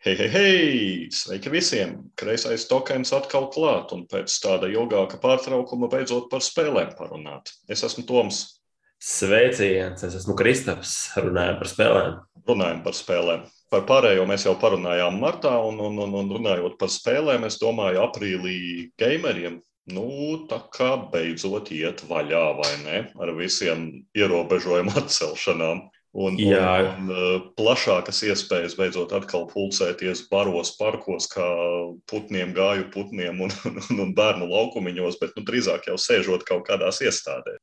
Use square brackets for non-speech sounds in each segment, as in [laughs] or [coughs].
Hei, hei, hei! Sveiki visiem! Kreisais tokens atkal klāt, un pēc tāda ilgāka pārtraukuma beidzot par spēlēm parunāt. Es esmu Toms. Sveiciens! Es esmu Kristaps. Runājam par spēlēm. Runājam par spēlēm. Par pārējo mēs jau parunājām martā, un, un, un, un runājot par spēlēm, es domāju, aprīlī gameriem Nu, tā kā beidzot iet vaļā, vai ne? Ar visiem ierobežojumu atcelšanām. Un, Jā. un, un uh, plašākas iespējas beidzot atkal pulcēties baros, parkos, kā putniem, gāju putniem un, un, un bērnu laukumiņos, bet nu, drīzāk jau sēžot kaut kādās iestādēs.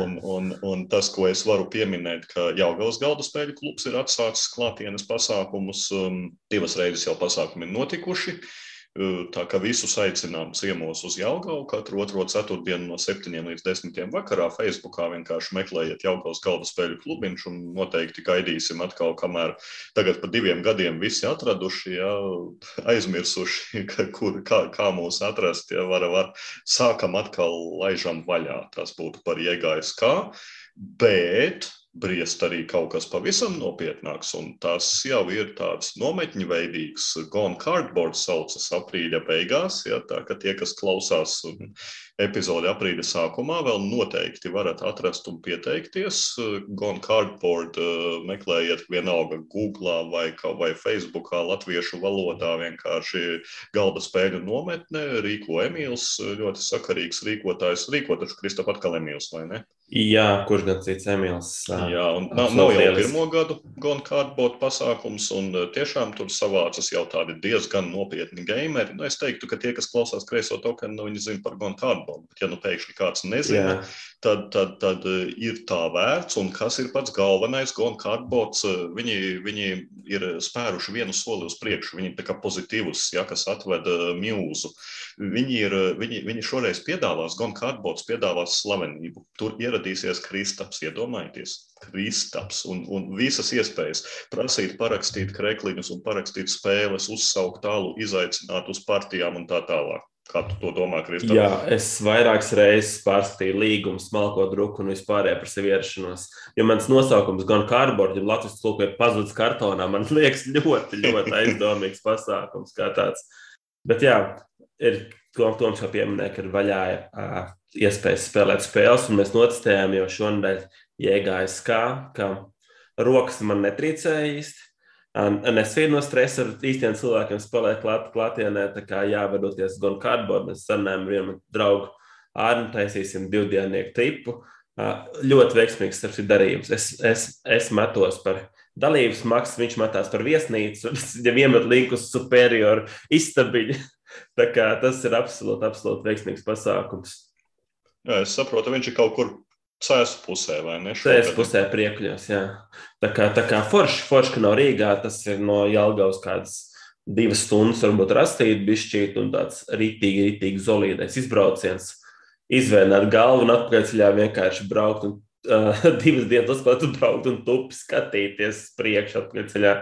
Un, un, un tas, ko es varu pieminēt, ka Jaungavas galda spēļu klubs ir atsācis klātienes pasākumus. Um, divas reizes jau pasākumi ir notikuši. Uh, Tā kā visus aicinām ciemos uz Jālgaunu katru otro ceturtdienu no 7 līdz 10 vakarā. Facebookā vienkārši meklējiet Jālgaunas galda spēļu klubiņš un noteikti gaidīsim atkal, kamēr tagad pa diviem gadiem visi atraduši, ja, aizmirsuši, ka, kur, kā, kā mūs atrast, ja var, var sākam atkal laižam vaļā. Tas būtu par iegājis kā. Bet briest arī kaut kas pavisam nopietnāks, un tas jau ir tāds nometņu veidīgs, gone cardboard saucas aprīļa beigās, ja, tā ka tie, kas klausās epizodi aprīļa sākumā, vēl noteikti varat atrast un pieteikties. Gone cardboard meklējiet vienalga Google vai, vai Facebookā latviešu valodā vienkārši galda spēļu nometne, rīko Emīls, ļoti sakarīgs rīkotājs, rīkotašu Kristap atkal Emīls, vai ne? Jā, kurš gan cits Emīls? Jā, un nav, nav jau pirmo gadu Gone Cardboard pasākums, un tiešām tur savācas jau tādi diezgan nopietni gameri. Nu, es teiktu, ka tie, kas klausās kreiso tokenu, nu, viņi zina par Gone Cardboard, bet ja nu pēkšņi kāds nezina, Jā. tad, tad, tad ir tā vērts, un kas ir pats galvenais Gone Cardboards, viņi, viņi ir spēruši vienu soli uz priekšu, viņi tā kā pozitīvus, ja, kas atveda mūzu. Viņi, ir, viņi, viņi šoreiz piedāvās, Gone Cardboards piedāvās slavenību. Tur ieradīsies Kristaps, iedomājieties, Kristaps un, un visas iespējas prasīt, parakstīt krekliņus un parakstīt spēles, uzsaukt tālu, izaicināt uz partijām un tā tālāk. Kā tu to domā, Kristofers? Jā, es vairākas reizes pārskatīju līgumu, smalko druku un vispārējo par sevi ierašanos. Jo mans nosaukums gan cardboard, ja Latvijas tulku ir pazudis kartonā, man liekas ļoti, ļoti aizdomīgs [laughs] pasākums kā tāds. Bet jā, ir Toms jau pieminēja, ka ir vaļā iespējas spēlēt spēles, un mēs notestējām jau šonadēļ iegājas kā, ka rokas man netrīcēja īsti. Un es vienu no stresa ar īstiem cilvēkiem spēlēju klāt, klātienē, tā kā jāvedoties gan cardboard, mēs sarunājam vienu draugu ārnu, taisīsim divdienieku tipu. Ļoti veiksmīgs starp citu darījums. Es, es, es metos par dalības maksu, viņš metās par viesnīcu, viņam iemet linku uz superioru istabiņu. [laughs] Tā kā tas ir absolūti, absolūti veiksmīgs pasākums. Jā, es saprotu, viņš ir kaut kur cēlus pusē, vai ne? Cēlus pusē priekļos, jā. Tā kā, tā kā forši, forši, ka nav Rīgā, tas ir no Jelgavas kādas divas stundas, varbūt rastīt bišķīt un tāds rītīgi, rītīgi zolīdais izbrauciens, izvēlēt galvu un atpakaļceļā vienkārši braukt un uh, [laughs] divas dienas atklāt un braukt un tupi skatīties priekš atpakaļceļā.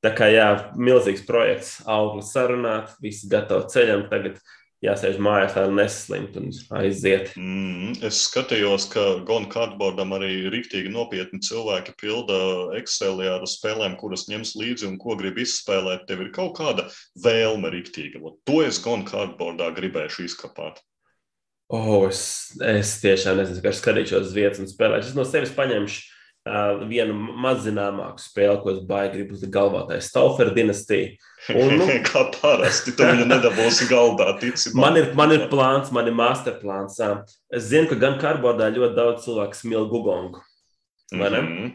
Tā kā jā, milzīgs projekts, auglis sarunāt, visi gatavi ceļam tagad jāsēž mājās, lai neslimt un aiziet. Mm, es skatījos, ka Gona Cardboardam arī rīktīgi nopietni cilvēki pilda Excelī ar spēlēm, kuras ņems līdzi un ko grib izspēlēt. Tev ir kaut kāda vēlme rīktīga. To es Gona Cardboardā gribēšu izkapāt. Oh, es, es tiešām nezinu, kā skatīšos uz vietas un spēlēšu. Es no sevis paņemšu Uh, vienu mazzināmāku spēli, ko es baigi gribu uz galvā, tā ir Staufera dinastija. Un, nu, [laughs] Kā parasti, tu viņu nedabūsi galdā, tici man. Ir, man ir plāns, man ir masterplāns. Es zinu, ka gan karbodā ļoti daudz cilvēku smil Gugongu. Mm -hmm.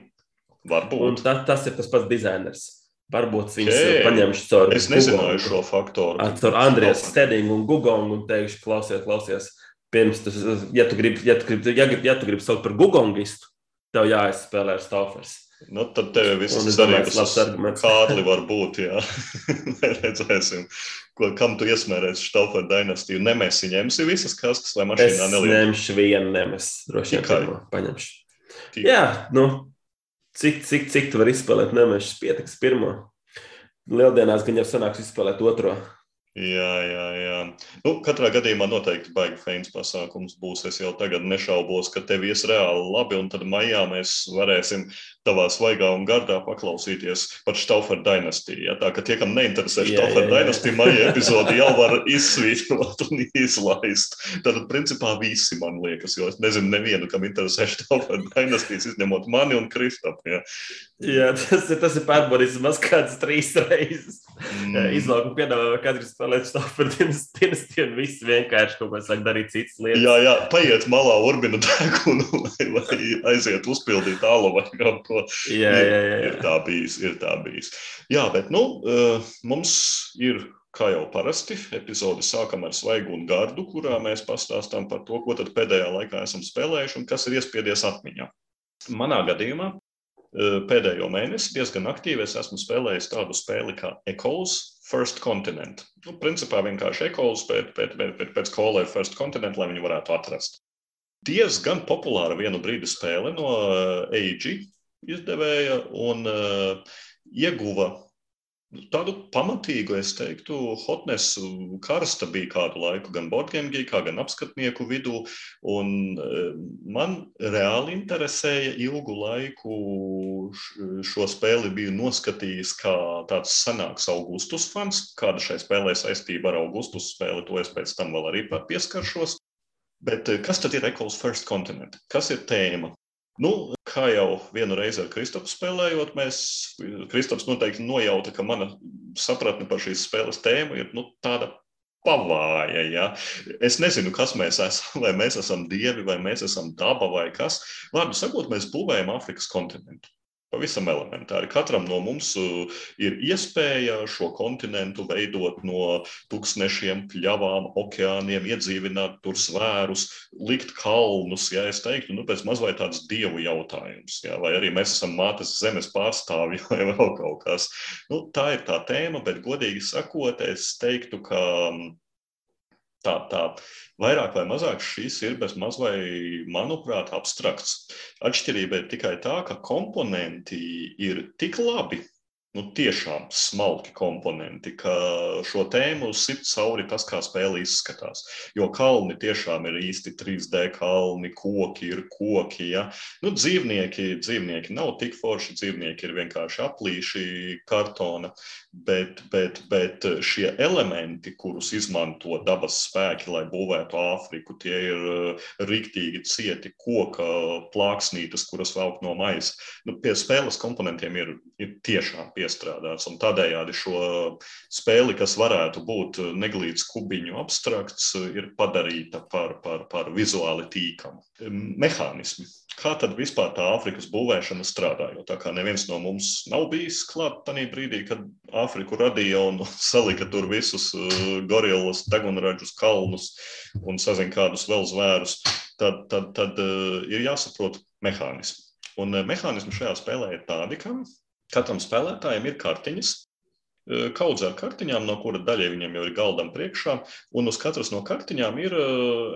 Varbūt. Un ta, tas ir tas pats dizainers. Varbūt viņš okay. paņemšu caur Es nezināju šo faktoru. Ar caur Andrijas Stedingu un Gugongu un teikšu, klausies, klausies. Pirms tas, ja tu gribi, ja tu gribi, ja, ja tu gribi saukt par Gugongistu, tev jāizspēlē ar Staufers. Nu, tad tev ir viss cerības uz Kārli var būt, jā. [laughs] Redzēsim, ko, kam tu iesmērēsi Staufera dinastiju. Nemesi ņemsi visas kastes vai mašīnā nelielu? Es ņemšu vienu nemes, droši vien pirmo paņemšu. Tikai. Jā, nu, cik, cik, cik tu vari izspēlēt nemešus, pietiks pirmo. Lieldienās gan jau sanāks izspēlēt otro. Jā, jā, jā. Nu, katrā gadījumā noteikti baigi fēns pasākums būs. Es jau tagad nešaubos, ka tev ies reāli labi, un tad maijā mēs varēsim tavā svaigā un gardā paklausīties par Staufer dinastiju. Ja? Tā kā tie, kam neinteresē Staufer dinastija, maija [laughs] epizodi jau var izsvītrot un izlaist. Tad, principā, visi man liekas, jo es nezinu nevienu, kam interesē Staufer dinastijas, izņemot mani un Kristapu. Ja? Jā, tas ir, tas ir pārbaudījis maz kādas trīs reizes. Mm. Izlaukumu piedāvā katrs spēlēt Staufer dinastiju, un viss vienkārši kaut ko sāk darīt citas lietas. Jā, jā, paiet malā urbina degunu, [laughs] lai, lai aiziet uzpildīt alu vai kaut ko ko. [laughs] Jā, jā, jā. Ir, ir tā bijis, ir tā bijis. Jā, bet nu, eh, mums ir kā jau parasti, epizode sākam ar svaigu un gardu, kurā mēs pastāstām par to, ko pēdējā laikā esam spēlējuši un kas ir iespiedies atmiņā. Manā gadījumā eh, pēdējo mēnesi diezgan aktīvi es esmu spēlējis tādu spēli kā Echoes First Continent. Nu, principā vienkārši Echoes pēc, pēc, pēc, pēc Color First Continent, lai viņu varētu atrast. Diezgan populāra vienu brīdi spēle no AEG, izdevēja un uh, ieguva tādu pamatīgu, es teiktu, hotness karsta bija kādu laiku gan Borgēmgī, kā gan apskatnieku vidū, un uh, man reāli interesēja ilgu laiku šo spēli biju noskatījis kā tāds senāks Augustus fans, kāda šai spēlē saistība ar Augustus spēli, to es pēc tam vēl arī pieskaršos. Bet kas tad ir Echoes First Continent? Kas ir tēma? Nu, kā jau vienu reizi ar Kristofu spēlējot, mēs, Kristofs noteikti nojauta, ka mana sapratne par šīs spēles tēmu ir nu, tāda pavāja. Ja? Es nezinu, kas mēs esam, vai mēs esam dievi, vai mēs esam daba, vai kas. Vārdu sakot, mēs būvējam Āfrikas kontinentu. Pavisam elementāri. Katram no mums uh, ir iespēja šo kontinentu veidot no tūkstošiem, pļavām, okeāniem, iedzīvināt tur svērus, likt kalnus. Ja es teiktu, nu, pēc mazliet tāds dievu jautājums, ja? vai arī mēs esam mātes zemes pārstāvji [laughs] vai vēl kaut kas. Nu, tā ir tā tēma, bet godīgi sakot, es teiktu, ka tā, tā vairāk vai mazāk šis ir bez maz vai, manuprāt, abstrakts. Atšķirība ir tikai tā, ka komponenti ir tik labi nu, tiešām smalki komponenti, ka šo tēmu sit cauri tas, kā spēle izskatās. Jo kalni tiešām ir īsti 3D kalni, koki ir koki. Ja? Nu, dzīvnieki, dzīvnieki nav tik forši, dzīvnieki ir vienkārši aplīši kartona, bet, bet, bet šie elementi, kurus izmanto dabas spēki, lai būvētu Āfriku, tie ir uh, riktīgi cieti koka plāksnītes, kuras velk no maisa. Nu, pie spēles komponentiem ir, ir tiešām pie iestrādāts. Un tādējādi šo spēli, kas varētu būt neglīts kubiņu abstrakts, ir padarīta par, par, par vizuāli tīkamu. Mehānismi. Kā tad vispār tā Āfrikas būvēšana strādā? Jo tā kā neviens no mums nav bijis klāt tajā brīdī, kad Āfriku radīja un [laughs] salika tur visus uh, gorillas, degunražus, kalnus un sazina kādus vēl zvērus, tad, tad, tad uh, ir jāsaprot mehānismi. Un uh, mehānismi šajā spēlē ir tādi, ka Katram spēlētājam ir kartiņas, kaudz ar kartiņām, no kura daļai viņam jau ir galdam priekšā, un uz katras no kartiņām ir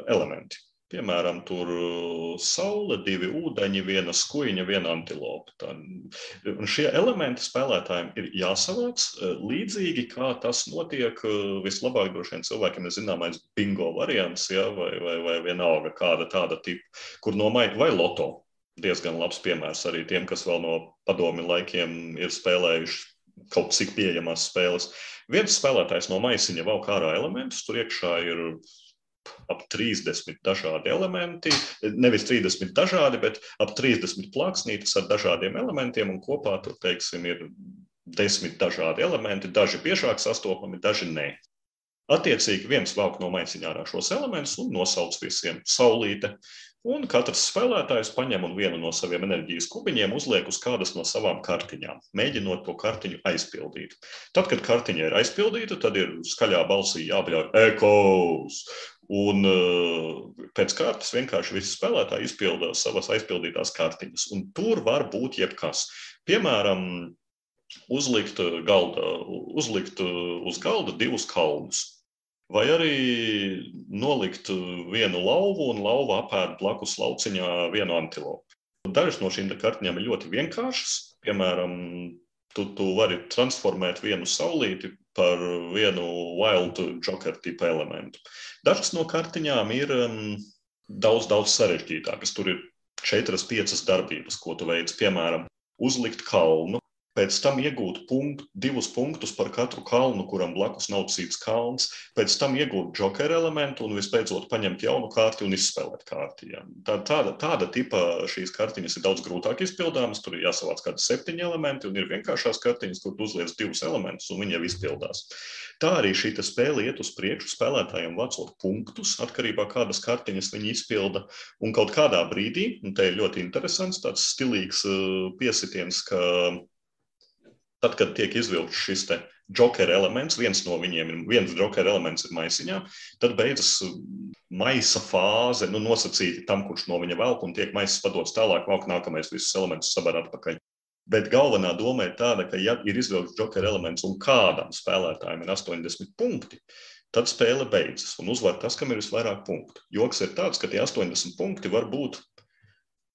elementi. Piemēram, tur saule, divi ūdeņi, viena skuiņa, viena antilopa. Tā, šie elementi spēlētājiem ir jāsavāc līdzīgi, kā tas notiek vislabāk droši vien cilvēkiem ir zināmais bingo variants, ja, vai, vai, vai vienalga kāda tāda tipa, kur nomaiņa vai loto diezgan labs piemērs arī tiem, kas vēl no padomi laikiem ir spēlējuši kaut cik pieejamas spēles. Viens spēlētājs no maisiņa vēl kā ārā elementus, tur iekšā ir ap 30 dažādi elementi. Nevis 30 dažādi, bet ap 30 plāksnītes ar dažādiem elementiem, un kopā tur, teiksim, ir desmit dažādi elementi, daži biežāk sastopami, daži nē. Attiecīgi, viens velk no maisiņā ārā šos elementus un nosauc visiem saulīte, Un katrs spēlētājs paņem un vienu no saviem enerģijas kubiņiem uzliek uz kādas no savām kartiņām, mēģinot to kartiņu aizpildīt. Tad, kad kartiņa ir aizpildīta, tad ir skaļā balsī jābļauj ekos. Un uh, pēc kārtas vienkārši visi spēlētāji izpilda savas aizpildītās kartiņas. Un tur var būt jebkas. Piemēram, uzlikt, galda, uzlikt uz galda divus kalnus vai arī nolikt vienu lauvu un lauva apēd blakus lauciņā vienu antilopu. Dažas no šīm kartiņām ir ļoti vienkāršas. Piemēram, tu, tu vari transformēt vienu saulīti par vienu wild joker tipu elementu. Dažas no kartiņām ir um, daudz, daudz sarežģītākas. Tur ir četras, piecas darbības, ko tu veic. Piemēram, uzlikt kalnu, pēc tam iegūt punktu, divus punktus par katru kalnu, kuram blakus nav cits kalns, pēc tam iegūt joker elementu un visbeidzot paņemt jaunu kārti un izspēlēt kārti. Ja. Tā, tāda, tāda tipa šīs kartiņas ir daudz grūtāk izpildāmas. Tur ir jāsavāc kādi septiņi elementi un ir vienkāršās kartiņas, kur uzliec divus elementus un viņi jau izpildās. Tā arī šī spēle iet uz priekšu, spēlētājiem vācot punktus, atkarībā no kādas kartiņas viņi izpilda. Un kaut kādā brīdī, un te ir ļoti interesants, tāds stilīgs uh, piesitiens, ka Tad, kad tiek izvilkts šis joker elements, viens no viņiem ir viens joker elements ir maisiņā, tad beidzas maisa fāze, nu, nosacīti tam, kurš no viņa velk un tiek maisas padots tālāk, valk nākamais visus elementus sabar atpakaļ. Bet galvenā doma ir tāda, ka, ja ir izvilkts joker elements un kādam spēlētājam ir 80 punkti, tad spēle beidzas un uzvar tas, kam ir visvairāk punktu. Joks ir tāds, ka tie 80 punkti var būt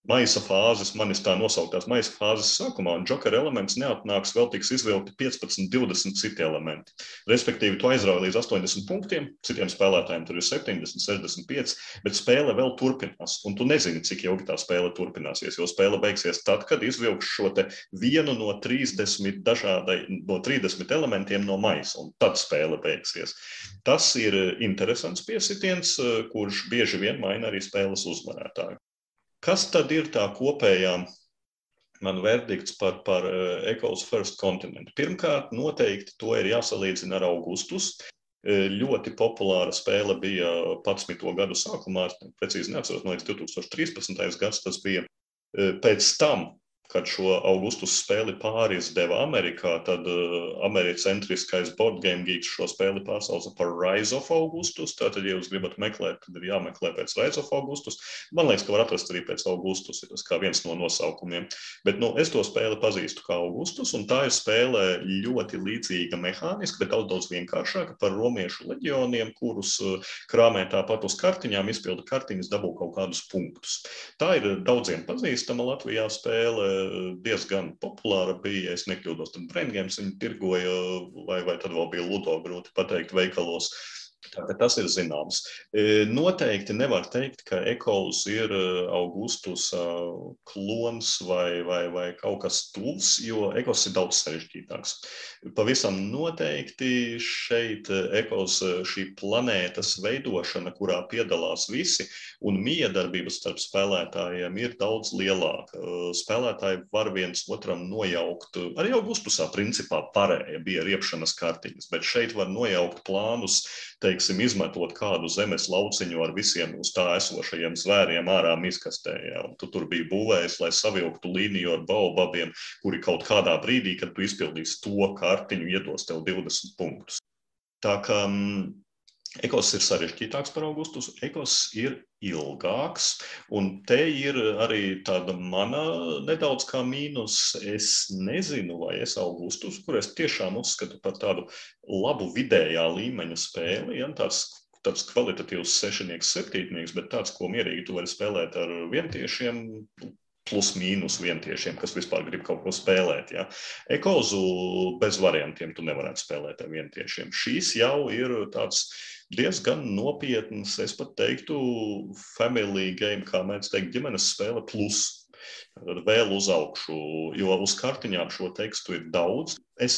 maisa fāzes, manis tā nosauktās maisa fāzes sākumā, un joker elements neatnāks, vēl tiks izvilkti 15, 20 citi elementi. Respektīvi, tu aizrauj līdz 80 punktiem, citiem spēlētājiem tur ir 70, 65, bet spēle vēl turpinās, un tu nezini, cik ilgi tā spēle turpināsies, jo spēle beigsies tad, kad izvilks šo vienu no 30 dažādai, no 30 elementiem no maisa, un tad spēle beigsies. Tas ir interesants piesitiens, kurš bieži vien maina arī spēles uzvarētāju. Kas tad ir tā kopējā man verdikts par, par eh, Eco's First Continent? Pirmkārt, noteikti to ir jāsalīdzina ar Augustus. Eh, ļoti populāra spēle bija 11. gadu sākumā, precīzi neatceros, no līdz 2013. gads tas bija. Eh, pēc tam kad šo augustus spēli pārizdeva Amerikā, tad uh, americentriskais board game geeks šo spēli pārsauca par Rise of Augustus. Tātad, ja jūs gribat meklēt, tad ir jāmeklē pēc Rise of Augustus. Man liekas, ka var atrast arī pēc Augustus, ir tas kā viens no nosaukumiem. Bet nu, es to spēli pazīstu kā Augustus, un tā ir spēle ļoti līdzīga mehāniski, bet daudz, daudz vienkāršāka par romiešu leģioniem, kurus uh, krāmē tāpat uz kartiņām, izpilda kartiņas, dabū kaut kādus punktus. Tā ir daudziem pazīstama Latvijā spēle diezgan populāra bija. Ja es nekļūdos, tad Braingames viņu tirgoja, vai, vai tad vēl bija Ludo, grūti pateikt, veikalos. Tātad tas ir zināms. E, noteikti nevar teikt, ka ekols ir e, Augustus klons vai, vai, vai kaut kas tuvs, jo ekos ir daudz sarežģītāks. Pavisam noteikti šeit ekos šī planētas veidošana, kurā piedalās visi, un miedarbības starp spēlētājiem ir daudz lielāka. Spēlētāji var viens otram nojaukt, arī Augustusā principā pārējie bija riepšanas kartiņas, bet šeit var nojaukt plānus, teiksim, izmetot kādu zemes lauciņu ar visiem uz tā esošajiem zvēriem ārā miskastē. Ja? Tu tur bija būvējis, lai savilktu līniju ar baobabiem, kuri kaut kādā brīdī, kad tu izpildīsi to kartiņu, iedos tev 20 punktus. Tā kā mm, Ekos ir sarežģītāks par augustus, ekos ir ilgāks, un te ir arī tāda mana nedaudz kā mīnus. Es nezinu, vai es augustus, kur es tiešām uzskatu par tādu labu vidējā līmeņa spēli, ja, tāds tāds kvalitatīvs sešnieks, septītnieks, bet tāds, ko mierīgi tu vari spēlēt ar vientiešiem, plus mīnus vientiešiem, kas vispār grib kaut ko spēlēt. Ja. Ekozu bez variantiem tu nevarētu spēlēt ar vientiešiem. Šīs jau ir tāds diezgan nopietns, es pat teiktu, family game, kā mēs teikt, ģimenes spēle plus. Vēl uz augšu, jo uz kartiņām šo tekstu ir daudz. Es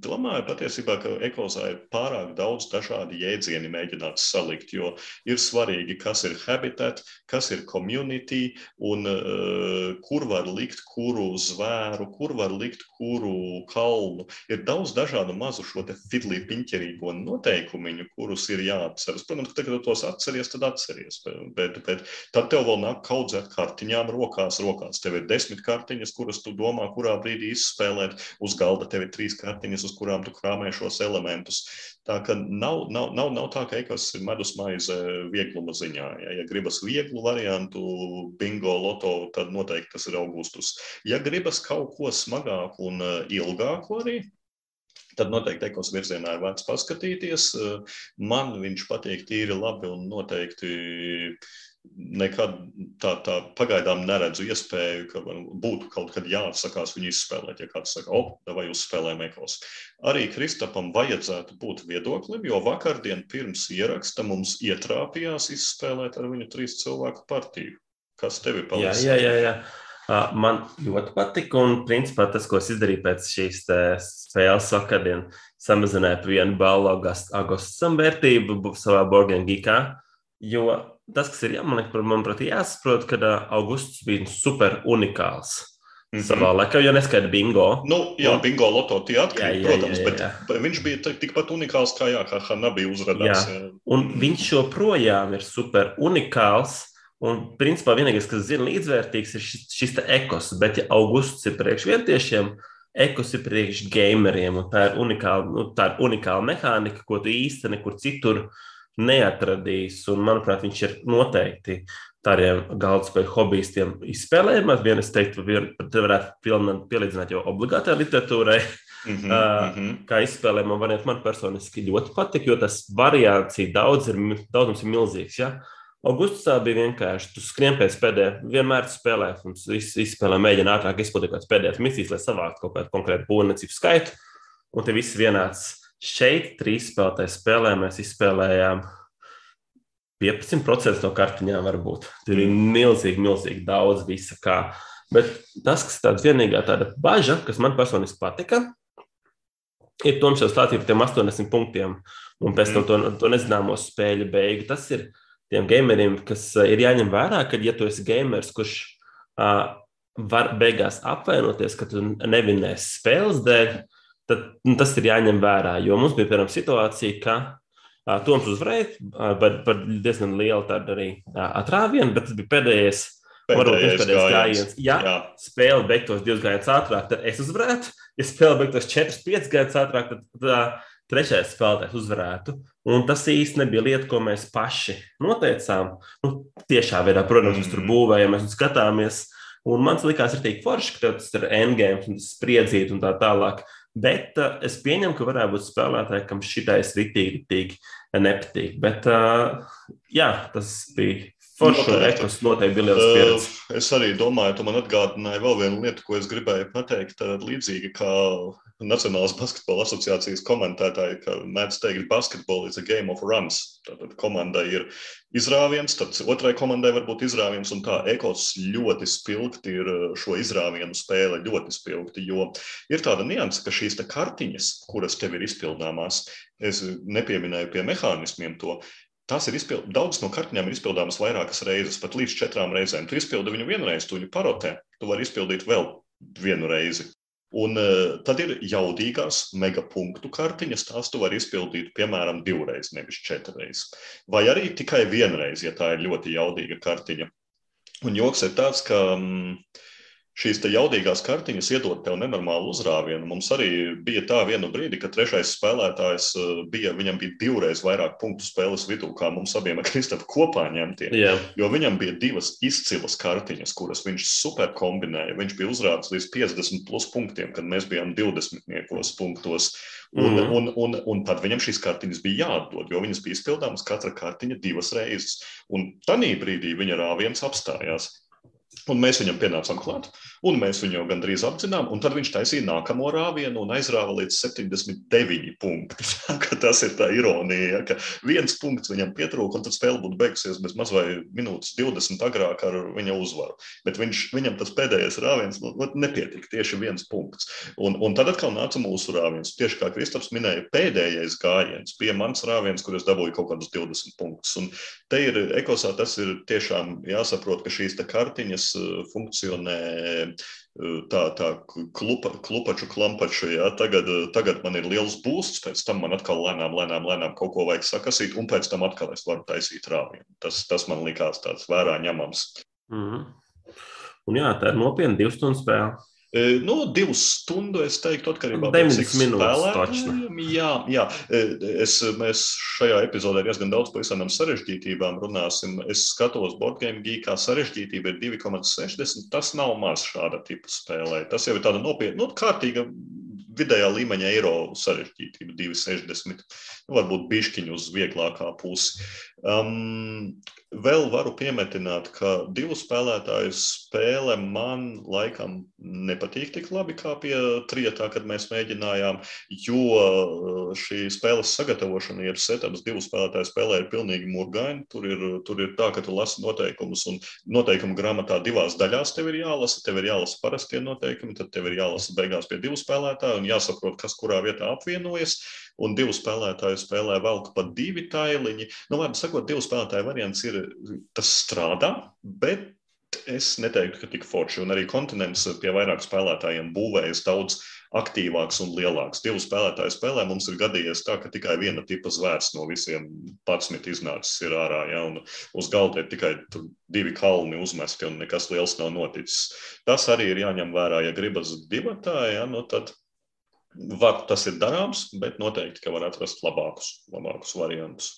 domāju, patiesībā, ka ekosā ir pārāk daudz dažādu jēdzienu mēģināts salikt, jo ir svarīgi, kas ir habitat, kas ir community un uh, kur var likt kuru zvēru, kur var likt kuru kalnu. Ir daudz dažādu mazu šo te fidlī piņķerīgo noteikumiņu, kurus ir jāatceras. Protams, tagad tos atceries, tad atceries, bet, bet tad tev vēl nāk kaudzēt kartiņām rokās, rokās. Tev ir desmit kartiņas, kuras tu domā, kurā brīdī izspēlēt uz galda. Tev ir trīs kartiņas, uz kurām tu krāmē šos elementus. Tā ka nav, nav, nav, nav tā, ka ekas ir medus maize viegluma ziņā. Ja, ja gribas vieglu variantu, bingo, loto, tad noteikti tas ir augustus. Ja gribas kaut ko smagāku un uh, ilgāku arī, tad noteikti ekos virzienā ir vērts paskatīties. Uh, man viņš patīk tīri labi un noteikti nekad tā, tā pagaidām neredzu iespēju, ka būtu kaut kad jāatsakās viņu izspēlēt. Ja kāds saka, o, vai uzspēlējam ekos. Arī Kristapam vajadzētu būt viedoklim, jo vakardien pirms ieraksta mums ietrāpījās izspēlēt ar viņu trīs cilvēku partiju. Kas tevi palīdz? Jā, jā, jā. jā. Man ļoti patika, un principā tas, ko es izdarīju pēc šīs spēles vakardien, samazināja par vienu balvu augustam vērtību savā Borgēna gigā. Jo tas, kas ir jāmanik, manuprāt, jāsaprot, ka augusts bija super unikāls. Mm -hmm. Savā laikā jau neskaidra bingo. Nu, jā, un... bingo loto tie jā, protams, jā, jā, jā. bet viņš bija tikpat unikāls kā jā, kā Hanabija uzrādījās. Un viņš joprojām ir super unikāls. Un, principā, vienīgais, kas zina līdzvērtīgs, ir šis, šis ekos. Bet, ja augusts ir priekš vietiešiem, ekos ir priekš gameriem. Tā ir unikāla, nu, tā ir unikāla mehānika, ko tu īsti nekur citur neatradīs. Un, manuprāt, viņš ir noteikti tādiem galdspēļu hobbyistiem izspēlējams. Vienu es teiktu, ka varētu pielīdzināt jau obligātai literatūrai. Mm -hmm, uh, mm -hmm. Kā izspēlējuma variants man personiski ļoti patīk, jo tas variācija daudz ir, daudzums ir milzīgs. Ja? Augustā bija vienkārši, tu skrien pēc pēdējā, vienmēr spēlē, un izspēlē, mēģina ātrāk izpildīt kādas pēdējās misijas, lai savāktu kaut kādu konkrētu būvniecību skaitu, un te viss vienāds Šeit trīs spēlētāju spēlē mēs izspēlējām 15% no kartiņām varbūt. Tur ir mm. milzīgi, milzīgi daudz visa kā. Bet tas, kas tāds vienīgā tāda bažas, kas man personiski patika, ir Toms jau stāstīja par tiem 80 punktiem un pēc tam mm. to, to nezināmo spēļu beigu. Tas ir tiem gameriem, kas ir jāņem vērā, ka, ja tu esi gamers, kurš uh, var beigās apvainoties, ka tu nevinēsi spēles dēļ, tad nu, tas ir jāņem vērā. Jo mums bija piemēram situācija, ka uh, Toms uzvarēja par, par diezgan lielu tādu arī uh, atrāvienu, bet tas bija pēdējais. Varbūt tas pēdējais gājiens. Ja Jā. spēle beigtos divus gājienus ātrāk, tad es uzvarētu. Ja spēle beigtos 4-5 gājienus ātrāk, tad, tad uh, trešais spēlētājs uzvarētu. Un tas īsti nebija lieta, ko mēs paši noteicām. Nu, tiešā veidā, protams, mēs tur mm. būvējam, mēs skatāmies. Un man likās, ir tik forši, ka tas ir endgame, un tas spriedzīt un tā tālāk. Bet uh, es pieņemu, ka varētu būt spēlētāji, kam šitais ritīgi, ritīgi nepatīk. Bet uh, jā, tas bija forši. Ekos noteikti bija liels pieredze. Uh, es arī domāju, tu man atgādināji vēl vienu lietu, ko es gribēju pateikt. Līdzīgi kā Nacionālās basketbola asociācijas komentētāji, ka mēdz teikt, ka basketbola ir a game of runs. Tātad komandai ir izrāviens, tad otrai komandai var būt izrāviens, un tā ekos ļoti spilgti ir šo izrāvienu spēle, ļoti spilgti, jo ir tāda nianse, ka šīs kartiņas, kuras tev ir izpildāmās, es nepieminēju pie mehānismiem to, Tās ir izpildāmas, daudz no kartiņām ir izpildāmas vairākas reizes, pat līdz četrām reizēm. Tu izpildi viņu vienreiz, tu viņu parotē, tu vari izpildīt vēl vienu reizi. Un uh, tad ir jaudīgās megapunktu kartiņas, tās tu vari izpildīt piemēram divreiz, nevis četrreiz. Vai arī tikai vienreiz, ja tā ir ļoti jaudīga kartiņa. Un joks ir tāds, ka um, šīs jaudīgās kartiņas iedod tev nenormālu uzrāvienu. Mums arī bija tā vienu brīdi, kad trešais spēlētājs eh, bija, viņam bija divreiz vairāk punktu spēles vidū, kā mums abiem ar Kristapu kopā ņemtie. Yeah. Jo viņam bija divas izcilas kartiņas, kuras viņš super kombinēja. Viņš bija uzrādījis līdz 50 plus punktiem, kad mēs bijām 20 punktos. Un, mm un, un, un tad viņam šīs kartiņas bija jāatdod, jo viņas bija izpildāmas katra kartiņa divas reizes. Un tajā brīdī viņa rāviens apstājās. Un mēs viņam pienācām klāt, un mēs viņu jau gandrīz apzinām. Tad viņš taisīja nākamo rāvienu un aizrāva līdz 79 punkti. [laughs] tas ir tā ironija, ja, ka viens punkts viņam pietrūka, un tad spēle būtu beigusies bez maz vai minūtes 20 agrāk ar viņa uzvaru. Bet viņš, viņam tas pēdējais rāviens nu, nepietika, tieši viens punkts. Un, un tad atkal nāca mūsu rāviens. Tieši kā Kristaps minēja, pēdējais gājiens bija mans rāviens, kur es dabūju kaut kādus 20 punktus. Un te ir ekosā, tas ir tiešām jāsaprot, ka šīs kartiņas Eh, funkcionē tā, tā klupa, klupaču, klampaču. Ja? Tagad, eh, tagad man ir liels būsts, pēc tam man atkal lēnām, lēnām, lēnām kaut ko vajag sakasīt, un pēc tam atkal es varu taisīt rāvienu. Tas, tas man likās tāds vērā ņemams. Mm -hmm. Un jā, tā ir nopietna divu stundu spēle. Nu, divu stundu es teiktu, atkarībā no tā, cik spēlētājiem. Jā, jā. Es, mēs šajā epizodē diezgan daudz par visām sarežģītībām runāsim. Es skatos, Boardgame Geekā sarežģītība ir 2,60. Tas nav maz šāda tipa spēlē. Tas jau ir tāda nopietna, nu, kārtīga vidējā līmeņa eiro sarežģītība, 2,60. Nu, varbūt bišķiņu uz vieglākā pusi. Um, Vēl varu piemetināt, ka divu spēlētāju spēle man laikam nepatīk tik labi kā pie trietā, kad mēs mēģinājām, jo uh, šī spēles sagatavošana, ir setups divu spēlētāju spēlē, ir pilnīgi murgaini. Tur ir, tur ir tā, ka tu lasi noteikumus, un noteikumu grāmatā divās daļās tev ir jālasa. Tev ir jālasa parastie noteikumi, tad tev ir jālasa beigās pie divu spēlētāju un jāsaprot, kas kurā vietā apvienojas un divu spēlētāju spēlē velk pa divi tailiņi. Nu, labi, sakot, divu spēlētāju variants ir, tas strādā, bet es neteiktu, ka tik forši. Un arī kontinents pie vairāk spēlētājiem būvējas daudz aktīvāks un lielāks. Divu spēlētāju spēlē mums ir gadījies tā, ka tikai viena tipa zvērs no visiem patsmit iznācis ir ārā, ja, un uz galda ir tikai divi kalni uzmesti, un nekas liels nav noticis. Tas arī ir jāņem vērā, ja gribas divatā, ja, nu tad Var, tas ir darāms, bet noteikti, ka var atrast labākus, labākus variantus.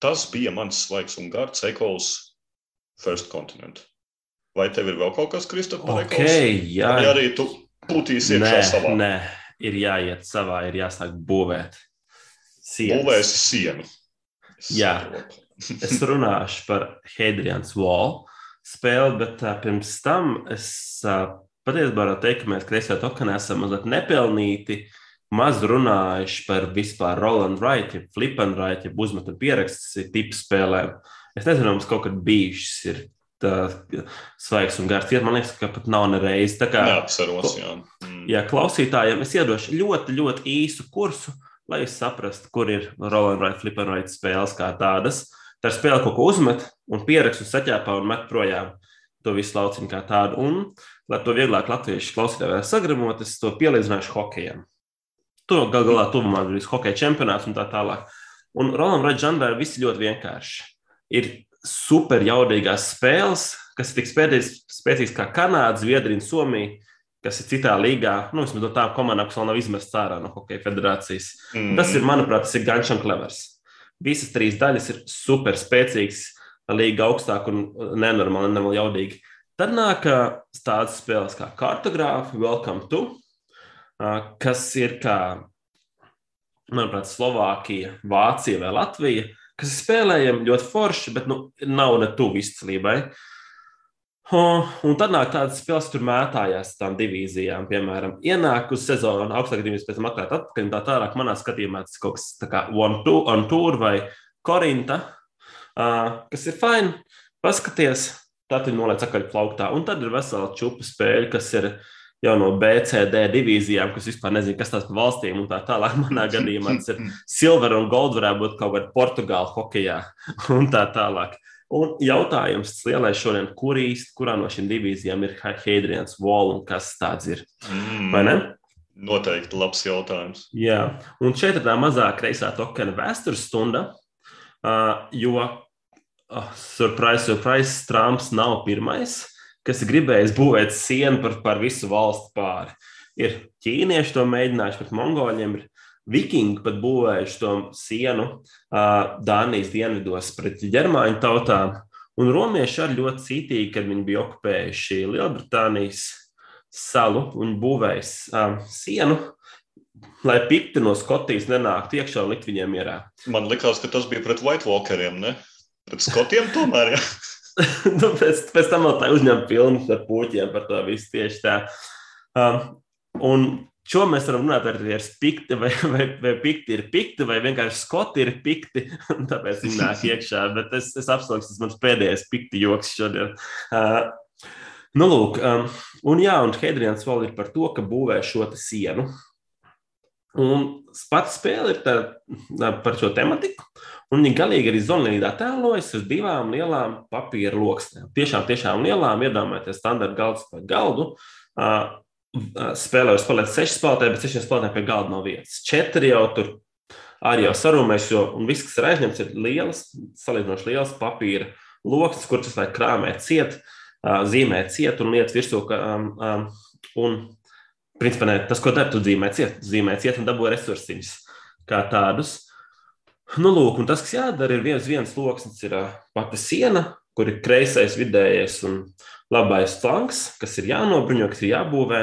Tas bija mans svaigs un garš ekols First Continent. Vai tev ir vēl kaut kas, Kristof, par okay, ekols? Jā, Vai arī tu putīsi iekšā savā? Nē, ir jāiet savā, ir jāsāk būvēt sienas. Būvēsi sienu. Es Jā, es runāšu par Hadrian's Wall spēli, bet uh, pirms tam es uh, patiesībā varu teikt, ka mēs kreisajā tokenā esam mazliet nepelnīti maz runājuši par vispār Roland Wright, ja flip and write, ja uzmetu pierakstus tipu spēlēm. Es nezinu, mums kaut kad bijušas ir svaigs un gars. Man liekas, ka pat nav nereiz. Tā kā neapsaros, jā. Mm. Jā, klausītājiem es iedošu ļoti, ļoti īsu kursu, lai jūs saprastu, kur ir Roland Wright, flip and write spēles kā tādas. Tā ir spēle, ko uzmet un pierakstu saķēpā un met projām to visu lauciņu kā tādu. Un, lai to vieglāk latviešu klausītājiem sagramot, es to pielīdzināšu hokejam. Tur gal galā tuvumā ir hokeja čempionāts un tā tālāk. Un Rolandam ir viss ļoti vienkārši. Ir super jaudīgās spēles, kas ir tik spēcīgas kā Kanāda, Zviedrija un Somija, kas ir citā līgā. Nu, vismaz no tām komandām, kas vēl nav izmestas ārā no Hokeja federācijas. Mm. Tas ir, manuprāt, tas ir ganšam clevers. Visas trīs daļas ir super spēcīgas, līga augstāk un nenormāli, nenormāli jaudīgi. Tad nāk tādas spēles kā kartogrāfa, Welcome to, kas ir kā, manuprāt, Slovākija, Vācija vai Latvija, kas ir spēlējami ļoti forši, bet nu, nav ne tuvu izcilībai. Un tad nāk tādas spēles, kur mētājās tām divīzijām, piemēram, ienāk uz sezonu, augstākā divīzija, pēc tam atklāt atpakaļ. Tā tālāk, manā skatījumā, tas kaut kas tā kā One Two, On Tour vai Korinta, kas ir fini. Paskaties, tad ir noliec akaļ plauktā. Un tad ir vesela čupa spēle, kas ir jau no BCD divīzijām, kas vispār nezina, kas tās par valstīm un tā tālāk. Manā gadījumā tas ir [laughs] silver un gold, varētu būt kaut kāda Portugāla hokeja un tā tālāk. Un jautājums lielais šodien, kur īsti, kurā no šīm divīzijām ir Hadrians Wall un kas tāds ir? Mm. Vai ne? Noteikti labs jautājums. Jā, un šeit ir tā mazā kreisā tokena vēstures stunda, jo, uh, surprise, surprise, Trumps nav pirmais. Kas gribējis būvēt sienu par, par visu valstu pāri. Ir ķīnieši to mēģinājuši pret mongoļiem, ir vikingi pat būvējuši to sienu uh, Dānijas dienvidos pret ģermāņu tautām. Un romieši arī ļoti cītīgi, kad viņi bija okupējuši Lielbritānijas salu un būvējis uh, sienu, lai pikti no Skotijas nenāktu iekšā un likt viņiem mierā. Man liekas, ka tas bija pret White Walkeriem, ne? Pret Skotiem tomēr. Ja? [laughs] nu, pēc, pēc tam vēl tā uzņēma filmas ar puķiem par to visu tieši tā. Um, un Šo mēs varam runāt ar spikti, vai, vai, vai pikti ir pikti, vai vienkārši skoti ir pikti. [laughs] Tāpēc viņi nāk iekšā. Bet es, es apsolu, tas mans pēdējais pikti joks šodien. Uh, nu, lūk, um, un jā, un Hedrians vēl ir par to, ka būvē šo sienu. Un pats spēle ir tā, par šo tematiku. Un viņi galīgi arī zonlīdā tēlojas uz divām lielām papīra loksnēm. Tiešām, tiešām lielām, iedomājieties, standarta galds vai galdu. Spēlē var spēlēt sešas spēlētāji, bet sešas spēlētāji pie galda nav vietas. Četri jau tur arī jau sarunājas, jo viss, kas ir aizņemts, ir liels, salīdzinoši liels papīra lokus, kur tas krāmēt ciet, zīmēt ciet un lietas virsū. Um, um, un, principā, ne, tas, ko dari, tu zīmē ciet, zīmē ciet un dabū resursiņus kā tādus. Nu, lūk, un tas, kas jādara, ir viens, viens lokus, ir pati siena, kur ir kreisais, vidējais un labais flanks, kas ir jānobruņo, kas ir jābūvē.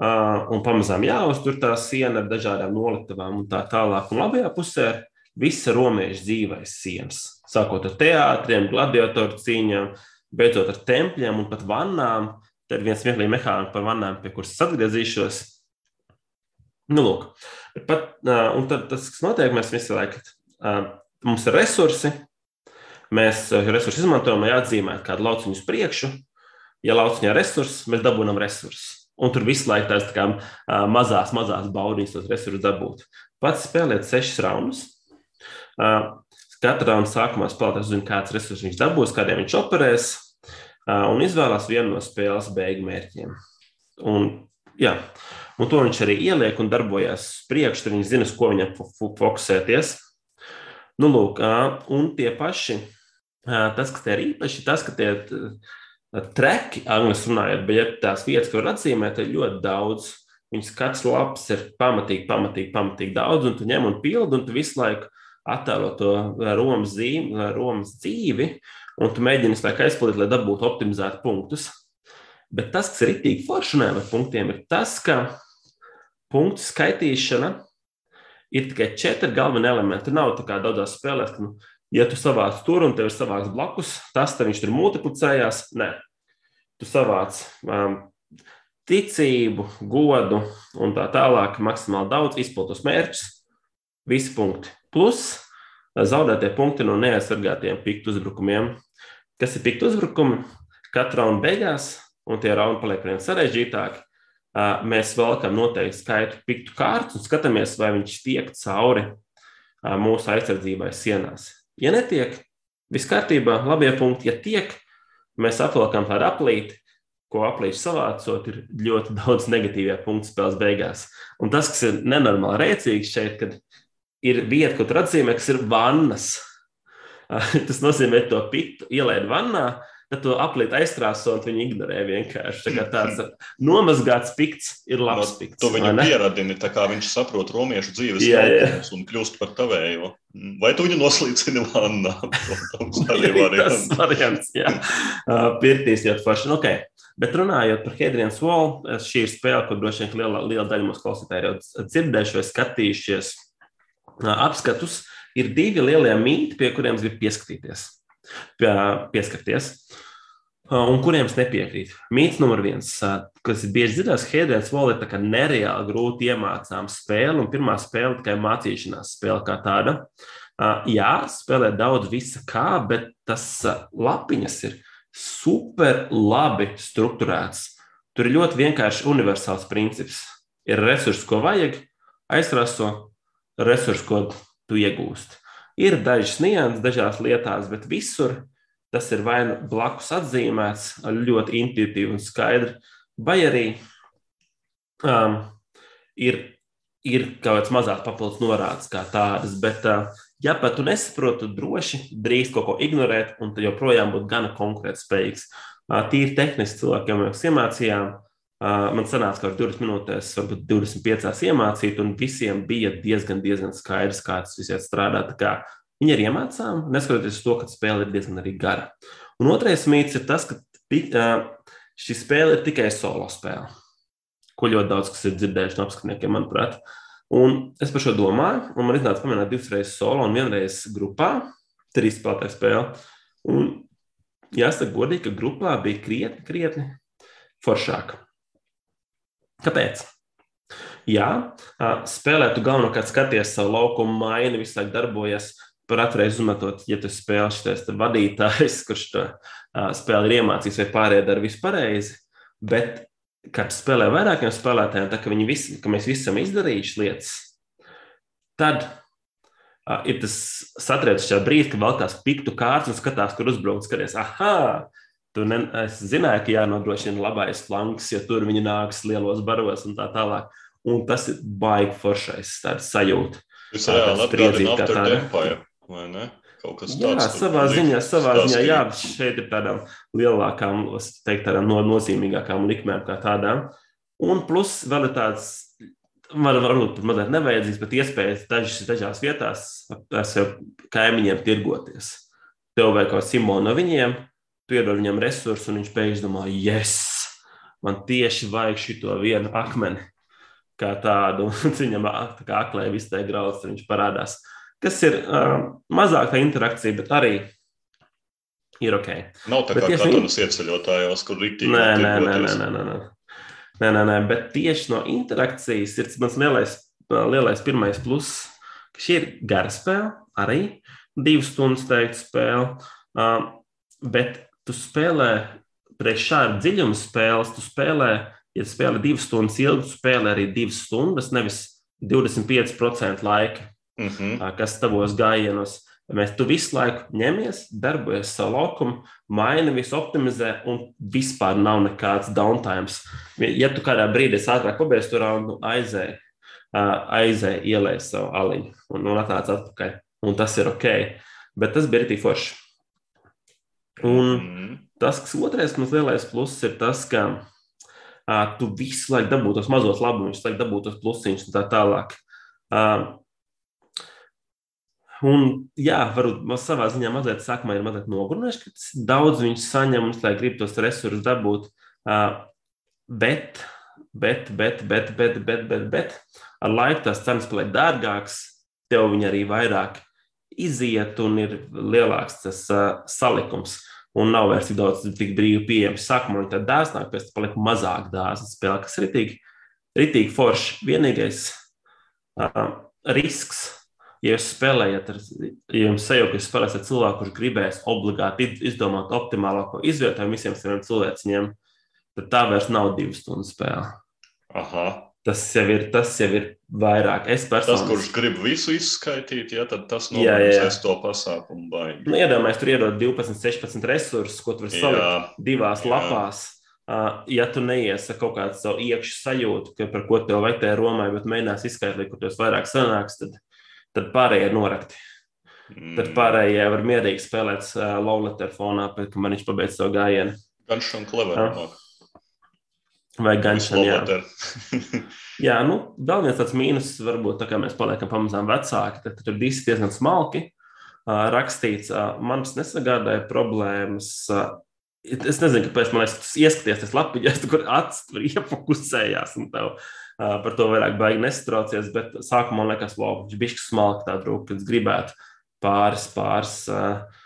Un pamazām jāuztur tā siena ar dažādām noliktavām un tā tālāk. Un labajā pusē ir visa romiešu dzīves sienas. Sākot ar teātriem, gladiatoru cīņām, beidzot ar tempļiem un pat vannām. Tad viens smieklīgs mehānisms par vannām, pie kuras atgriezīšos. Nu, lūk, pat, un tad tas, kas notiek, mēs visu laiku, mums ir resursi, mēs resursus izmantojam, lai atzīmētu kādu lauciņu uz priekšu. Ja lauciņā ir resursi, mēs dabūjam resursus. Un tur visu laiku tās tā kā mazās, mazās baudiņas tos resursus dabūt. Pats spēlēt sešas raundus. Katrā raundā sākumā spēlētājs zina, kāds resurss viņš dabūs, kādiem viņš operēs, un izvēlās vienu no spēles beigu mērķiem. Un, jā, un to viņš arī ieliek un darbojas priekšā, tad viņš zina, uz ko viņam fokusēties. Nu, lūk, un tie paši, tas, kas te ir īpaši, tas, ka tie treki, angļuiski runājot, bet tās vietas, ko var atzīmēt, ir ļoti daudz. Viņas katrs lapas ir pamatīgi, pamatīgi, pamatīgi daudz, un tu ņem un pildi, un tu visu laiku attēlo to Romas, zīmi, Romas dzīvi, un tu mēģini visu laiku aizpildīt, lai dabūtu optimizētu punktus. Bet tas, kas ir rītīgi foršanai ar punktiem, ir tas, ka punktu skaitīšana ir tikai četri galvenie elementi. Nav tā kā daudzās spēlēs, ka, nu, ja tu savāc tur un tev ir savāks blakus, tas tad viņš tur multiplicējās. Nē, tu savāc um, ticību, godu un tā tālāk, maksimāli daudz izpildus mērķus, visi punkti. Plus zaudētie punkti no neaizsargātiem piktu uzbrukumiem. Kas ir piktu uzbrukumi? Katra raunda beigās, un tie rauni paliek vien sarežģītāki, mēs velkam noteikti skaitu piktu kārtas un skatāmies, vai viņš tiek cauri mūsu aizsardzībai sienās. Ja netiek, viss kārtībā, labie punkti. Ja tiek, mēs apvelkam tādu aplīti, ko aplīšu savācot, ir ļoti [laughs] daudz negatīvie punktu spēles beigās. Un tas, kas ir nenormāli rēcīgs šeit, kad ir vieta, ko tur atzīmē, kas ir vannas. [laughs] Tas nozīmē, ka to pitu ielaid vannā, tad to aplīt aizstrāso un viņi ignorē vienkārši. Tā kā tāds [laughs] nomazgāts pikts ir labs no, pikts. To viņu pieradini, tā kā viņš saprot romiešu dzīves jautājumus un kļūst par tavējo. Vai tu viņu noslīcini vannā? [laughs] Tas variants, jā. Pirtīs ļoti forši. Nu, okay. Bet runājot par Hedrijas Wall, šī ir spēle, ko droši vien liela, liela daļa mūsu klausītāju jau dzirdējuši vai skatījušies apskatus, ir divi lielie mīti, pie kuriem es gribu pieskatīties. Pie, pieskarties. Un kuriem es nepiekrītu. Mīts numur viens, kas ir bieži dzirdēts, Hedēns Vol ir nereāli grūti iemācām spēle, un pirmā spēle tikai mācīšanās spēle kā tāda. Jā, spēlē daudz visa kā, bet tas lapiņas ir super labi strukturēts. Tur ir ļoti vienkārši universāls princips. Ir resursi, ko vajag, aizraso, resursu, ko tu iegūsti. Ir dažas nianses, dažās lietās, bet visur tas ir vai nu blakus atzīmēts, ļoti intuitīvi un skaidri, vai arī um, ir, ir kaut kāds mazāk papildus norādes kā tādas. Bet, uh, ja pat tu nesaproti, tu droši drīz kaut ko ignorēt, un tu joprojām būtu gana konkrēti spējīgs. Uh, tīri tehniski cilvēkiem mēs iemācījām, Man sanāca, ka ar 20 minūtēs, varbūt 25 iemācīt, un visiem bija diezgan, diezgan skaidrs, kā tas viss strādā. Viņi arī iemācām, neskatoties to, ka spēle ir diezgan arī gara. Un otrais mīts ir tas, ka šī spēle ir tikai solo spēle, ko ļoti daudz kas ir dzirdējuši no apskatniekiem, manuprāt. Un es par šo domāju, un man iznāca pamanīt divas reizes solo un vienreiz grupā, trīs spēlētāju spēle. Un jāsaka godīgi, ka grupā bija krietni, krietni foršāka. Kāpēc? Jā, spēlē tu galvenokārt skaties savu laukumu, maini, visu laiku darbojas. Par atreiz uzmetot, ja tu spēlē šis vadītājs, [laughs] kurš to spēli ir iemācījis, vai pārējie dara visu pareizi. Bet, kad spēlē vairākiem spēlētājiem, tā ka, visi, ka mēs visi esam izdarījuši lietas, tad uh, ir tas satriecošais brīdis, kad vēl tās piktu kārtas un skatās, kur uzbraukt, skaties, ah, Tu ne, es zināju, ka jānodrošina labais flanks, jo tur viņi nāks lielos baros un tā tālāk. Un tas ir baigi foršais sajūta. Tas reāli atgādina After Empire, vai ne? Kaut kas tāds. Jā, savā ziņā, savā ziņā, jā, šeit ir tādām lielākām, teikt, tādām no, nozīmīgākām likmēm kā tādām. Un plus vēl ir tāds, var, varbūt mazliet nevajadzīgs, bet iespējas dažas, dažās vietās ar sev kaimiņiem tirgoties. Tev vajag kaut simbolu no viņiem, tu iedod viņam resursus, un viņš pēkšņi domā, yes, man tieši vajag šito vienu akmeni. Kā tādu, [laughs] viņam tā kā aklē viss tā grauds, viņš parādās. kas ir uh, mazāk tā interakcija, bet arī ir ok. Nav tā Bet kā katonas ieceļotājos, kur rītīgi Nē, nē, nē, nē, nē, nē, nē. Nē, nē, nē, bet tieši no interakcijas ir mans lielais, lielais pirmais pluss, ka šī ir gara spēle, arī divas stundas teiktu spēle. Uh, bet tu spēlē priekš šāda dziļuma spēles, tu spēlē, ja spēlē divas stundas ilgi, tu spēlē arī divas stundas, nevis 25% laika, Mm -hmm. kas tavos gājienos. Mēs tu visu laiku ņemies, darbojies savu laukumu, maini, visu optimizē, un vispār nav nekāds downtime. Ja tu kādā brīdī ātrāk pabeigts to raundu, aizēji, aizēji, ielēji savu aliņu un, un atnāc atpakaļ. Un tas ir ok. Bet tas bija arī forši. Un Mm. tas, kas otrais mums lielais pluss, ir tas, ka uh, tu visu laiku dabū tos mazos labumus, visu laiku dabū tos plusiņus un tā tālāk. Uh, un, jā, varbūt man savā ziņā mazliet sākumā ir mazliet nogurinājuši, ka daudz viņus saņem un lai grib tos resursus dabūt. Uh, bet, bet, bet, bet, bet, bet, bet, bet ar laiku tās cenas paliek dārgākas, tev viņi arī vairāk iziet un ir lielāks tas uh, salikums. Un nav vairs tik daudz tik brīvi pieejams. Sākumā viņi tādi dāsnāk, pēc tam paliek mazāk dāsna spēle, kas ir ritīgi, ritīgi forši. Vienīgais uh, risks, ja jūs spēlējat, ja jums sajūta, ka jūs spēlēsiet cilvēku, kurš gribēs obligāti izdomāt optimālāko izvietojumu visiem saviem cilvēciņiem, tad tā vairs nav divu stundu spēle. Aha. Tas jau ir, tas jau ir vairāk. Es Tas, personīgi kurš grib visu izskaidrot, ja, tad tas nomaksās to pasākumu. Nu, iedomājieties, tur iedod 12, 16 resursus, ko tu vari salikt divās jā. lapās. Uh, ja tu neiesi ar kaut kādu savu iekšā sajūtu, ka par ko tev vajag tajā Romā, bet mēģinās izskaidrot, kur tas vairāk sanāks, tad, tad pārējie ir norakti. mm, Tad pārējie var mierīgi spēlēt uh, Lowletter fonā, pēc tam viņš pabeidz savu gājienu. Gan šam Jā. kleveram. Vai gan šādi. Jā. [laughs] Jā, nu, vēl viens tāds mīnus, varbūt tā kā mēs paliekam pamazām vecāki, tad tur viss diezgan smalki uh, rakstīts. Uh, man tas nesagādāja problēmas. Uh, Es nezinu, kāpēc man liekas, tas ieskaties, tas lapiņas, [laughs] kur acis tur iefokusējās un tev par to vairāk baigi nesatraucies. Bet sākumā man liekas, wow, viņš bija smalki tā drūka, ka es gribētu pāris, pāris uh,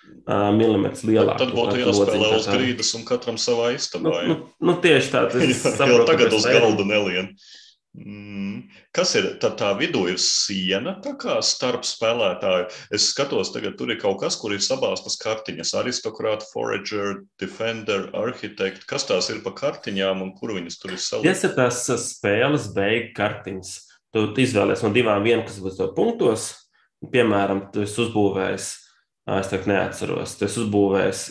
milimetrus lielāku. Tad būtu jāspēlē uz grīdas un katram savā Nu, istabā. nu, nu, tieši tā, tas [laughs] Jā, jau tagad uz ir. galda nelien. Mm. Kas ir tā, tā vidū, ir siena starp spēlētāju? Es skatos, tagad tur ir kaut kas, kur ir sabāztas kartiņas. Aristokrāta, forager, defender, architekt. Kas tās ir pa kartiņām un kur viņas tur ir Tas saliktas? ir tās uh, spēles beigu kartiņas. Tu izvēlējies no divām, vienu, kas būs to punktos. Piemēram, tu esi uzbūvējis, es tagad neatceros, uzbūvējis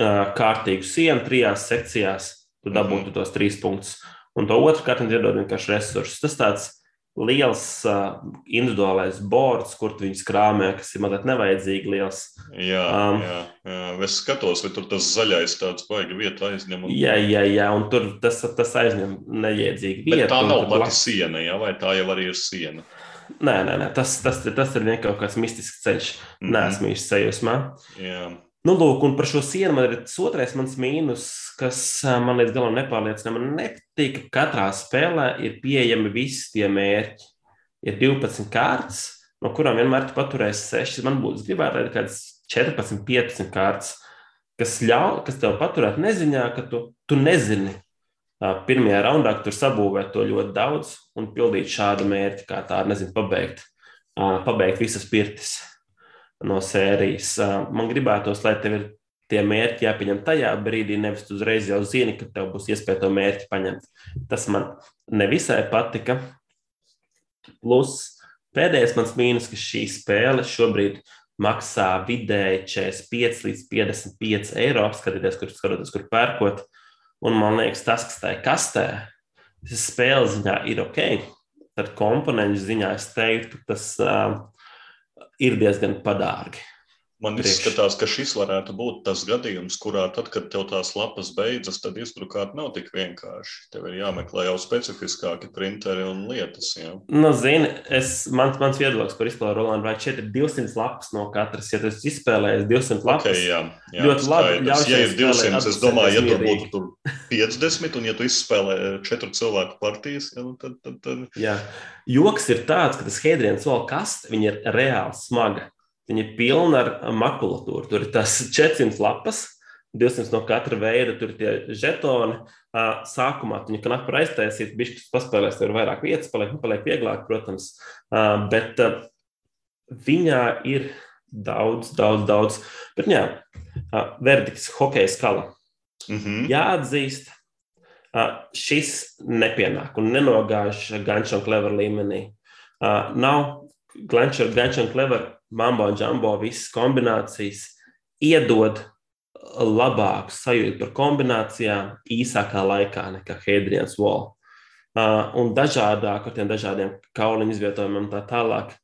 ā, kārtīgu sienu trijās sekcijās, tu dabūtu tos trīs punktus. Un to otru kartiņu iedod vienkārši resursus. Tas tāds liels uh, individuālais bords, kur tu viņus krāmē, kas ir mazliet nevajadzīgi liels. Jā, Um, jā, jā. Es skatos, vai tur tas zaļais tāds baigi vieta aizņem. Un... Jā, jā, jā, un tur tas, tas aizņem neiedzīgi Bet vietu. tā un nav pati siena, jā, vai tā jau arī ir siena? Nē, nē, nē tas, tas, tas ir vienkārši kaut kāds mistisks ceļš. Mhm. Nē, esmu īsti sajūsmā. Jā. Nu, lūk, un par šo sienu man ir tas otrais mans mīnus, kas man līdz galam nepārliecina. Man nepatīk, ka katrā spēlē ir pieejami visi tie mērķi. Ir 12 kārtas, no kurām vienmēr tu paturēsi 6. Man būtu, gribētu, lai ir kāds 14, 15 kārtas, kas ļauj, kas tev paturēt neziņā, ka tu, tu nezini. Pirmajā raundā, tur sabūvēt to ļoti daudz un pildīt šādu mērķi, kā tā, nezinu, pabeigt, pabeigt visas pirtis no sērijas. Man gribētos, lai tev ir tie mērķi jāpieņem tajā brīdī, nevis uzreiz jau zini, ka tev būs iespēja to mērķi paņemt. Tas man nevisai patika. Plus, pēdējais mans mīnus, ka šī spēle šobrīd maksā vidēji 45 līdz 55 eiro. Skatieties, kur skatoties, kur pērkot. Un man liekas, tas, kas tajā kastē, tas spēles ziņā ir ok. Tad komponentu ziņā es teiktu, tas uh, ir diezgan padārgi. Man Priekš. izskatās, ka šis varētu būt tas gadījums, kurā tad, kad tev tās lapas beidzas, tad izdrukāt nav tik vienkārši. Tev ir jāmeklē jau specifiskāki printeri un lietas. Jā. Nu, zini, es, mans, mans viedoklis par izspēli Rolandu vai 4 200 lapas no katras. Ja tu esi izspēlējis 200 lapas, Okay, jā, jā, Ļoti labi, skaidrs. ļauj Ja ir spēlei 200, es domāju, ja tur būtu tur 50, un ja tu izspēlē četru cilvēku partijas, jā, nu tad, tad, tad Jā. Joks ir tāds, ka tas Hedrians vēl kaste, viņa ir reāli smaga. Viņa ir pilna ar makulatūru. Tur ir tas 400 lapas, 200 no katra veida, tur ir tie žetoni. Sākumā viņa knapi var aiztaisīt, bišķis paspēlēs, tur ir vairāk vietas, paliek, nu, paliek vieglāk, protams. Bet viņā ir daudz, daudz, daudz. Bet jā, verdikts, hokeja skala. mhm. Jāatzīst, ā, šis nepienāk un nenogāž Ganča un Clever līmenī. Nav Ganča un Clever, Mambo un Jumbo visas kombinācijas iedod labāku sajūtu par kombinācijām īsākā laikā nekā Hadrians Wall. Uh, un dažādāk ar tiem dažādiem kauliņu izvietojumiem un tā tālāk.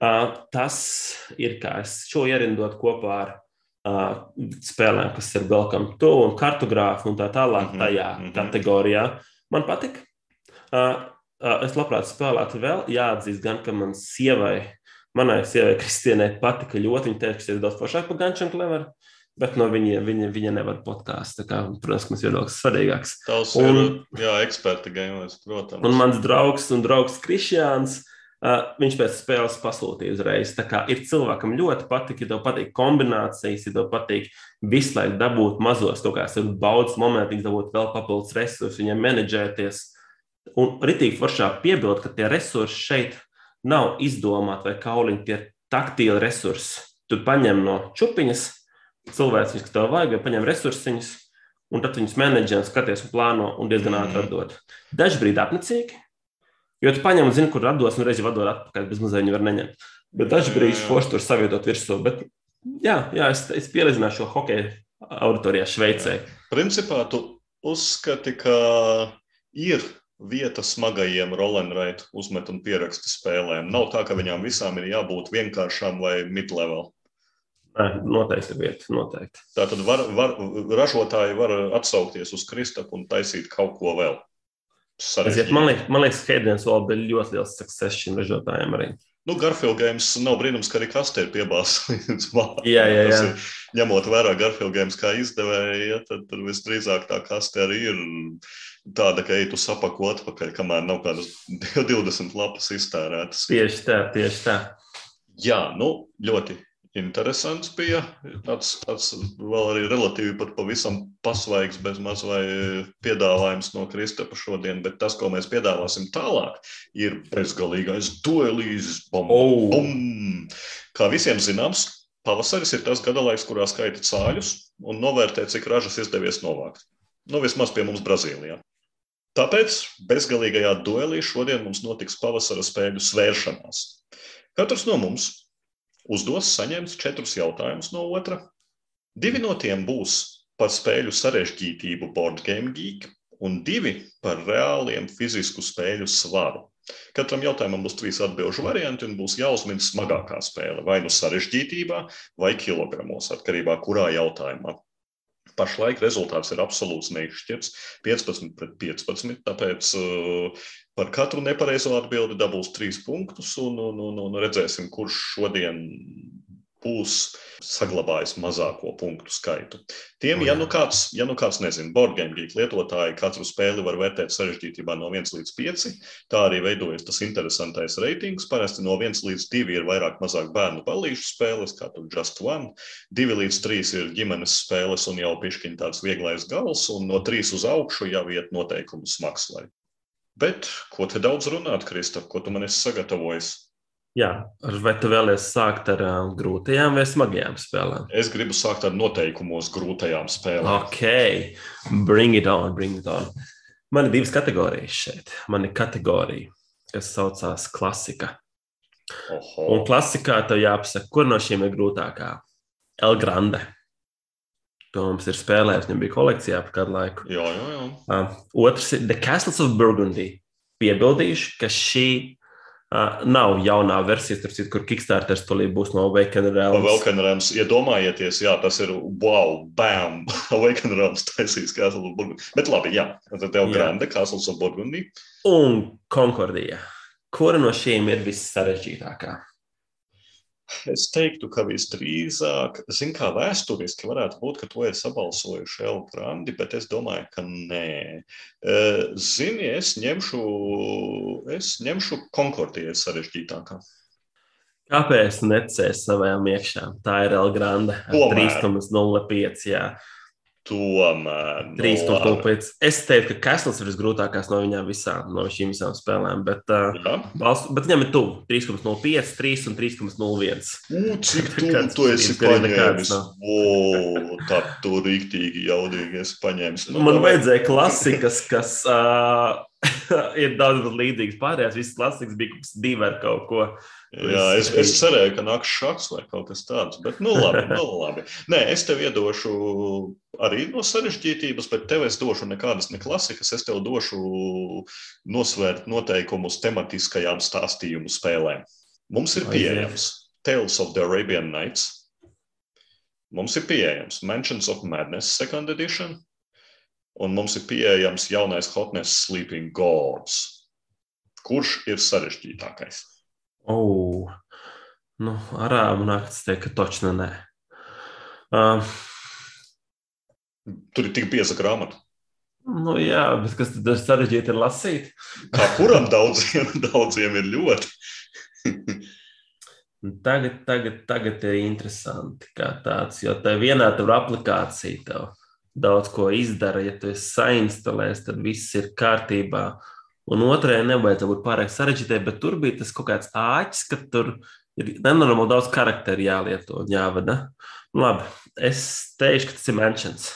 Uh, tas ir kā es šo ierindot kopā ar uh, spēlēm, kas ir Welcome to un kartogrāfu un tā tālāk Mhm, tajā mhm. kategorijā. Man patīk. Uh, uh, es labprāt spēlētu vēl. Jāatzīst gan, ka man sievai, manai sievai Kristienai patika ļoti. Viņa teica, ka tas ir daudz foršāk par Ganču un Cleveru. Bet no viņa, viņa, viņa nevar podkāstu. Protams, mums viedoklis svarīgāks. Tavs Un- ir eksperta gamelis, protams. Un mans draugs un draugs Kristians, uh, viņš pēc spēles pasūtīja uzreiz. Tā kā ir cilvēkam ļoti patīk, ja tev patīk kombinācijas, ja tev patīk visu laiku dabūt mazos kaut kādas baudas momentus, dabūt vēl papildus resursus, viņiem menedžēties. Un ritīgi foršā piebilst, ka tie resursi šeit nav izdomāti vai kauliņi, tie taktīli resursi. Tu paņem no čupiņas cilvēks, kas tev vajag, vai paņem resursiņus, un tad viņus menedžē, skaties un plāno un diezgan ātri Mhm. atdod. Dažbrīd apnicīgi, jo tu paņem un zini, kur atdos, un reizi atdod atpakaļ, bez mazliet viņi var neņemt. Bet dažbrīd Jā, jā. forši tur savietot virsū. Bet, jā, jā, es, es pielīdzināšu šo hokeju auditorijā Šveicē. Principā tu uzskati, ka ir vieta smagajiem rolenraitu uzmet un pierakstu spēlēm. Nav tā, ka viņām visām ir jābūt vienkāršām vai mid-level. Nē, Noteikti vieta, noteikti. Tātad var, var, ražotāji var atsaukties uz Kristapu un taisīt kaut ko vēl. Aiziet, Man liekas, man liekas ka Hedrians vēl bija ļoti liels success šim ražotājiem arī. Nu, Garfield Games nav brīnums, ka arī kastē ir piebāzta [laughs] līdz malam. Jā, jā, jā. ir, ņemot vērā Garfield Games kā izdevēja, ja, tad, tad visdrīzāk tā kaste arī ir tāda, ka ej tu sapako atpakaļ, kamēr nav kādas [laughs] 20 lapas iztērētas. Tieši tā, tieši tā. Jā, nu, ļoti interesants bija. Tāds, tāds vēl arī relatīvi pat pavisam pasvaigs, bez maz vai piedāvājums no Kristapa šodien, bet tas, ko mēs piedāvāsim tālāk, ir bezgalīgais duelīs. Bum, Oh. bum. Kā visiem zināms, pavasaris ir tas gada laiks, kurā skaita cāļus un novērtē, cik ražas izdevies novākt. Nu, vismaz pie mums Brazīlijā. Tāpēc bezgalīgajā duelī šodien mums notiks pavasara spēļu svēršanās. Katrs no mums uzdos saņems četrus jautājumus no otra. Divi no tiem būs par spēļu sarežģītību Board Game Geek, un divi par reāliem fizisku spēļu svaru. Katram jautājumam būs trīs atbildžu varianti, un būs jāuzmin smagākā spēle, vai nu sarežģītībā, vai kilogramos, atkarībā kurā jautājumā. Pašlaik rezultāts ir absolūts neizšķirts - 15 pret 15. Tāpēc uh, par katru nepareizo atbildi dabūs trīs punktus, un, un, un, un redzēsim, kurš šodien būs saglabājis mazāko punktu skaitu. Tiem, ja nu kāds, ja nu kāds nezina, board game geek lietotāji katru spēli var vērtēt sarežģītībā no 1 līdz 5. Tā arī veidojas tas interesantais reitings. Parasti no 1 līdz 2 ir vairāk mazāk bērnu balīšu spēles, kā tur Just One. 2 līdz 3 ir ģimenes spēles un jau pišķiņ tāds vieglais gals, un no 3 uz augšu jau iet noteikumu smagslai. Bet ko te daudz runāt, Kristap, ko tu man esi sagatavojis? Jā, vai tu vēlies sākt ar uh, grūtajām vai smagajām spēlēm? Es gribu sākt ar noteikumos grūtajām spēlēm. Ok, bring it on, bring it on. Man ir divas kategorijas šeit. Man ir kategorija, kas saucās klasika. Oho. Un klasikā tev jāpasaka, kur no šiem ir grūtākā. El Grande. To mums ir spēlējis, viņam bija kolekcijā par kādu laiku. Jā, jā, jā. Uh, otrs ir The Castles of Burgundy. Piebildīšu, ka šī Uh, nav jaunā versija, citu, kur Kickstarters tūlīt būs no Awaken Realms. Awaken Realms, iedomājieties, jā, tas ir wow, bam, [laughs] Awaken Realms taisīs Castle of Burgundy. Bet labi, jā, tad tev Grande, Castles of Burgundy. Un Concordija. Kura no šīm ir vissarežģītākā? Es teiktu, ka visdrīzāk, zin kā vēsturiski varētu būt, ka to ir sabalsojuši Elu Grandi, bet es domāju, ka nē. Zini, es ņemšu, es ņemšu Konkordiju sarežģītākā. Kāpēc necēs savām iekšām? Tā ir Elu Grande 3,05. Tomēr. 3,5. Es teiktu, ka Kessels ir visgrūtākais no viņām visām, no šīm visām spēlēm. Bet, uh, balst, bet viņam ir tuvu 3,05, 3 un 3,01. Cik [laughs] tuvu tu esi paņēmis? O, tā tu rīktīgi jaudīgi esi paņēmis. Nu, Man vajadzēja klasikas, kas uh, [laughs] ir daudz līdzīgas pārējās. Visas klasikas bija divi ar kaut ko. Jā, es, es cerēju, ka nāks šāds vai kaut kas tāds. Bet, nu, labi, nu, labi. Nē, es tev iedošu arī no sarežģītības, bet tev es došu nekādas ne klasikas. Es tev došu nosvērt noteikumus tematiskajām stāstījumu spēlēm. Mums ir pieejams Tales of the Arabian Nights. Mums ir pieejams Mansions of Madness Second Edition. Un mums ir pieejams jaunais Hotness Sleeping Gods. Kurš ir sarežģītākais? Oh, nu, arābu naktis teikt, ka točna nē. Uh, Tur ir tik piesa grāmata. Nu, jā, bet kas tad sarežģīti ir lasīt? Kā kuram daudziem, [laughs] daudziem ir ļoti. [laughs] tagad, tagad, tagad ir interesanti, kā tāds, jo tā vienā tur aplikācija tev daudz ko izdara. Ja tu esi sainstalējis, tad viss ir kārtībā. Uh, Un otrajai nevajadzētu būt pārāk sarežģītai, bet tur bija tas kaut kāds āķis, ka tur ir nenormāli daudz karakteru jālieto un jāvada. Nu, labi, es teikšu, ka tas ir mentions.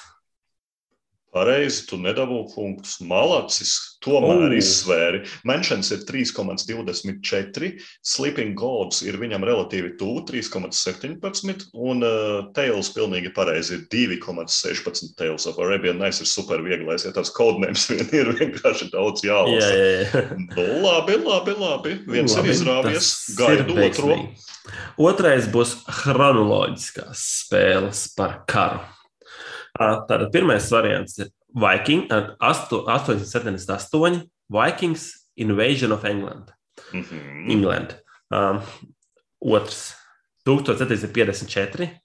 Pareizi, tu nedabūji punktus. Malacis tomēr uh. izsvēri. Mentions ir 3,24, Sleeping Gods ir viņam relatīvi tuvu 3,17, un uh, Tails pilnīgi pareizi ir 2,16. Tails of Arabian Nights ir super vieglais, ja tāds kodnēms vien [laughs] ir vienkārši daudz jālasa. Jā, jā, jā. Nu, labi, labi, labi. Viens labi, ir izrāvies, gaidu otro. Otrais būs chronoloģiskās spēles par karu. Tātad pirmais variants ir Viking, 878, Vikings Invasion of England. Mm -hmm. England. Um, otrs, 1754,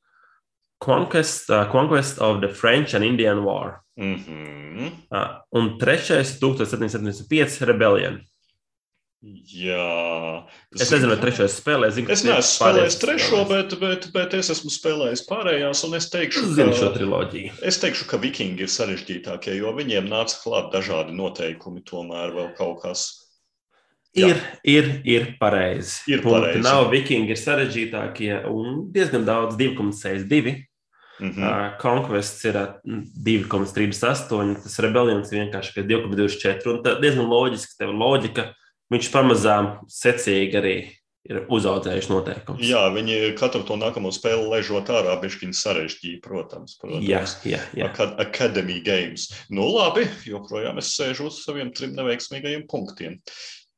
Conquest, uh, Conquest of the French and Indian War. Mm -hmm. uh, un trešais, 1775, Rebellion. Jā, es nezinu, vai trešais spēlē. Zinu, es neesmu spēlējis trešo, bet, bet, bet es esmu spēlējis pārējās. Es teikšu, ka, šo triloģiju. Es teikšu, ka vikingi ir sarežģītākie, jo viņiem nāca klāt dažādi noteikumi, tomēr vēl kaut kas. Jā. Ir, ir, ir pareizi. Ir pareizi. Nav vikingi, ir sarežģītākie un diezgan daudz 2,62. Mm -hmm. Conquests ir 2,38, tas rebellions ir vienkārši 2,24. Un tas diezgan loģiski, tev loģika viņš pamazām secīgi arī ir uzauguši noteikums. Jā, viņi katru to nākamo spēli ležot ārā, bišķiņi sarežģīja, protams. protams. Jā, jā, jā. Akad Academy Games. Nu, labi, joprojām es sēžu uz saviem trim neveiksmīgajiem punktiem.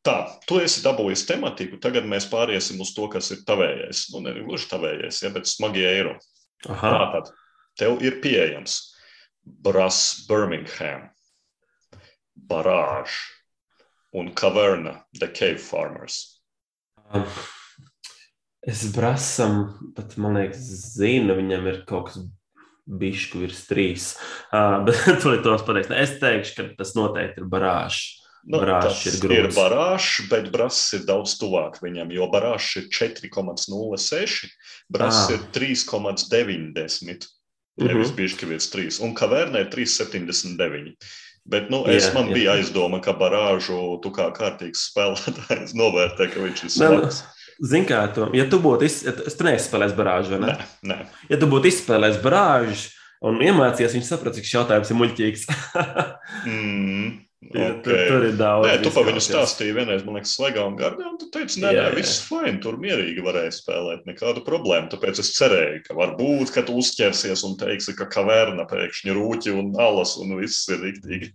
Tā, tu esi dabūjis tematiku, tagad mēs pāriesim uz to, kas ir tavējais. Nu, ne gluži tavējais, ja, bet smagie eiro. Aha. Tātad, tev ir pieejams Brass Birmingham, Barāžs, un Caverna, The Cave Farmers? Um, es brāzam, bet man liekas, zinu, viņam ir kaut kas bišku virs trīs. Uh, [laughs] bet to tos pateiks. Es teikšu, ka tas noteikti ir barāžs. Nu, barāžs ir grūts. Ir barāžs, bet brass ir daudz tuvāk viņam, jo barāžs ir 4,06, brass ah. ir 3,90. Nevis mm -hmm. bišķi virs 3. Un kavērnē ir 3,79. Bet nu, es, jā, man jā. bija aizdoma, ka barāžu tu kā kārtīgs spēlētājs novērtē, ka viņš ir smags. Zini, kā tu, ja tu būtu izspēlējis, tu neizspēlēsi barāžu, vai ne? Nē, nē. Ja tu būtu izspēlējis barāžu un iemācījies, viņš saprot, cik šis jautājums ir muļķīgs. [laughs] mm. Okay. Tur, tur ir daudz. Nē, tu pa viņu stāstīji vienreiz, man liekas, slēgā un gardā, un tu teici, nē, jā, nē, viss fine, tur mierīgi varēja spēlēt, nekādu problēmu. Tāpēc es cerēju, ka varbūt, ka tu uzķersies un teiksi, ka kaverna pēkšņi rūķi un alas un viss ir riktīgi.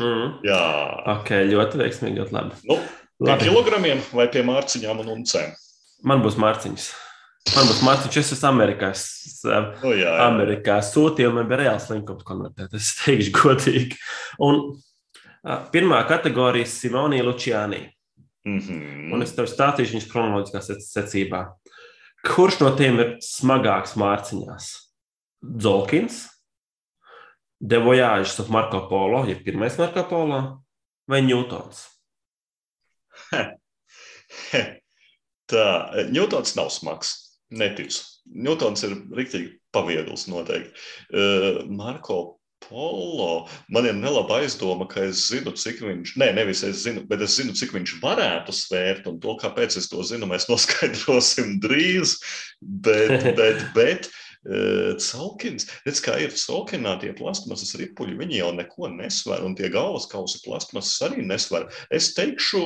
Mm. Jā. Ok, ļoti veiksmīgi, ļoti labi. Nu, Pie kilogramiem vai pie mārciņām un uncēm? Man būs mārciņas. Man būs mārciņš, es esmu Amerikā. Es, jā. Amerikā sūtīju, man bija reāls linkums konvertēt. Es teikšu godīgi. Un pirmā kategorija ir Simonija Lučiānī. Mhm. Un es tev stāstīšu viņas kronoloģiskā sec- secībā. Kurš no tiem ir smagāks mārciņās? Dzolkins, De Voyages of Marko Polo, ja pirmais Marko Polo, vai Ņūtons? [laughs] Tā, Ņūtons nav smags. Neticu. Ņūtons ir rīktīgi paviegls noteikti. Uh, Marko Polo. Man ir nelaba aizdoma, ka es zinu, cik viņš, nē, nevis es zinu, bet es zinu, cik viņš varētu svērt, un to, kāpēc es to zinu, mēs [laughs] noskaidrosim drīz. Bet, [laughs] bet, bet uh, Calkins, redz, kā ir Calkinā tie plastmasas ripuļi, viņi jau neko nesver, un tie galvas kausi plastmasas arī nesver. Es teikšu,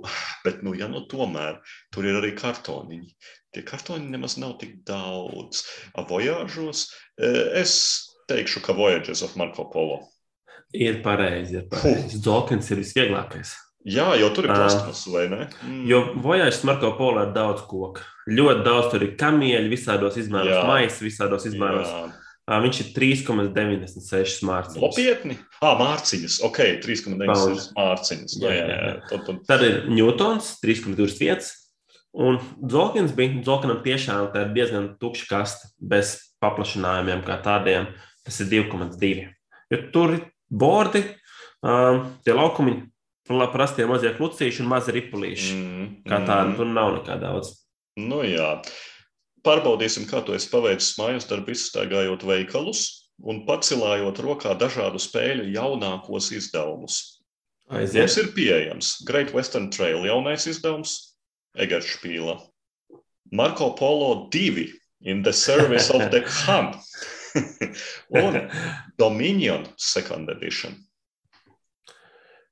[sighs] bet, nu, ja nu tomēr, tur ir arī kartoniņi. Tie kartoni nemaz nav tik daudz. Vojāžos es teikšu, ka Voyages of Marko Polo. Ir pareizi, ir pareizi. Dzolkins ir visvieglākais. Jā, jo tur ir Ā. plasmas, vai ne? Mm. Jo Vojages Marko Polo ir daudz koku. Ļoti daudz tur ir kamieļi, visādos izmēros, maisa, visādos izmēros. Jā. Ā, Viņš ir 3,96 mārciņas. Nopietni? Ah, mārciņas. Ok, 3,9 Pounds. mārciņas. Jā, jā, jā. Tad, tad, Tad ir Ņūtons, 3,25. Un Zolkins bija. Zolkinam tiešām tā ir diezgan tukša kaste, bez paplašinājumiem kā tādiem. Tas ir 2,2. Jo tur ir bordi, um, tie laukumi, prastie mazie klucīši un mazi ripulīši. mm, Kā tāda, tur nav nekā daudz. Nu, jā. Pārbaudīsim, kā to es paveicu mājās darbā, izstaigājot veikalus un pacilājot rokā dažādu spēļu jaunākos izdevumus. Mums Aiziet. ir pieejams Great Western Trail jaunais izdevums, Egeršpīla, Marko Polo 2 in the service of the [laughs] Khan [laughs] un Dominion Second Edition.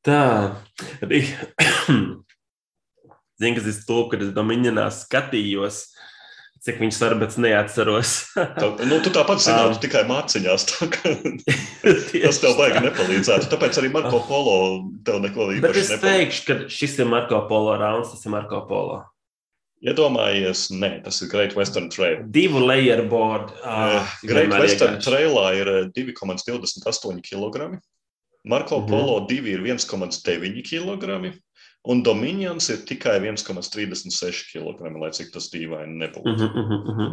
Tā. [coughs] Zinu, kas ir stulbi, kad es Dominionā skatījos, cik viņš var, bet es neatceros. [laughs] Tā, nu, tu tāpat zinātu, Um. tikai māciņās. Tā, [laughs] tas tev baigi nepalīdzētu. Tāpēc arī Marko Polo tev neko īpaši es nepalīdz. teikšu, ka šis ir Marko Polo rauns, tas ir Marko Polo. Iedomājies, nē, tas ir Great Western Trail. Divu layer board. Uh, Ah, Great vienmēr Western iegājuši. Trailā ir eh, 2,28 kg. Marko. Polo 2 ir 1,9 kg. Un Dominions ir tikai 1,36 kg, lai cik tas dīvaini nebūtu. Mhm, mhm, mhm.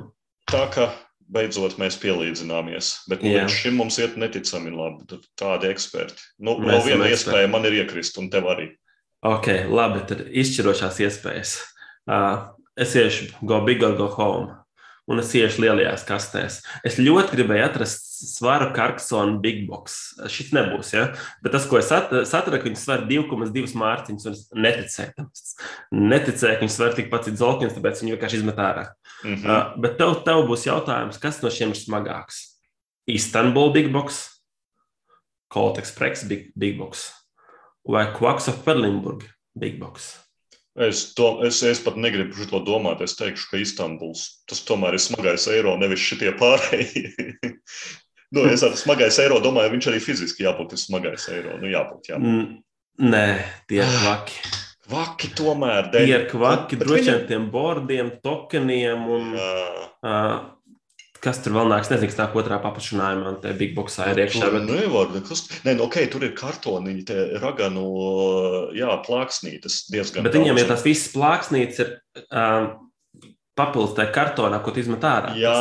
Tā kā beidzot mēs pielīdzināmies. Bet nu, līdz šim mums iet neticami labi. Tādi eksperti. Nu, vēl viena eksperti. iespēja man ir iekrist, un tev arī. Ok, labi, tad izšķirošās iespējas. Uh, es iešu go big or go home. Un es iešu lielajās kastēs. Es ļoti gribēju atrast svaru Karksonu Big Box. Šis nebūs, ja? Bet tas, ko es at- satradu, ka viņi sver 2,2 mārciņas, un es neticēju Neticēju, ka viņi sver tikpat cik Zolkins, tāpēc viņi vienkārši izmet ārā. Mhm. Uh, bet tev, tev būs jautājums, kas no šiem ir smagāks? Istanbul Big Box, Colt Express Big, Big Box vai Quacks of Perlimburg Big Box? Es, to, es, es pat negribu par to domāt. Es teikšu, ka Istanbuls tas tomēr ir smagais eiro, nevis šitie pārējie. [laughs] nu, es ar smagais eiro domāju, viņš arī fiziski jābūt smagais eiro. Nu, jābūt, jābūt. Mm, Nē, tie ir kvaki. Vaki tomēr. Tie ir kvaki, droši vien viņam- tiem bordiem, tokeniem un Jā. uh, kas tur vēl nāks. Nezinu, kas tā otrā paplašinājumā, un te Big Boxā ir iekšā. Bet... nevar nekas. Nē, nu, ok, tur ir kartoniņi, tie raganu, jā, plāksnītes diezgan. Bet viņiem daudz. tās visas plāksnītes, ir um, papildus tajā kartonā, ko tu izmet ārā. Jā,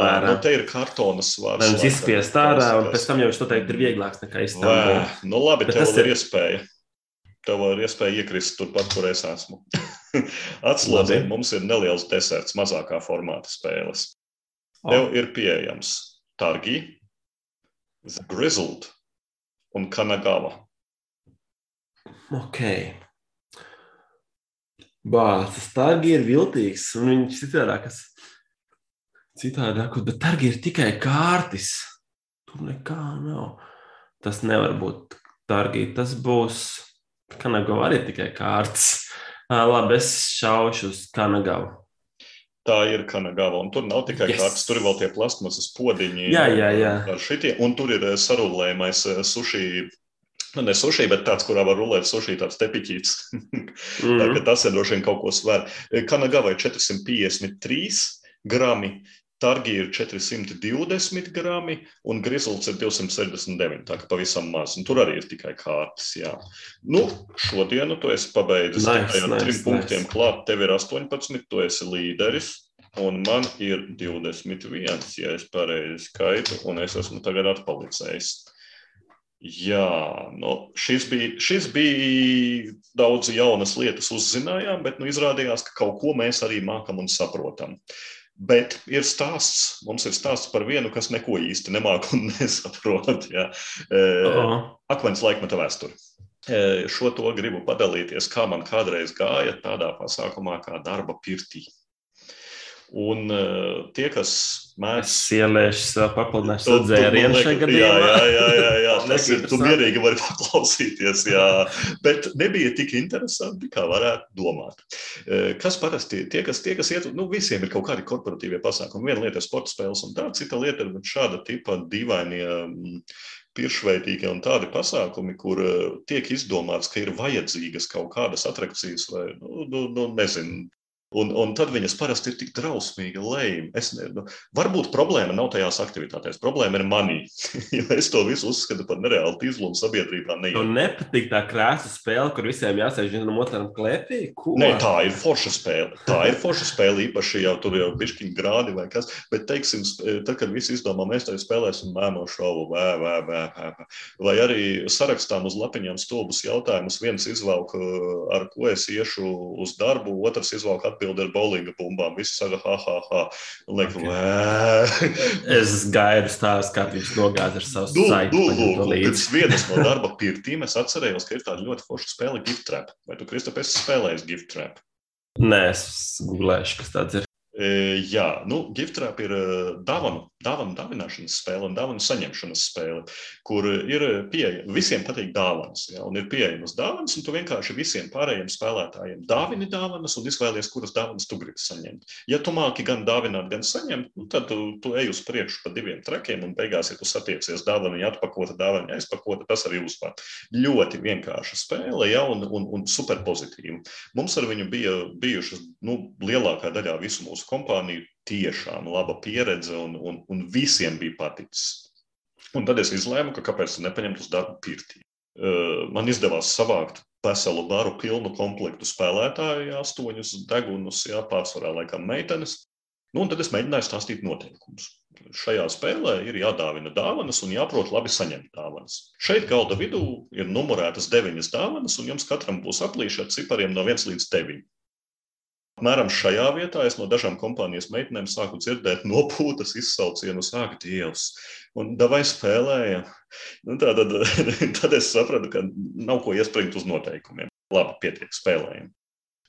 vērā. nu, te ir kartonas svars. Lai viņš izspiest ārā, un pēc tam jau viņš noteikti ir vieglāks nekā Vē, Istanbulā. nu labi, Bet tev ir iespēja. Tev ir iespēja iekrist turpat, kur es esmu. [laughs] Atslēdzē, Labi. mums ir neliels deserts, mazākā formāta spēles. Tev ir pieejams Targi, The Grizzled un Kanagava. Ok. Bācis, targi ir viltīgs, un viņš citādākas. Citādākus, bet targi ir tikai kārtis. Tur nekā nav. Tas nevar būt targi. Tas būs Kanagava arī tikai kārtis. Ā, Labi, es šaušu uz Kanagavu. Tā ir un tur nav tikai Yes. kārtas, tur ir vēl tie plasmasas podiņi. Jā, jā, jā. Šitie, un tur ir eh, sarulējumais eh, sushi Nu, ne sushi, bet tāds, kurā var rulēt sushi, tāds tepiķīts. [laughs] mm -hmm. tas ir droši vien kaut ko svēr. Kanagavai 453 grami, Targi ir 420 grami un grizls ir 269. Tā kā pavisam maz. Un tur arī ir tikai kārtas. Jā. Nu, šodienu tu esi pabeidzis nice, tikai ar nice, trim nice. punktiem klāt. Tev ir 18, tu esi līderis. Un man ir 21, ja es pareizi skaitu, un es esmu tagad atpalicējis. Jā, nu, šis, bija, šis bija daudz jaunas lietas, uzzinājām, bet nu, izrādījās, ka kaut ko mēs arī mākam un saprotam. Uh, Bet ir stāsts, mums ir stāsts par vienu, kas neko īsti nemāca un [laughs] nesaprot. Ja. Akmens laikmeta vēsture. Šo to gribu padalīties, kā man kādreiz gāja tādā pasākumā, kā darba pirtī. Un uh, tie, kas ieliešu sev papildināšu dzērienu šajā gadījumā. Jā, jā, jā, jā, tas [laughs] ir, tu mierīgi vari paklausīties, jā. Bet nebija tik interesanti, kā varētu domāt. Kas parasti, tie, kas, tie, kas iet, nu, visiem ir kaut kādi korporatīvie pasākumi. Viena lieta ir sporta spēles un tā, cita lieta ir šāda tipa dīvainie piršveitīgie un tādi pasākumi, kur tiek izdomāts, ka ir vajadzīgas kaut kādas atrakcijas vai, nu, nu, nu nezinu, Un, un tad viņas parasti ir tik drausmīgi lēmumi. Es nezinu, varbūt problēma nav tajās aktivitātēs. Problēma ir manī. [laughs] es to visu uzskatu par nereālu izlūmu sabiedrībā. Man nepatīk tā krāsa spēle, kur visiem jāsēž vienam otram klēpī. Ko? Nē, tā ir forša spēle. Tā ir forša spēle, īpaši jau tur jau bišķiņu grādi vai kas. Bet, teiksim, tad, kad visi izdomā, mēs tajā spēlēsim mēmo šovu, vē, vē, vē, vē. vai arī sarakstām uz lapiņām stulbus jautājumus. Viens izvelk, ar ko es iešu uz darbu, otrs izvelk atbildību atbildi ar bowlinga bumbām. Visi saka, ha, ha, ha. Liek, okay. es gaidu stāstu, kā viņš nogāza ar savu nu, pēc vienas no [laughs] darba pirtīm es atcerējos, ka ir tāda ļoti forša spēle Gift Trap. Vai tu, Kristap, esi spēlējis Gift Trap? Nē, es googlēšu, kas tāds ir. Jā, nu, gifttrap ir dāvanu, dāvanu dāvināšanas spēle un dāvanu saņemšanas spēle, kur ir pieejama. Visiem patīk dāvanas, ja, un ir pieejamas dāvanas, un tu vienkārši visiem pārējiem spēlētājiem dāvini dāvanas un izvēlies, kuras dāvanas tu gribi saņemt. Ja tu māki gan dāvināt, gan saņemt, nu, tad tu, tu ej uz priekšu pa diviem trekiem, un beigās, ja tu satiecies dāvanu atpakota, dāvanu aizpakota, tas arī uzvar. Ļoti vienkārša spēle, ja, un, un, un super pozitīva. Mums ar viņu bija bijušas nu, lielākā daļā visu mūsu mūsu kompāniju tiešām laba pieredze un, un, un visiem bija paticis. Un tad es izlēmu, ka kāpēc nepaņemt uz darbu pirtī. Man izdevās savākt veselu baru pilnu komplektu spēlētāju, jā, astoņus degunus, jā, pārsvarā laikam meitenes. Nu, un tad es mēģināju stāstīt noteikumus. Šajā spēlē ir jādāvina dāvanas un jāprot labi saņemt dāvanas. Šeit galda vidū ir numurētas deviņas dāvanas, un jums katram būs aplīši ar cipariem no 1 līdz 9. Apmēram šajā vietā es no dažām kompānijas meitenēm sāku dzirdēt nopūtas izsaucienu, sāk dievs, un davai spēlējam. Nu, tā, tad, [laughs] tad es sapratu, ka nav ko iespringt uz noteikumiem. Labi, pietiek, spēlējam.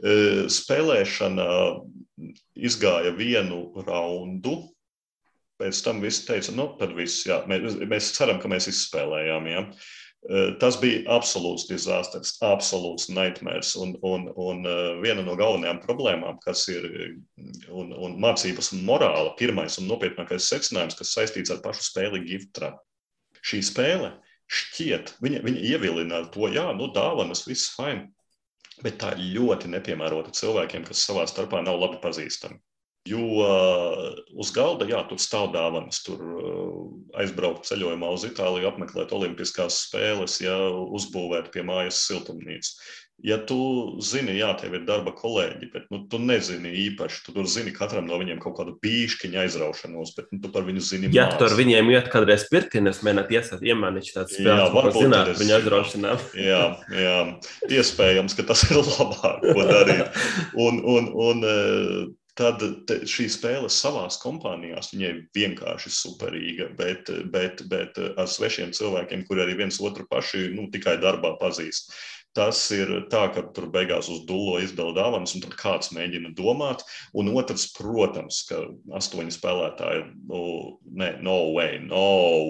E, spēlēšana izgāja vienu raundu. Pēc tam viss teica, nu, tad viss, jā, mēs, mēs ceram, ka mēs izspēlējām. Ja. Eh, tas bija absolūts disasters, absolūts nightmares. Un, un, un eh, viena no galvenajām problēmām, kas ir un, un mācības morāla, pirmais un nopietnākais secinājums, kas saistīts ar pašu spēli Giftra. Šī spēle šķiet, viņa, viņa ievilina to, jā, nu, dāvanas, viss fine. Bet tā ļoti nepiemērota cilvēkiem, kas savā starpā nav labi pazīstami. Jo uh, uz galda, jā, tur stāv dāvanas, tur uh, aizbraukt ceļojumā uz Itāliju, apmeklēt Olimpiskās spēles, ja uzbūvēt pie mājas siltumnīcu. Ja tu zini, jā, tev ir darba kolēģi, bet nu, tu nezini īpaši, tu tur zini katram no viņiem kaut kādu pīšķiņu aizraušanos, bet nu, tu par viņu zini. Ja mās. tur viņiem iet kādreiz pirkties, mēģināt iesāt, iemānīt tāds spēles, ko zināt viņu aizraušanām. [laughs] jā, jā, iespējams, ka tas ir labāk, ko darīt. [laughs] Un, un, un, tad šī spēle savā kompānijā viņai vienkārši superīga, bet, bet, bet ar svešiem cilvēkiem, kuri arī viens otru paši nu, tikai darbā pazīst. Tas ir tā, ka tur beigās uz dūlo izdala dāvanas, un tur kāds mēģina domāt. Un otrs, protams, ka astoņi spēlētāji, nu, ne, no way, no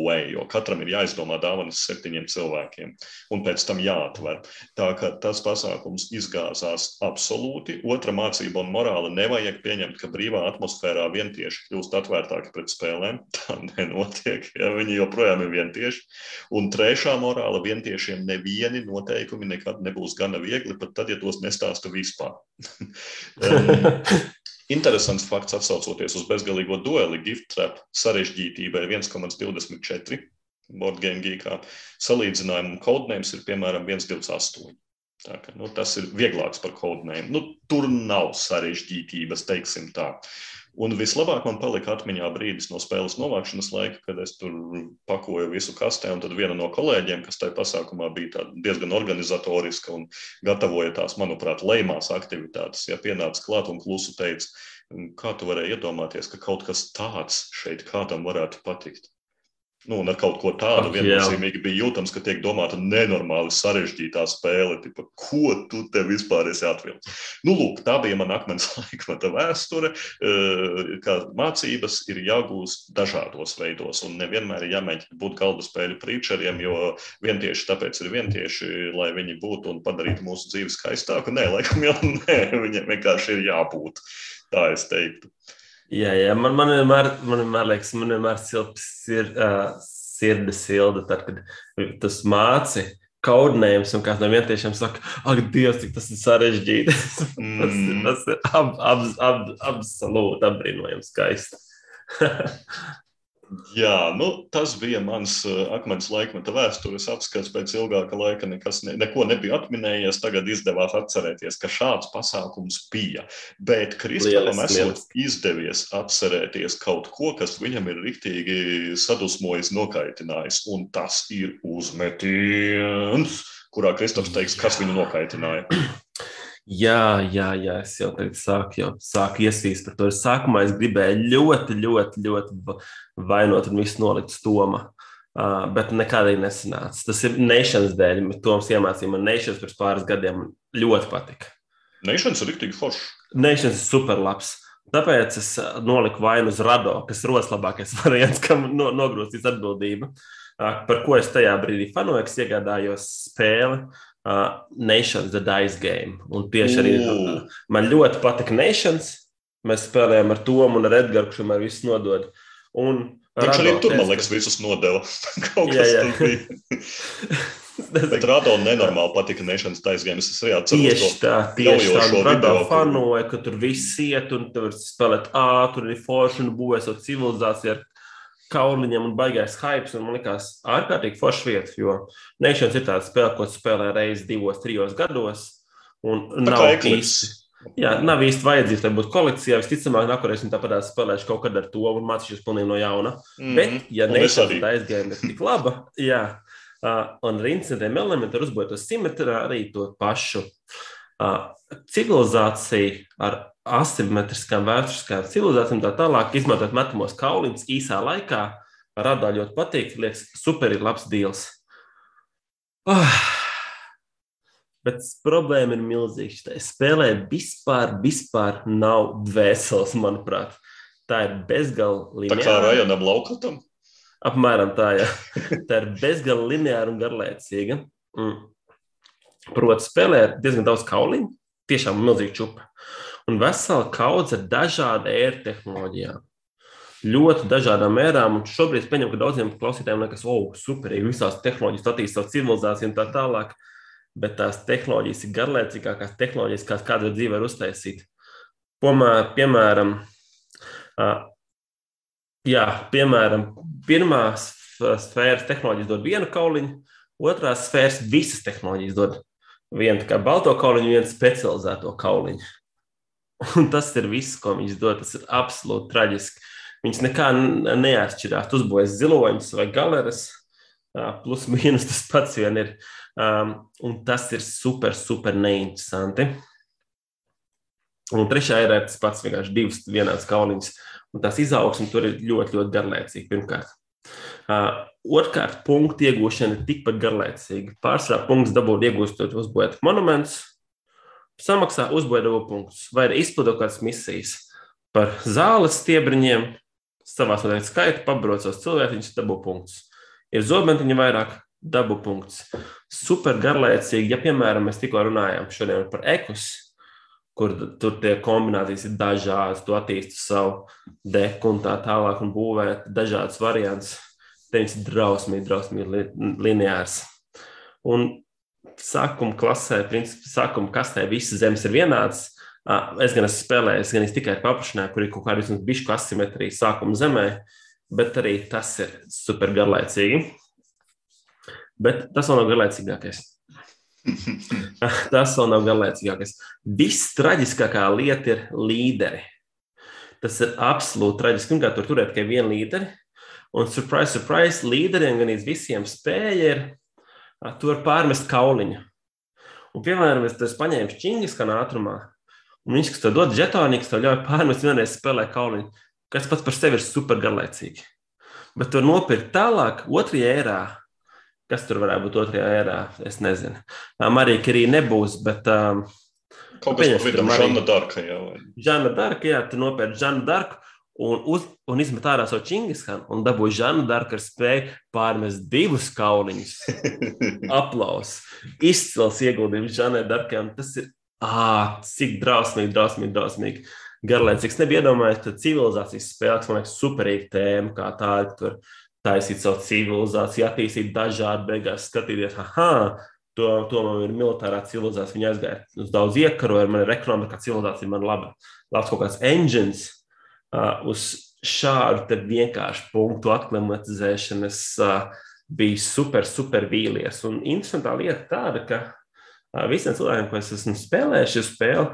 way, jo katram ir jāizdomā dāvanas septiņiem cilvēkiem, un pēc tam jāatver. Tā kā tas pasākums izgāzās absolūti. Otra mācība un morāla nevajag pieņemt, ka brīvā atmosfērā vientieši kļūst atvērtāki pret spēlēm. [laughs] Tā nenotiek, ja viņi joprojām ir vientieši. Un trešā morāla vientiešiem nevieni noteikumi nekad nebūs gana viegli, pat tad, ja tos nestāsta vispār. [laughs] Interesants fakts, atsaucoties uz bezgalīgo dueli, gift trap sarežģītība ir 1,24 board game geekā. Salīdzinājumam codenames ir piemēram 1,28. Tā, ka, nu, tas ir vieglāks par codename. Nu, tur nav sarežģītības, teiksim tā. Un vislabāk man palika atmiņā brīdis no spēles novākšanas laika, kad es tur pakoju visu kastē, un tad viena no kolēģiem, kas tajā pasākumā bija diezgan organizatoriska un gatavoja tās, manuprāt, lejmās aktivitātes, ja pienāca klāt un klusu teica, kā tu varēji iedomāties, ka kaut kas tāds šeit kādam varētu patikt. Nu, ar kaut ko tādu Ak, viennozīmīgi bija jūtams, ka tiek domāta nenormāli sarežģītā spēle. Tipa, ko tu te vispār esi atvilcis? Nu, lūk, tā bija mana akmens [laughs] laikmeta vēsture. Eh, kā mācības ir jāgūst dažādos veidos, un nevienmēr ir jāmēģina būt galda spēļu preacheriem, jo vien tieši tāpēc ir vien tieši, lai viņi būtu un padarītu mūsu dzīvi skaistāku. Nē, laikam jau [laughs] nē, viņiem vienkārši ir jābūt. Tā es teiktu. Jā, jā. Man, man, vienmēr, man vienmēr liekas, man vienmēr ir uh, sirds silda, tad, kad tas māci kaudinājums, un kāds no vientiešiem saka, ak, Dievs, cik tas ir sarežģīti. Mm. [laughs] tas, ir, tas ir ab, ab, ab, absolūti apbrīnojams skaisti. [laughs] Jā, nu, tas bija mans uh, akmens laikmeta vēstures apskats. Pēc ilgāka laika nekas, ne, neko nebija atminējies. Tagad izdevās atcerēties, ka šāds pasākums bija. Bet Kristofam esot izdevies atcerēties kaut ko, kas viņam ir riktīgi sadusmojis, nokaitinājis. Un tas ir uzmetiens, kurā Kristofs teiks, kas viņu nokaitināja. [clears throat] Jā, jā, jā, es jau tagad sāku, jau sāku iesīst par to. Es sākumā es gribēju ļoti, ļoti, ļoti vainot un visu nolikt stoma. Uh, bet nekādīgi nesanāca. Tas ir Nations dēļ. Toms iemācīja man Nations pirms pāris gadiem. Ļoti patika. Nations ir rīktīgi foršs. Nations ir super labs. Tāpēc es noliku vainu uz Rado, kas ir rotaļlākais [laughs] variants, kam no, nogrūstīs atbildība. Uh, par ko es tajā brīdī fanoju, es iegādājos spēli uh, Nations The Dice Game. Un tieši arī uh, man ļoti patika Nations. Mēs spēlējām ar Tomu un ar Edgars, kurš vienmēr visus nodod. Un Viņš arī tur, man liekas, visus nodeva. [laughs] Kaut kas jā, jā. tur bija. [laughs] Bet Rado nenormāli patika Nations Dice Game. Es arī atceros tieši tā, tieši tā. Rado fanoja, ka tur viss iet un tur spēlēt ā, tur ir forši un būvēs savu civilizāciju ar kauliņam un baigais hype. Man liekas, ārkārtīgi forša vieta, jo Nations ir tāda spēle, ko spēlē reizes divos, trijos gados. Un Tā nav īsti. Jā, nav īsti vajadzīgs, lai būtu kolekcijā. Visticamāk, nākamreiz viņi tāpat spēlēšu kaut kad ar to un mācīšos pilnīgi no jauna. Mm -hmm. Bet, ja Nations aizgājuma ir tik laba, jā, uh, un ar incidentiem elementiem uzbūvēt to simetriju, arī to pašu uh, civilizāciju ar asimetriskām vēsturiskām civilizācijām, tā tālāk, izmantot metamos kauliņus īsā laikā, radā ļoti patīk, liekas, super ir labs deals. Oh. Bet problēma ir milzīga. Tā spēlē vispār, vispār nav dvēseles, manuprāt. Tā ir bezgalīga. Tā kā rajonam laukatam? Apmēram tā, jā. [laughs] Tā ir bezgalīga lineāra un garlaicīga. Mm. Proti, spēlē ar diezgan daudz kauliņu, tiešām milzīga čupa un vesela kaudze ar dažādām ēru tehnoloģijām. Ļoti dažādām ērām, un šobrīd es pieņemu, ka daudziem klausītājiem liekas, oh, superīgi, visās tehnoloģijas attīstās civilizācija un tā tālāk, bet tās tehnoloģijas ir garlaicīgākās tehnoloģijas, kādas kādā dzīvē var uztaisīt. Pomā, piemēram, jā, piemēram, pirmās sfēras tehnoloģijas dod vienu kauliņu, otrās sfēras visas tehnoloģijas dod vienu kā balto kauliņu, vienu specializēto kauliņu. Un tas ir viss, ko viņš dod. Tas ir absolūti traģiski. Viņš nekā neatšķirās. Uzbūvēs ziloņus vai galeras. Plus [laughs] mīnus tas pats vien ir. Um, un tas ir super, super neinteresanti. Un trešā ir tas pats, vienkārši divas vienādas kauliņas. Un tās izaugsme tur ir ļoti, ļoti garlaicīga. Pirmkārt, uh, Otrkārt, punktu iegūšana ir tikpat garlaicīga. Pārsvarā punkts dabūt iegūstot uzbūvēt monumentus, samaksā uzbūvēto punktus vai izpildot kādas misijas par zāles stiebriņiem, savā noteikti skaita, pabrocos cilvēciņus, dabū punktus. Ir zobentiņa vairāk, dabū punktus. Super garlaicīgi, ja, piemēram, mēs tikko runājām šodien par ekus, kur tur tie kombinācijas ir dažādas, tu attīsti savu deku un tā tālāk un būvē dažādas variantus tenis ir drausmīgi, drausmīgi li, lineārs. Un sākuma klasē, principā sākuma kastē, visas zemes ir vienādas. Es gan esmu spēlējis, gan tikai ar paplašinājumu, kur ir kaut kāda bišu asimetrija sākuma zemē, bet arī tas ir super garlaicīgi. Bet tas vēl nav garlaicīgākais. [laughs] tas vēl nav garlaicīgākais. Viss traģiskākā lieta ir līderi. Tas ir absolūti traģiski. Pirmkārt, tur turēt tikai vienu līderi, Un, surprise, surprise, līderiem gan visiem spēja ir, tu vari pārmest kauliņu. Un, piemēram, es esmu paņēmis čingis kā ātrumā, un viņš, kas tev dod žetoni, kas tev ļauj pārmest vienreiz spēlē kauliņu, kas pats par sevi ir super garlaicīgi. Bet to nopirkt tālāk, otrajā ērā, kas tur varētu būt otrajā ērā, es nezinu. Marija Kirī nebūs, bet. Um, Kaut kas tāds - Žana Darka. Jā, vai? Žana Darka, jā, tu nopērci Žanu Darku un, uz, un izmet ārā savu čingiskanu un dabūja Žanu Darku ar spēju pārmest divus kauniņus. [laughs] Aplausos. Izcils ieguldījums Žanai Darkai. Tas ir ā, cik drausmīgi, drausmīgi, drausmīgi. Garlaicīgs. Nebija iedomājies, ka civilizācijas spēles, man liekas, superīga tēma, kā tāda, tur taisīt savu civilizāciju, attīstīt dažādi, beigās skatīties, ah, to, to man ir militārā civilizācija. Viņa aizgāja uz daudz iekarojumu, man ir ekonomika civilizācija, man laba. Labs kaut kāds engines, uz šādu vienkāršu punktu aklimatizēšanu es uh, biju super, super vīlies. Un interesantā lieta tāda, ka uh, visiem cilvēkiem, ko es esmu spēlējis, šo spēli,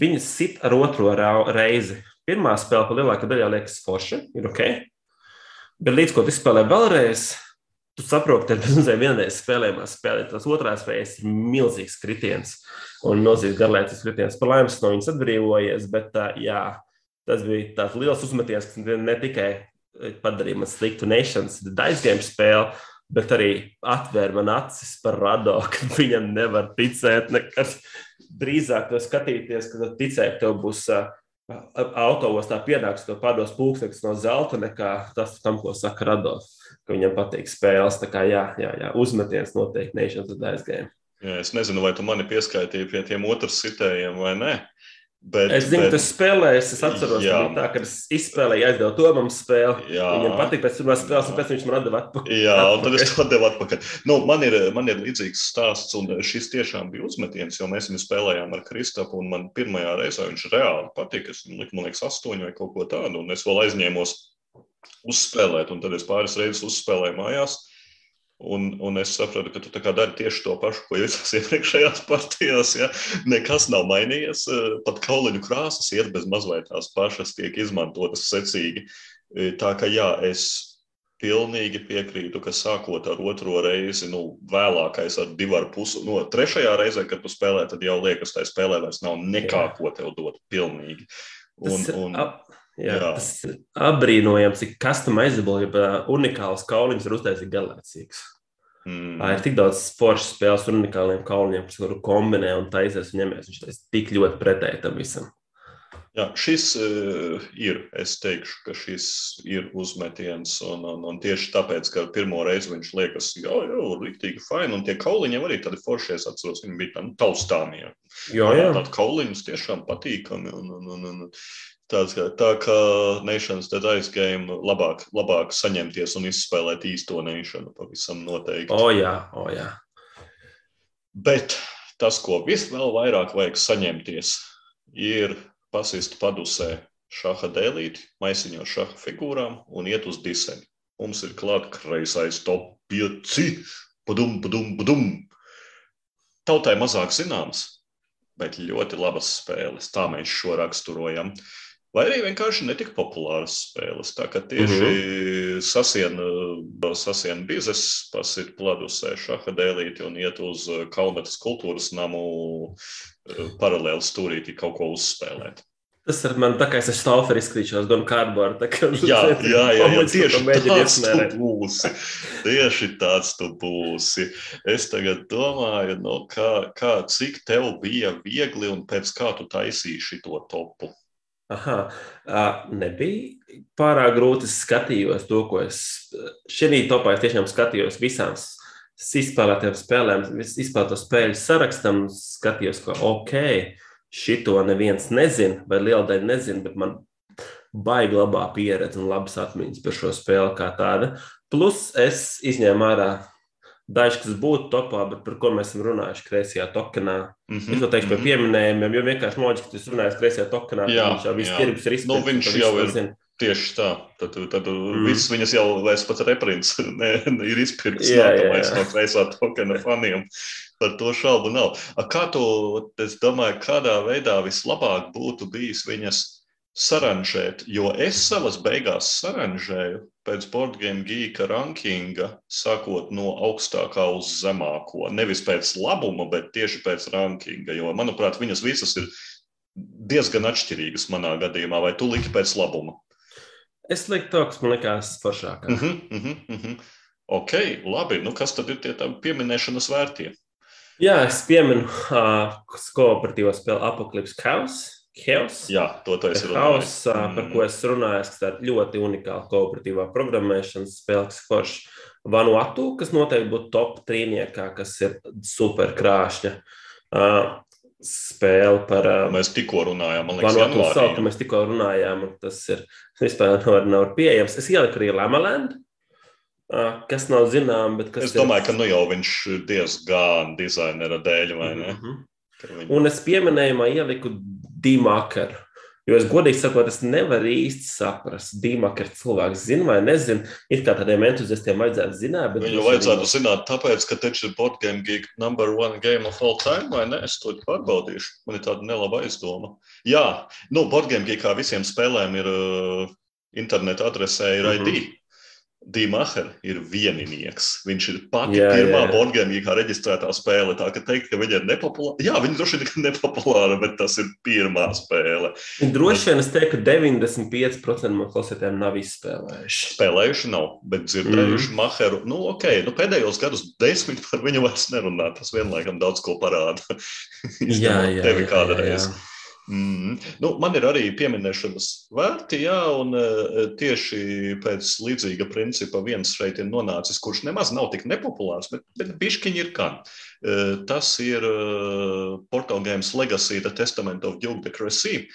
viņi sit ar otro reizi. Pirmā spēle, pa lielākā daļā liekas forša, ir ok. Bet līdz ko tu spēlē vēlreiz, tu saproti, ka tas vienreiz spēlējumā spēlē. Tas otrās reizes ir milzīgs kritiens un milzīgs garlaicīgs kritiens. Par laimi, no viņas atbrīvojies, bet jā, Tas bija tāds liels uzmetiens, kas ne tikai padarīja man sliktu Nations daizgājumu spēli, bet arī atvēra man acis par rado, [laughs] ka viņam nevar ticēt. Nekad. Drīzāk to skatīties, kad ticēji, ka tev būs uh, autostā pienāks, ka pados pulkstenis no zelta, nekā tas, tam, ko saka Rados, ka viņam patīk spēles. Tā kā jā, jā, jā uzmetiens noteikti aizgājumu. Jā, es nezinu, vai tu mani pieskaitīji pie tiem otrs sitējiem vai nē. Bet, es zinu, bet, tas spēlēs. Es atceros, jā. tā, kad es izspēlēju, aizdevu to mums spēli. Jā. Viņam patīk pēc pirmās spēles, un pēc tam viņš man atdeva atpakaļ. Jā, un tad es to devu atpakaļ. Nu, man, ir, man ir līdzīgs stāsts, un šis tiešām bija uzmetiens, jo mēs viņu spēlējām ar Kristapu, un man pirmajā reizē viņš reāli patika. Es liku, man liekas, astoņi vai kaut ko tādu, un es vēl aizņēmos uzspēlēt, un tad es pāris reizes uzspēlēju mājās. Un, un es saprotu, ka tu dari tieši to pašu, ko visās [laughs] iepriekšējās partijās. Ja? Nekas nav mainījies. Eh, pat kauliņu krāsas iet bez mazliet tās pašas, tiek izmantotas secīgi. Eh, tā kā jā, es pilnīgi piekrītu, ka sākot ar otro reizi, nu, vēlākais ar divu ar pusi, no nu, trešajā reizē, kad tu spēlē, tad jau liekas, ka tai spēlē vairs nav nekā, jā. ko tev dot. Pilnīgi. Un, Tas, un, ap... Jā, jā. Tas apbrīnojami, cik customizable, ja unikāls kauliņš ir uztaisīts galēcīgs. Mm. Tā ir tik daudz foršas spēles ar unikāliem kauliņiem, kas varu kombinēt un taisīt un ņemies. Viņš ir tik ļoti pretēji tam visam. Jā, šis uh, ir. Es teikšu, ka šis ir uzmetiens. Un, un, un tieši tāpēc, ka pirmo reizi viņš liekas, jā, jā, rīktīgi fini. Un tie kauliņi arī tādi forši, es atceros, viņi bija tādi taustāmie. Jā, jā. Tādi kauliņus tiešām patīkami. Un, un, un, un, Tāds, kā, tā kā Nations Dead Ice Game labāk, labāk saņemties un izspēlēt īsto nešanu pavisam noteikti. O jā, o jā. Bet tas, ko vēl vairāk vajag saņemties, ir pasist padusē šaha dēlīti, maisiņo šaha figūrām un iet uz diseni. Mums ir klāt kreisais top 5, padum, padum, padum. Tautai mazāk zināms, bet ļoti labas spēles. Tā mēs šo raksturojam. Vai arī vienkārši netika populāras spēles. Tā kā tieši uh -huh. sasiena, sasiena bizes, pasit pladusē šaha dēlīti un iet uz Kalmetas kultūras namu paralēli stūrīti kaut ko uzspēlēt. Tas ir man tā kā es ar stāvu izkrīšos, gan kārboru. [laughs] Jā, jā, jā, jā tieši tāds tu būsi. Tieši tāds tu būsi. Es tagad domāju, no nu, kā, kā, cik tev bija viegli un pēc kā tu taisīji šo topu. Aha, nebija pārāk grūti. Es skatījos to, ko es šajā topā es tiešām skatījos visām izspēlētām spēlēm, izspēlēto spēļu sarakstam, skatījos, ka ok šito neviens nezina, vai liela daļa nezina, bet man baigi labā pieredze un labas atmiņas par šo spēli kā tādu. Plus es izņēmu ārā dažs, kas būtu topā, bet par ko mēs esam runājuši kreisajā tokenā. Mm -hmm. Es to teikšu par mm -hmm. pieminējumiem, jo vienkārši loģiski, ka tas runājas kreisajā tokenā. Jā, viņš jau viss tirgus ir izpildījis. Nu, viņš jau ir. Zina. Tieši tā. Tad, tad mm. viss viņas jau vairs pats reprints [laughs] ne, ir izpirkts nākamais no kreisā tokena faniem. Par to šaubu nav. Kā tu, es domāju, kādā veidā vislabāk būtu bijis viņas saranžēt, jo es savas beigās saranžēju pēc Boardgame Geeka rankinga, sakot no augstākā uz zemāko. Nevis pēc labuma, bet tieši pēc rankinga, jo, manuprāt, viņas visas ir diezgan atšķirīgas manā gadījumā, vai tu liki pēc labuma? Es liku to, kas man likās foršāk. Mm -hmm, mm -hmm, mm -hmm. Ok, labi. Nu, kas tad ir tie pieminēšanas vērtie? Jā, es pieminu uh, kooperatīvo spēli Apocalypse Chaos. Chaos. Jā, to runājis. Chaos, uh, par ko es runāju, kas ir ļoti unikāla kooperatīvā programmēšanas spēle, kas forši Vanuatu, kas noteikti būtu top trīniekā, kas ir super krāšņa. Uh, spēle par. Uh, mēs tikko runājām, man liekas, Vanuatu sauku, mēs tikko runājām, un tas ir vispār nav, nav pieejams. Es ieliku arī Lamaland. Kas nav zināms, bet kas es domāju, ir... ka nu jau viņš ir diezgan dizainera dēļ, vai ne? Mm -hmm. Viņu... Un es pieminējumā ieliku Dīmakaru. Jo es godīgi sakot, es nevaru īsti saprast, Dīmakaru cilvēks zina vai nezina. Ir kā tādiem entuziastiem vajadzētu zināt. Viņu vajadzētu arī... zināt, tāpēc, ka taču ir Board Game Geek number one game of all time, vai ne? Es to pārbaudīšu. Man ir tāda nelaba aizdoma. Jā, nu, Board Game Geek kā visiem spēlēm ir uh, interneta adresē, ir mm -hmm. ID. Dīmacher ir vieninieks. Viņš ir pati jā, pirmā kā reģistrētā spēle. Tā ka teikt, ka viņa ir nepopulāra. Jā, viņa droši vien ir nepopulāra, bet tas ir pirmā spēle. Droši vien es teiktu, ka 95% no klausītājiem nav izspēlējuši. Spēlējuši nav, bet dzirdējuši mm. Maheru. Nu, ok, nu, pēdējos gadus desmit par viņu vairs nerunā. Tas vienlaikam daudz ko parāda. [laughs] jā, jā, tevi kādreiz. Jā, jā. Mm. Nu, man ir arī pieminēšanas vērti, jā, un uh, tieši pēc līdzīga principa viens šeit ir nonācis, kurš nemaz nav tik nepopulārs, bet, bet bišķiņi ir kan. Uh, tas ir uh, Portal Games Legacy, The Testament of Duke de Cressy.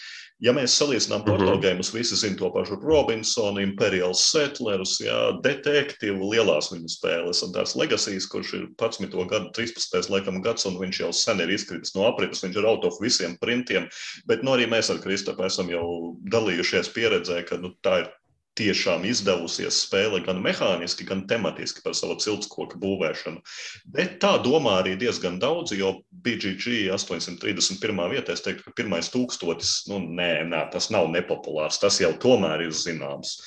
Ja mēs salīdzinām portugāļus, visi zina to pašu Robinsonu, Imperial Settlers, jā, detektīvu, lielās viņa spēles, un tās Legacies, kurš ir 11. gada, 13. laikam gads, un viņš jau sen ir izkritis no aprites, viņš ir out of visiem printiem, bet nu, arī mēs ar Kristapu esam jau dalījušies pieredzē, ka nu, tā ir tiešām izdevusies spēle gan mehāniski, gan tematiski par savu ciltskoku būvēšanu. Bet tā domā arī diezgan daudz, jo BGG 831. vietā es teiktu, ka pirmais tūkstotis, nu nē, nē, tas nav nepopulārs, tas jau tomēr ir zināms.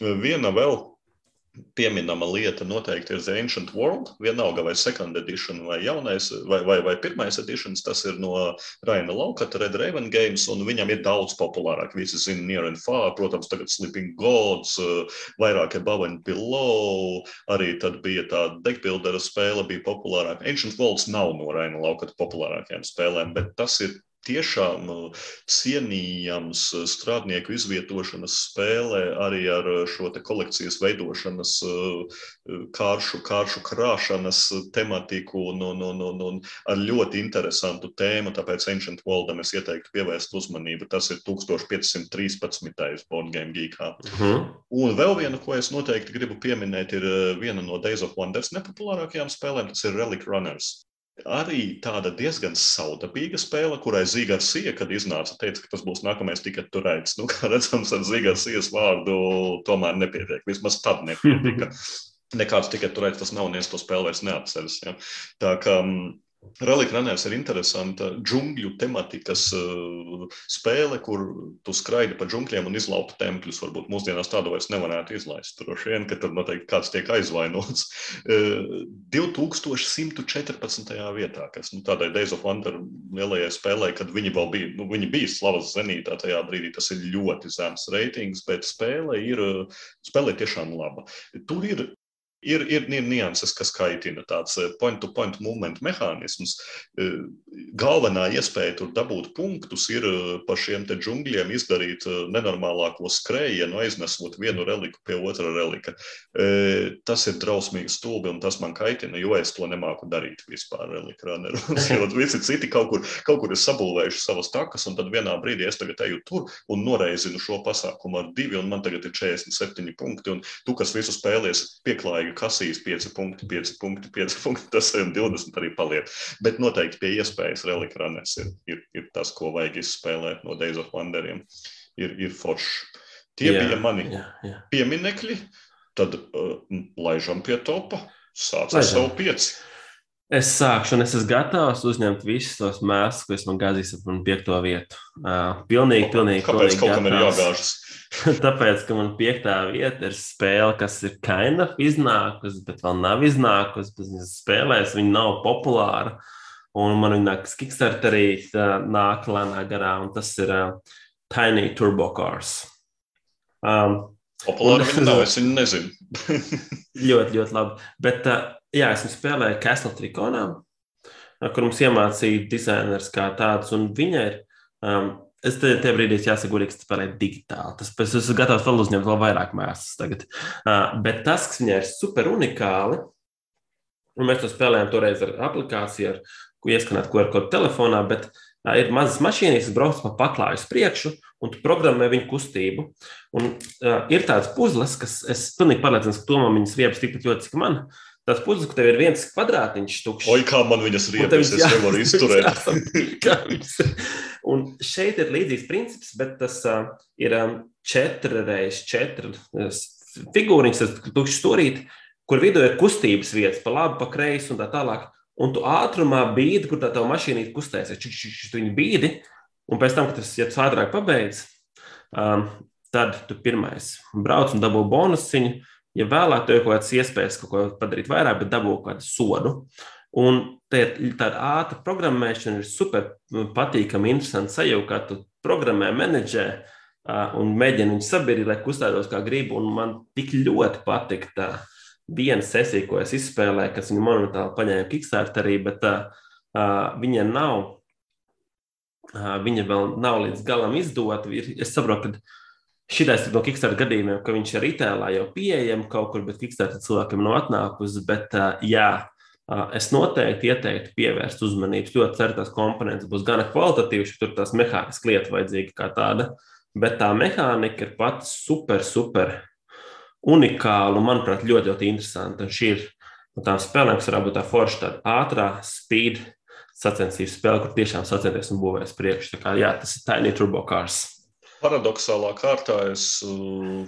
Viena vēl pieminama lieta noteikti ir The Ancient World. Vienalga vai second edition vai jaunais vai, vai, vai pirmais editions, tas ir no Raina Laukata, Red Raven Games, un viņam ir daudz populārāk. Visi zina Near and Far, protams, tagad Sleeping Gods, vairāk Above and Below, arī tad bija tā deckbuildera spēle bija populārāka. Ancient Worlds nav no Raina Laukata populārākajām spēlēm, bet tas ir tiešām uh, cienījams uh, strādnieku izvietošanas spēlē arī ar uh, šo kolekcijas veidošanas, kāršu, kāršu krāšanas tematiku un, un, un, un, un ar ļoti interesantu tēmu. Tāpēc Ancient Worldam es ieteiktu pievērst uzmanību. Tas ir 1513. Board Game Geekā. Uh. -huh. Un vēl viena, ko es noteikti gribu pieminēt, ir viena no Days of Wonders nepopulārākajām spēlēm. Tas ir Relic Runners arī tāda diezgan saudabīga spēle, kurai Zīgars Sija, kad iznāca, teica, ka tas būs nākamais tikai turēts. Nu, kā redzams, ar Zīgars Sijas vārdu tomēr nepietiek. Vismaz tad nepietika. [laughs] Nekāds tikai turēts tas nav, un es to spēli vairs neatceros. Ja. Tā kā mm, Relikranēs ir interesanta džungļu tematikas uh, spēle, kur tu skraidi pa džungļiem un izlaupi tempļus. Varbūt mūsdienās tādu vairs nevarētu izlaist. Droši vien, ka tur noteikti kāds tiek aizvainots. Uh, 2114. vietā, kas nu, tādai Days of Wonder lielajai spēlē, kad viņi vēl bija, nu, viņi bija slavas zenītā tajā brīdī, tas ir ļoti zems reitings, bet spēle ir, spēle ir tiešām laba. Tur ir ir, ir, ir nianses, kas kaitina tāds point-to-point -point movement mehānisms. Eh, galvenā iespēja tur dabūt punktus ir eh, pa šiem te džungļiem izdarīt eh, nenormālāko skrējienu, aiznesot vienu reliku pie otra relika. Tas ir drausmīgi stulbi un tas man kaitina, jo es to nemāku darīt vispār relikrāneros. [laughs] Jo visi citi kaut kur, kaut kur ir sabūvējuši savas takas un tad vienā brīdī es tagad eju tur un noreizinu šo pasākumu ar divi un man tagad ir 47 punkti un tu, kas visu spēlies pieklājīgi kasīs 5 punkti, 5 punkti, 5 punkti, tas ir 20 arī paliek. Bet noteikti pie iespējas Relic Runners ir, ir, ir tas, ko vajag izspēlēt no Days of Wonderiem. Ir, ir forši. Tie jā, bija mani jā, jā. pieminekļi. Tad uh, laižam pie topa. Sāc ar savu pieci. Es sākšu, un es esmu gatavs uzņemt visus tos mēslus, ko es man gāzīju ap piekto vietu. Uh, pilnīgi, pilnīgi. Kāpēc pilnīgi kaut kam ir jāgāžas? [laughs] Tāpēc, ka man piektā vieta ir spēle, kas ir of iznākusi, bet vēl nav iznākusi. Viņas spēlēs viņa nav populāra. Un man viņa nākas Kickstarterī nāk lēnā garā, un tas ir uh, Tiny Turbo Cars. Um, Populāra viņa nav, es viņu nezinu. [laughs] ļoti, ļoti labi. Bet, uh, jā, esmu spēlējis Castle Trikonā, kur mums iemācīja dizainers kā tāds, un viņa ir um, Es te, te brīdī jāsaka, godīgi, ka spēlē digitāli. Tas, es esmu gatavs vēl uzņemt vēl vairāk mēslas tagad. Uh, bet tas, kas viņai ir super unikāli, un mēs to spēlējām toreiz ar aplikāciju, ar ko ieskanēt QR kodu telefonā, bet uh, ir mazas mašīnas, kas brauc pa paklāju uz priekšu, un tu programmē viņu kustību. Un, uh, ir tāds puzles, kas es pilnīgi pārliecināts, ka tomam viņas riebas tikpat ļoti, cik man. Uh, Tas puzles, ka tev ir viens kvadrātiņš tukšs. Oi, kā man viņas riebas, es nevaru [laughs] izturēt. un šeit ir līdzīgs princips, bet tas uh, ir um, četri reizes četri figūriņas, tas tukšs stūrīt, kur vidū ir kustības vietas, pa labi, pa kreisi un tā tālāk. Un tu ātrumā bīdi, kur tā tava mašīna kustēsies, tu viņu bīdi, un pēc tam, kad tas, ja tu ātrāk pabeidz, um, tad tu pirmais brauc un dabū bonusiņu ja vēlāk tev ir kaut kādas iespējas kaut ko padarīt vairāk, bet dabū kādu sodu. Un tāda ātrā programmēšana ir super patīkama, interesanta sajūta, kā tu programmē, menedžē un mēģini viņu sabiedrīt, lai kustētos kā gribi. Un man tik ļoti patika tā viena sesija, ko es izspēlēju, kas viņu monumentāli paņēma Kickstarterī, bet uh, viņa nav. Viņa vēl nav līdz galam izdota. Es saprotu, ka Šitais no Kickstarter gadījumiem, ka viņš ir itālā jau pieejams kaut kur, bet Kickstarter cilvēkiem nav atnākusi. Bet, jā, es noteikti ieteiktu pievērst uzmanību. Ļoti ceru, tās komponentes būs gan kvalitatīvas, tur tās mehāniskas lietas vajadzīga kā tāda. Bet tā mehānika ir pati super, super unikāla un, manuprāt, ļoti, ļoti interesanta. Un šī ir no tām spēlēm, kas varētu būt tā forša, tāda ātrā, speed sacensību spēle, kur tiešām sacenties un būvēs priekšā. Jā, tas ir Tiny Turbo Cars paradoxālā kārtā es uh,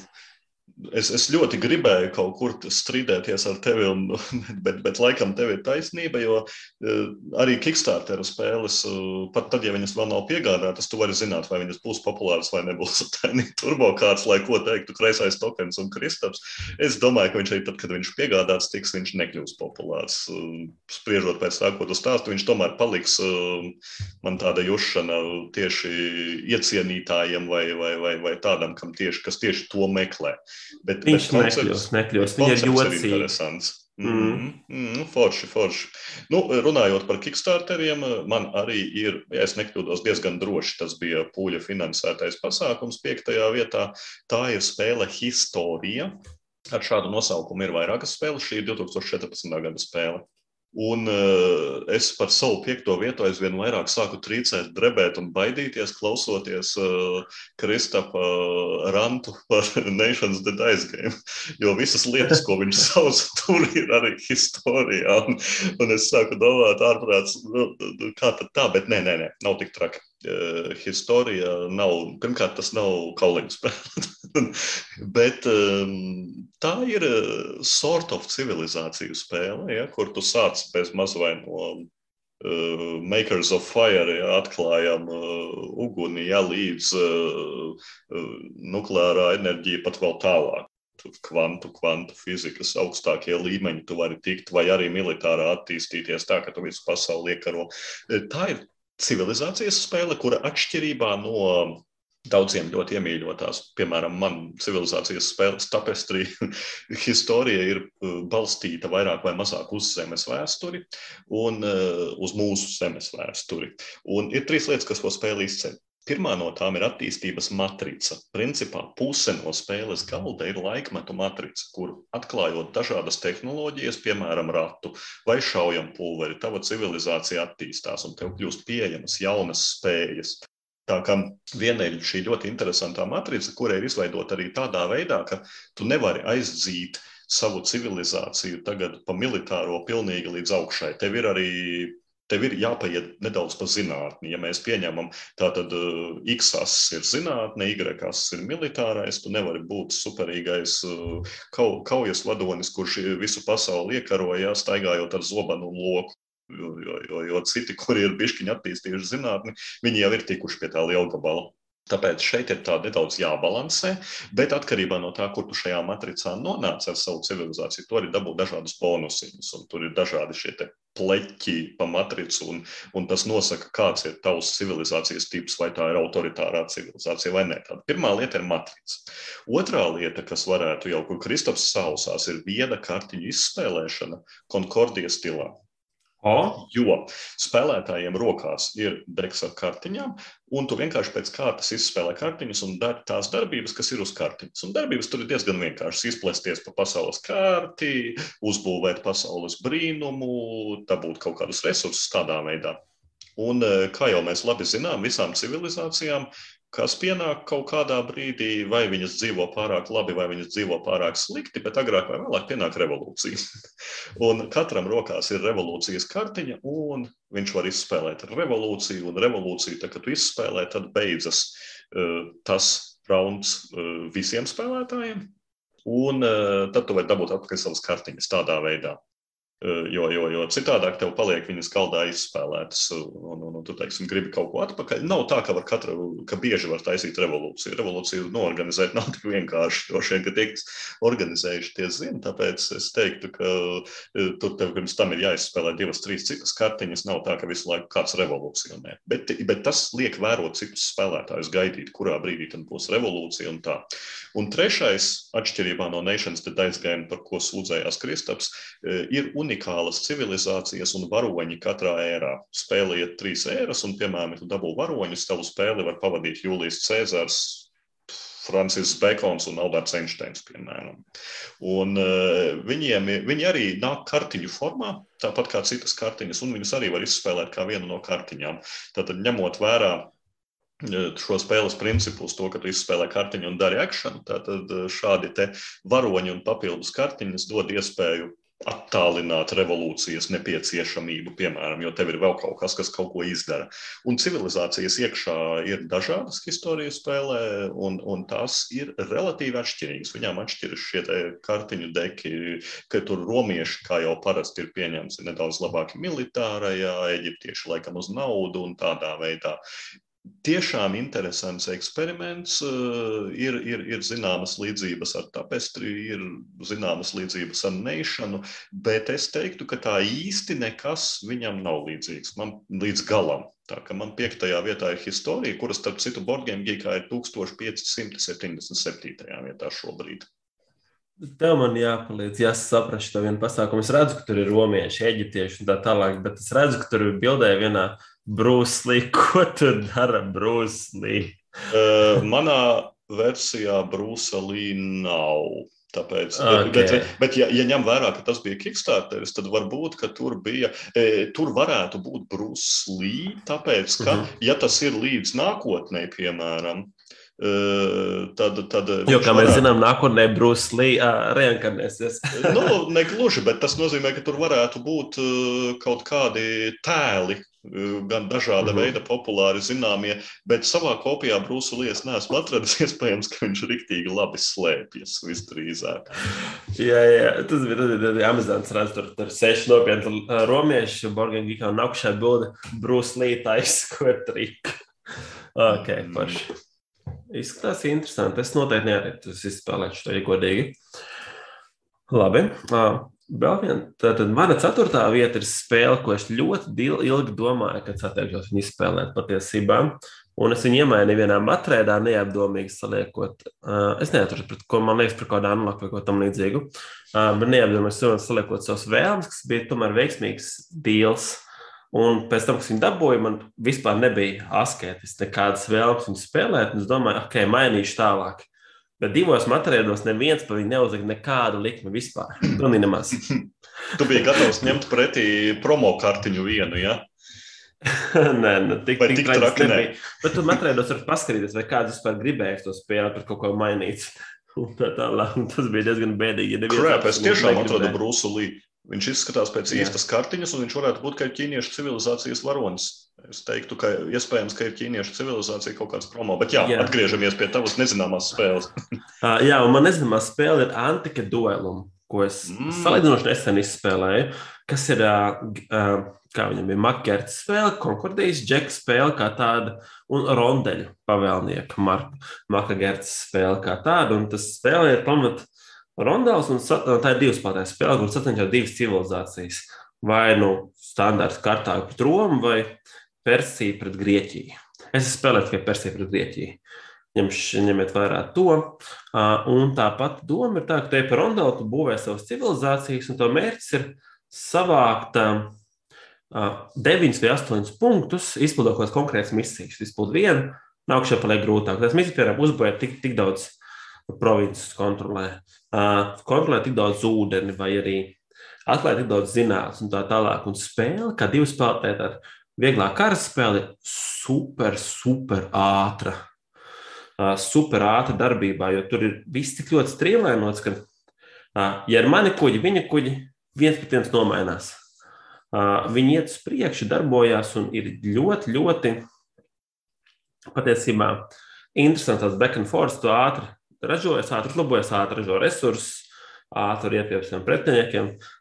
es, es ļoti gribēju kaut kur strīdēties ar tevi, un, [laughs] bet, bet laikam tev ir taisnība, jo uh, arī Kickstarter spēles, uh, pat tad, ja viņas vēl nav piegādātas, tu vari zināt, vai viņas būs populāras vai nebūs. [laughs] Turbokārts, lai ko teiktu, kreisais tokens un Kristaps. Es domāju, ka viņš arī tad, kad viņš piegādāts, tiks, viņš nekļūs populārs. Uh, spriežot pēc tā, ko tu stāsti, viņš tomēr paliks man tāda jušana tieši iecienītājiem vai, vai, vai, vai tādam, kam tieši, kas tieši to meklē. Bet, Viņš bet nekļūst, nekļūst. Viņa ir ļoti interesants. Mm. Mm, forši, forši. Nu, runājot par Kickstarteriem, man arī ir, ja es nekļūdos, diezgan droši. Tas bija pūļa finansētais pasākums piektajā vietā. Tā ir spēle Historia. Ar šādu nosaukumu ir vairākas spēles. Šī ir 2014. gada spēle. Un uh, es par savu piekto vietu aizvien vairāk sāku trīcēt, drebēt un baidīties, klausoties uh, Kristapa uh, rantu par [laughs] Nations Dead Game. Jo visas lietas, ko viņš [laughs] sauc, tur ir arī historijā. Un, un es sāku domāt, ārprāts, nu, kā tad tā, bet nē, nē, nē, nav tik traki. Uh, historija nav, pirmkārt, tas nav kauliņu [laughs] spēle. Bet um, tā ir uh, sort of civilizāciju spēle, ja, kur tu sāc bez maz vai no uh, Makers of Fire, ja, atklājam uh, uguni, ja, līdz uh, nukleārā enerģija pat vēl tālāk. Kvantu, kvantu fizikas augstākie līmeņi, tu vari tikt, vai arī militārā attīstīties tā, ka tu visu pasauli iekaro. Tā ir civilizācijas spēle, kura atšķirībā no daudziem ļoti iemīļotās. Piemēram, man civilizācijas spēles tapestrija [laughs] historija ir uh, balstīta vairāk vai mazāk uz zemes vēsturi un uh, uz mūsu zemes vēsturi. Un ir trīs lietas, kas to spēli izceļ. Pirmā no tām ir attīstības matrica. Principā puse no spēles galda ir laikmetu matrica, kur atklājot dažādas tehnoloģijas, piemēram, ratu vai šaujam pulveri, tava civilizācija attīstās un tev kļūst pieejamas jaunas spējas. Tā kā viena ir šī ļoti interesantā matrica, kura ir izveidota arī tādā veidā, ka tu nevari aizdzīt savu civilizāciju tagad pa militāro pilnīgi līdz augšai. Tev ir arī tev ir jāpaiet nedaudz pa zinātni. Ja mēs pieņemam, tātad uh, X asis ir zinātne, Y asis ir militārais, tu nevari būt superīgais uh, kau, kaujas vadonis, kurš visu pasauli iekaroja, staigājot ar zobenu un loku. Jo, jo, jo, citi, [laughs] kuri ir bišķiņi attīstījuši zinātni, viņi jau ir tikuši pie tā liela gabala. Tāpēc šeit ir tā nedaudz jābalansē, bet atkarībā no tā, kur tu šajā matricā nonāc ar savu civilizāciju, tu arī dabū dažādus bonusiņus, tur ir dažādi šie pleķi pa matricu, un, un tas nosaka, kāds ir tavs civilizācijas tips, vai tā ir autoritārā civilizācija vai nē. Tāda pirmā lieta ir matrica. Otrā lieta, kas varētu jau, kur Kristaps sausās, ir vieda kartiņu izspēlēšana Konkordijas stilā. O? Jo spēlētājiem rokās ir deks ar kartiņām, un tu vienkārši pēc kārtas izspēlē kartiņas un dari tās darbības, kas ir uz kartiņas. Un darbības tur ir diezgan vienkāršas. Izplēsties pa pasaules kārti, uzbūvēt pasaules brīnumu, dabūt kaut kādus resursus tādā veidā. Un, eh, kā jau mēs labi zinām, visām civilizācijām kas pienāk kaut kādā brīdī, vai viņas dzīvo pārāk labi, vai viņas dzīvo pārāk slikti, bet agrāk vai vēlāk pienāk revolūcija. [laughs] un katram rokās ir revolūcijas kartiņa, un viņš var izspēlēt revolūciju, un revolūciju, tā, kad tu izspēlē, tad beidzas uh, tas rauns uh, visiem spēlētājiem, un uh, tad tu vari dabūt atpakaļ savas kartiņas tādā veidā. Jo, jo, jo citādāk tev paliek viņas galdā izspēlētas, un, un, un tu teiksim, gribi kaut ko atpakaļ. Nav tā, ka, var katru, ka bieži var taisīt revolūciju. Revolūciju noorganizēt nav tik vienkārši. Droši vien, ka tie, kas organizējuši, tie zina. Tāpēc es teiktu, ka tur tev pirms tam ir jāizspēlē divas, trīs citas kartiņas. Nav tā, ka visu laiku kāds revolucionē. Bet, bet tas liek vērot citus spēlētājus, gaidīt, kurā brīdī tad būs revolūcija un tā. Un trešais, atšķirībā no Nations Dead Game, par ko sūdzējās Kristaps, ir un unikālas civilizācijas un varoņi katrā ērā. Spēlējiet trīs ēras, un, piemēram, ja tu dabū varoņus, tavu spēli var pavadīt Jūlijas Cēzars, Francis Bekons un Alberts Einsteins, piemēram. Un, uh, viņiem, viņi arī nāk kartiņu formā, tāpat kā citas kartiņas, un viņas arī var izspēlēt kā vienu no kartiņām. Tātad, ņemot vērā eh, šo spēles principus, to, ka tu izspēlē kartiņu un dari akciju, tad eh, šādi varoņi un papildus kartiņas dod iespēju attālināt revolūcijas nepieciešamību, piemēram, jo tev ir vēl kaut kas, kas kaut ko izdara. Un civilizācijas iekšā ir dažādas historijas spēlē, un, un tās ir relatīvi atšķirīgas. Viņām atšķiras šie kartiņu deki, ka tur romieši, kā jau parasti ir pieņemts, ir nedaudz labāki militārajā, eģiptieši laikam uz naudu un tādā veidā tiešām interesants eksperiments. Eh, ir, ir, ir zināmas līdzības ar tapestri, ir zināmas līdzības ar neišanu, bet es teiktu, ka tā īsti nekas viņam nav līdzīgs. Man līdz galam. Tā kā man piektajā vietā ir historija, kuras, starp citu, Borgiem Gigā ir 1577. vietā šobrīd. Tev man jāpalīdz, saprastu to vienu pasākumu. Es redzu, ka tur ir romieši, eģiptieši un tā tālāk, bet es redzu, ka tur ir bildē vienā Brūslī. [laughs] Ko tu dari Brūslī? Uh, manā versijā Brūselī nav. Tāpēc, okay. bet, bet, bet ja, ja ņem vērā, ka tas bija Kickstarteris, tad varbūt tur bija, e, tur varētu būt Brūslī. Tāpēc, ka, mhm. -huh. ja tas ir līdz nākotnē, piemēram, tad, tad jo, kā mēs varētu... zinām, nākotnē uh, reinkarnēsies. nu, negluži, bet tas nozīmē, ka tur varētu būt uh, kaut kādi tēli, gan dažāda mm -hmm. veida populāri zināmie, bet savā kopijā Brūsu Lies neesmu atradis. [laughs] Iespējams, ka viņš riktīgi labi slēpjas visdrīzāk. jā, jā, tas bija, tas bija, bija Amazonas redz, tur, tur seši nopietni romieši, Borgen Gika un augšā bilde Brūsu Lītais, ko ir trika. [laughs] Ok, mm. paši. Izskatās interesanti. Es noteikti nevarētu izspēlēt šo, ja godīgi. Labi. Uh, Vēl viena, tātad mana ceturtā vieta ir spēle, ko es ļoti ilgi domāju, kad satiekšos viņu izspēlēt patiesībā. Un es viņu iemainīju vienā matrēdā, neapdomīgi saliekot. Uh, es pret ko man liekas, par kādu anlaku vai ko tam līdzīgu. Uh, bet neapdomīgi saliekot savus vēlmes, kas bija tomēr veiksmīgs deals. Un pēc tam, kad viņi dabūja, man vispār nebija asketis, nekādas vēlmes viņu spēlēt. Es domāju, ok, mainīšu tālāk. Bet divos materiālos neviens par viņu neuzlika nekādu likmi vispār. [clears throat] Tu biji gatavs ņemt pretī promo kartiņu vienu, ja? [laughs] nē, nu, tik, tik, tik traki nebija. Bet tu materiālos var paskatīties, vai kāds vispār gribēja to spēli par kaut ko mainīt. [laughs] Tā tālāk, tas bija diezgan bēdīgi. Ja Krēp, es tiešām atradu Brūsu Lī. Viņš izskatās pēc Jā. īstas kartiņas, un viņš varētu būt kā ķīniešu civilizācijas varonis. Es teiktu, ka iespējams, ka ir ķīniešu civilizācija kaut kāds promo, bet jā, jā. atgriežamies pie tavas nezināmās spēles. uh, [laughs] jā, un man nezināmā spēle ir Antika duelum, ko es mm. salīdzinoši nesen izspēlēju, kas ir, uh, kā viņam ir Makerts spēle, Konkordijas džeka spēle kā tāda, un Rondeļu pavēlnieka Marka Gerts spēle kā tāda, un tas spēle ir pamat Rondels, un tā ir divas spēlētājas spēle, kur sacenšas divas civilizācijas. Vai nu standarta kārtā pret Romu, vai Persija pret Grieķiju. Es spēlēju tikai Persiju pret Grieķiju. Ņemš, ņemiet vērā to. Un tāpat doma ir tā, ka te par Rondalu tu būvē savas civilizācijas, un to mērķis ir savākt deviņus vai astoņus punktus, izpildot kaut kādas konkrētas misijas. Izpildot vienu, nākšā paliek grūtāk. Tas misijas, piemēram, uzbūvēt tik, tik daudz provinces kontrolē, kontrolē tik daudz ūdeni vai arī atklāt tik daudz zinātnes un tā tālāk. Un spēle, kā divi spēlētāji, Vieglā kara spēle ir super, super ātra. Super ātra darbībā, jo tur ir viss tik ļoti strīlēnots, ka, ja ir mani kuģi, viņa kuģi, viens pret viens nomainās. Viņi iet uz priekšu, darbojās un ir ļoti, ļoti patiesībā interesants back and forth. Tu ātri ražojas, ātri uzlabojas, ātri ražo resursus, ātri iet pie saviem pretiniekiem. Uh,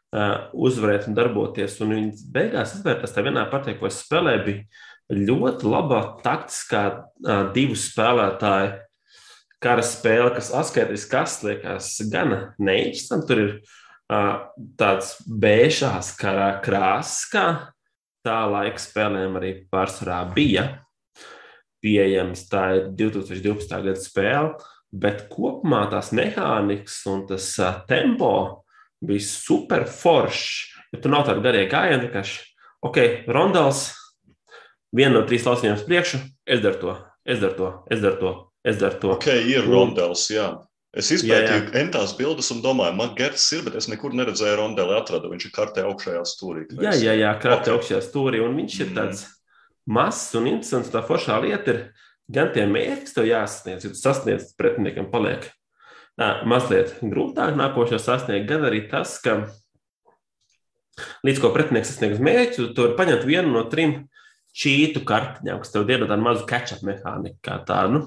uzvarēt un darboties. Un viņas beigās izvērtās tā vienā partijā, ko es spēlēju, bija ļoti laba taktiskā divu spēlētāju kara spēle, kas atskaitīts, kas liekas gana neinteresanti. Tur ir tāds bēšās kara krāsas, kā tā laika spēlēm arī pārsvarā bija pieejams. Tā ir 2012. gada spēle, bet kopumā tās mehānikas un tas tempo bija super foršs. Ja tur nav tāda garie gājieni, vienkārši, ok, rondels, viena no trīs lauciņiem priekšu, es daru to, es daru to, es daru to, es daru to. Ok, ir rondels, jā. Es izpētīju entās bildes un domāju, man Gerts ir, bet es nekur neredzēju rondeli atradu. Viņš ir kartē augšējā stūrī. Jā, jā, jā, kartē okay. augšējā stūrī. Un viņš ir mm. tāds mazs un interesants. Tā foršā lieta ir gan tie mērķi, kas tev jāsasniedz, ja tu sasniedz pretiniekam paliek mazliet grūtāk nākošo sasniegt, gan arī tas, ka līdz ko pretinieks sasniegs mērķi, tu vari paņemt vienu no trim čītu kartiņām, kas tev dod tādu mazu catch-up mehāniku kā tādu.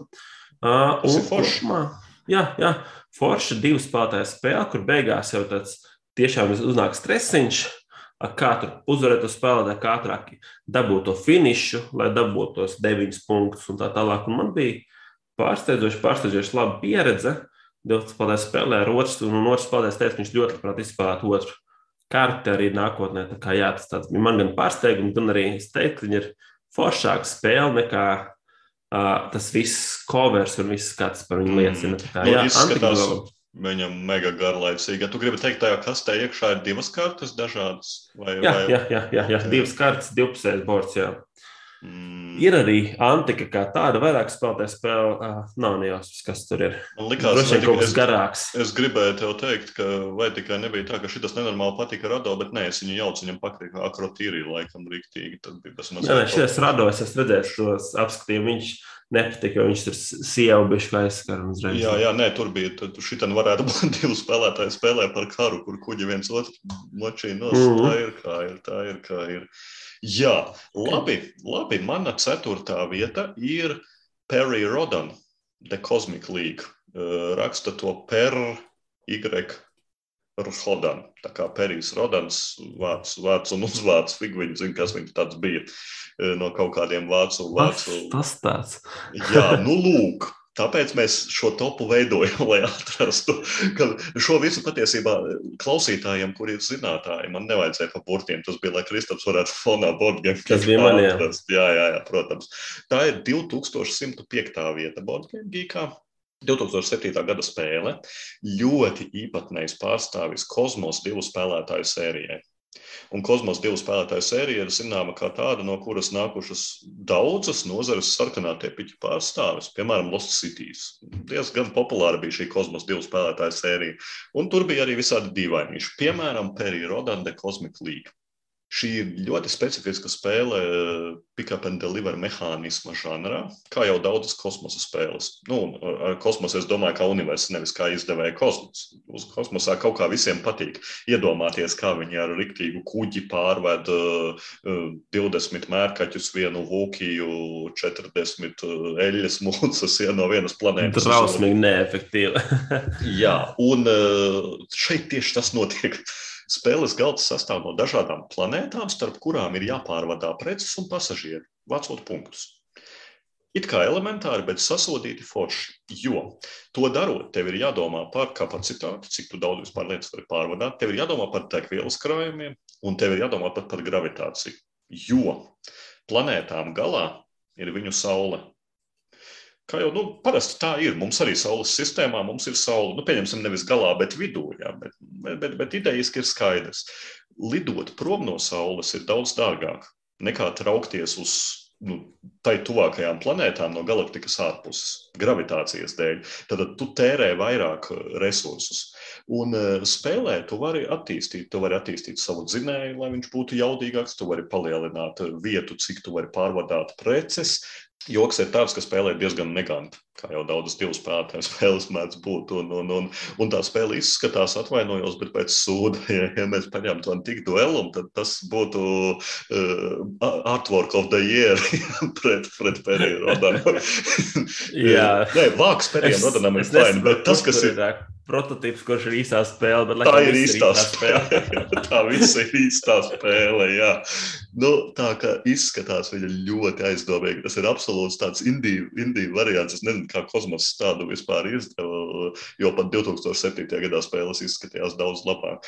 Uh, un, foršā. Jā, jā, forša divu spēlētāju spēle, kur beigās jau tāds tiešām uznāk stresiņš, kā tur uzvarēt to spēlētāju, kā ātrāk dabūt to finišu, lai dabūtu tos deviņus punktus un tā tālāk. Un man bija pārsteidzoši, pārsteidzoši laba pieredze. Uh, Divas spēlēs spēlē ar otru, un otrs spēlēs teica, viņš ļoti labprāt izspēlētu otru karti arī nākotnē. Tā kā jā, tas tāds, man gan pārsteigums, gan arī es teiktu, viņa ir foršāka spēle nekā uh, tas viss covers un viss skats par viņu liecina. Tā kā, jā, izskatās, viņam mega garlaicīgi. Ja tu gribi teikt, tajā kastē iekšā ir divas kartes dažādas? Vai, jā, vai... jā, jā, jā, jā, divas kartes, divpusējs borts, jā. Mm. Ir arī antika kā tāda, vairāk spēlētāja spēle. Uh, nav nejausmas, kas tur ir. Man liekas, tas ir kaut kas garāks. Es gribēju tev teikt, ka vai tikai nebija tā, ka šis nenormāli patika Rado, bet nē, es viņu jaucu, viņam patīk akrotīri, laikam, rīktīgi. Tad bija tas mazliet. Jā, nē, šis Rado, es redzēju tos apskatījumus, viņš nepatika, jo viņš tur sievu bišķi aizskar uzreiz. Jā, jā, nē, tur bija, tur šitan varētu būt [laughs] divi spēlētāji spēlē par karu, kur kuģi viens otru močīja nos. Mm -hmm. Tā ir kā ir, tā ir kā ir. Jā, labi, labi, mana ceturtā vieta ir Perry Rodan, The Cosmic League. Raksta to per Y Rodan. Tā kā Perijs Rodans, vārds, vārds un uzvārds, figūri zina, kas viņš tāds bija no kaut kādiem vācu. vācu. Tas tāds. Jā, nu lūk. Tāpēc mēs šo topu veidojam, [laughs] lai atrastu šo visu patiesībā klausītājiem, kuri ir zinātāji. Man nevajadzēja pa burtiem. Tas bija, lai Kristaps varētu fonā Bordgame. Tas bija man, jā. jā. Jā, jā, protams. Tā ir 2105. vieta Bordgame geekā. 2007. gada spēle ļoti īpatnējs pārstāvis kosmos divu spēlētāju sērijai. Un kosmos divu spēlētāju sērija ir zināma kā tāda, no kuras nākušas daudzas nozares sarkanā tiepiņa pārstāvis, piemēram, Lost Cities. Diezgan populāra bija šī kosmos divu spēlētāju sērija. Un tur bija arī visādi dīvainīši, piemēram, Perija Rodanda Cosmic League. Šī ir ļoti specifiska spēle, pick-up and deliver mehānisma žanrā, kā jau daudzas kosmosa spēles. Nu, ar kosmosu es domāju, kā universāls, nevis kā izdevēja kosmos. Uz kosmosā kaut kā visiem patīk iedomāties, kā viņi ar riktīgu kuģi pārved uh, 20 mērkaķus, vienu vūkiju, 40 eļļas mūcas ja, no vienas planētas. Tas rausmīgi neefektīvi. [laughs] Jā, un šeit tieši tas notiek. Spēles galds sastāv no dažādām planētām, starp kurām ir jāpārvadā preces un pasažieri, vācot punktus. It kā elementāri, bet sasodīti forši. Jo to darot, tev ir jādomā par kapacitāti, cik daudz vispār lietas var pārvadāt, tev ir jādomā par degvielas krājumiem, un tev ir jādomā pat par gravitāciju. Jo planētām galā ir viņu saule. Kā jau nu, parasti tā ir. Mums arī Saules sistēmā ir Saule. Nu, pieņemsim, nevis galā, bet vidū. Jā, bet, bet, bet idejiski ir skaidrs. Lidot prom no Saules ir daudz dārgāk nekā traukties uz nu, tai tuvākajām planētām no galaktikas ārpuses, gravitācijas dēļ. Tad tu tērē vairāk resursus. Un uh, spēlē tu vari attīstīt, tu vari attīstīt savu dzinēju, lai viņš būtu jaudīgāks, tu vari palielināt vietu, cik tu vari pārvadāt preces, Joks ir tāds, ka spēlē diezgan neganti, kā jau daudzas divu spēlētāju spēles mēdz būt. Un, un, un, un tā spēle izskatās, atvainojos, bet pēc sūda, ja, ja mēs paņemtu antiku duelu, tad tas būtu uh, artwork of the year [laughs] pret, pret Periju Rodanu. [laughs] Jā, Nē, vāks Perijam Rodanam ir fajn, bet tas, kas ir. ir prototyps, kurš ir īstā spēle. Bet, tā ir īstā, īstā spēle. spēle. [laughs] tā viss ir īstā spēle. Jā. Nu, tā kā izskatās viņa ļoti aizdomīgi. Tas ir absolūts tāds indiju variants. Es nezinu, kā kosmosa tādu vispār izdeva, jo pat 2007. gadā spēles izskatījās daudz labāk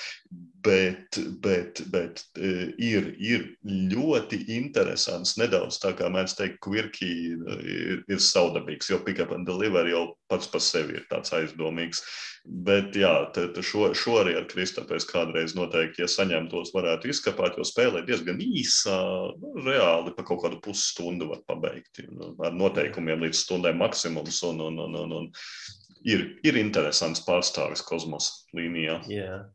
bet, bet, bet e, ir, ir ļoti interesants. Nedaudz tā kā mēs teiktu, quirky ir, ir saudabīgs, jo pick-up and deliver jau pats par sevi ir tāds aizdomīgs. Bet jā, te, te šo, šo arī ar Kristapē es kādreiz noteikti, ja saņemtos, varētu izkapāt, jo spēlē diezgan īsā, nu, reāli pa kaut kādu pusstundu var pabeigt. Nu, ar noteikumiem līdz stundai maksimums. Un, un, un, un, un ir, ir interesants pārstāvis kosmosa līnijā. Yeah.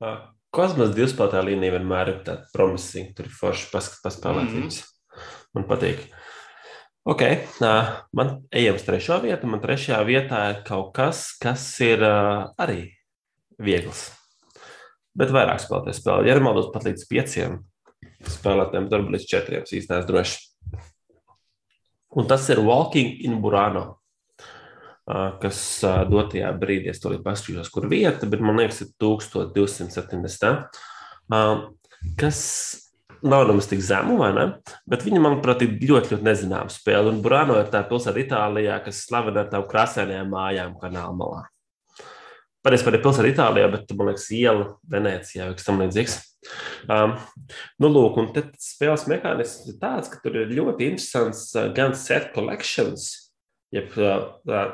Uh, Kosmosa divspēlētāja līnija vienmēr ir tāda promising, tur ir forši paspēlēt mm viņus. Man patīk. Ok, man ejam uz trešo vietu. Man trešajā vietā ir kaut kas, kas ir arī viegls. Bet vairāk spēlētāju spēlē. Ja ir maldos pat līdz pieciem spēlētājiem, tad līdz četriem īstenībā droši. Un tas ir Walking in Burano kas dotajā brīdī, es to arī paskatīšos, kur vieta, bet man liekas, ir 1270. Kas nav nemaz tik zemu, vai ne? Bet viņa, manuprāt, ir ļoti, ļoti nezināma spēle. Un Burāno ir tā pilsēta Itālijā, kas slavena ar tām krāsainajām mājām kanāla malā. Patiesībā ir pilsēta Itālijā, bet man liekas, iela Venecijā vai kas tam līdzīgs. Um, nu, lūk, un tad spēles mehānisms ir tāds, ka tur ir ļoti interesants gan set collections, jeb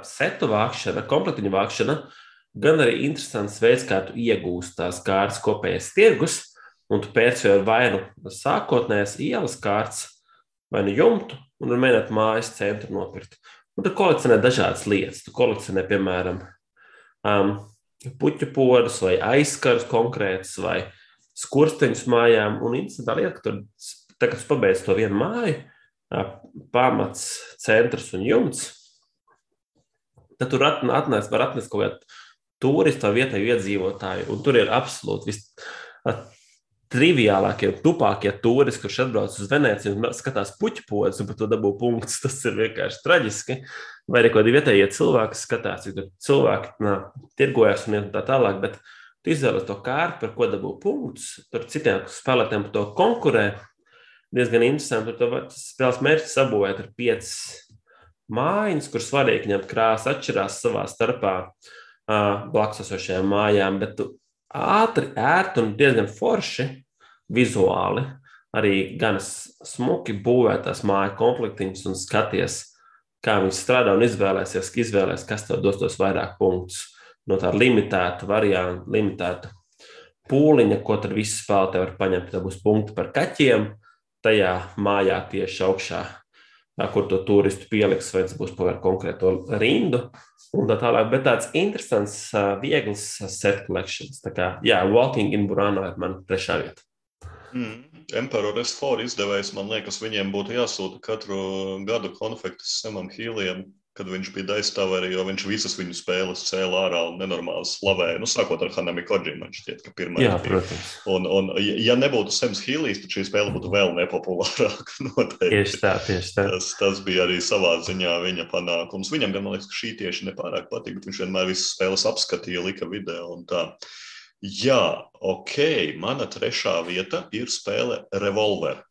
setu vākšana, komplektiņu vākšana, gan arī interesants veids, kā tu iegūsti tās kārtas kopējais tirgus, un tu tam vai nu sākotnējās ielas kārtas, vai nu jumtu, un var mēģināt mājas centru nopirkt. Un tu kolekcionē dažādas lietas. Tu kolekcionē, piemēram, um, puķu podus vai aizkarus konkrētus vai skursteņus mājām. Un interesantā lieta, ka tur, tā, kad tu pabeidz to vienu māju, pamats, centrs un jumts. Tad tur atnāc, var atnest kaut kādu turistu vai vietēju iedzīvotāju, un tur ir absolūti viss triviālākie, tupākie turisti, kurš atbrauc uz Venēciju un skatās puķu podas un par to dabū punktus. [laughs] Tas ir vienkārši traģiski. Vai arī kādi vietējie cilvēki, skatās, cik cilvēki nā, tirgojas un tā tālāk. Bet tu izvēlies to kārtu, par ko dabū punktus. Tur citiem spēlētājiem par to konkurē. Diezgan interesanti. Tur tas spēles mērķis sabūvēt ar piecas mājiņas, kur svarīgi ņemt krāsu atšķirās savā starpā blakus esošajām mājām. Bet ātri, ērti un diezgan forši vizuāli. Arī gan smuki būvētās māju komplektiņus un skaties, kā viņi strādā un izvēlēsies, izvēlēs, kas tev dos tos vairāk punktus. No tā limitēta varianta, limitēta pūliņa, ko tad visi spēlētāji var paņemt. Tad būs punkti par kaķiem tajā mājā tieši augšā, kur to turistu pieliks, vai tas būs par konkrēto rindu un tā tālāk. Bet tāds interesants, viegls set collections. Tā kā, jā, Walking in Burano ir mana trešā vieta. Mm. Emperor S4 izdevējs, man liekas, viņiem būtu jāsūta katru gadu konfektes Samam Hīlijam, kad viņš bija daistāveri, jo viņš visas viņu spēles cēlā ārā un nenormāli slavēja. Nu, sākot ar Hanami Kodži, man šķiet, ka pirmā. Jā, protams. Un, un, ja nebūtu Sams Hīlijs, tad šī spēle būtu vēl nepopulārāka. [laughs] Noteikti. Tieši tā, tieši tā. Tas, tas bija arī savā ziņā viņa panākums. Viņam gan, man liekas, ka šī tieši nepārāk patīk, bet viņš vienmēr visas spēles apskatīja, lika video un tā. Jā, ok, mana trešā vieta ir spēle Revolver.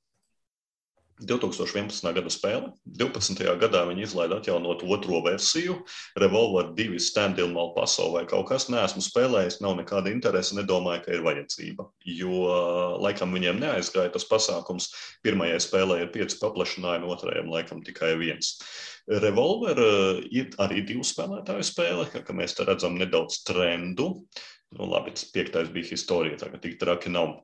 2011. gada spēle. 12. gadā viņi izlaida atjaunot otro versiju, Revolver 2 Stand-in Malpaso vai kaut kas. Neesmu spēlējis, nav nekāda interese, nedomāju, ka ir vajadzība. Jo laikam viņiem neaizgāja tas pasākums. Pirmajai spēlē ir pieci paplašinājumi, otrajam laikam tikai viens. Revolver ir arī divu spēlētāju spēle, kā mēs te redzam nedaudz trendu. Nu, labi, tas piektais bija historija, ka tik traki nav.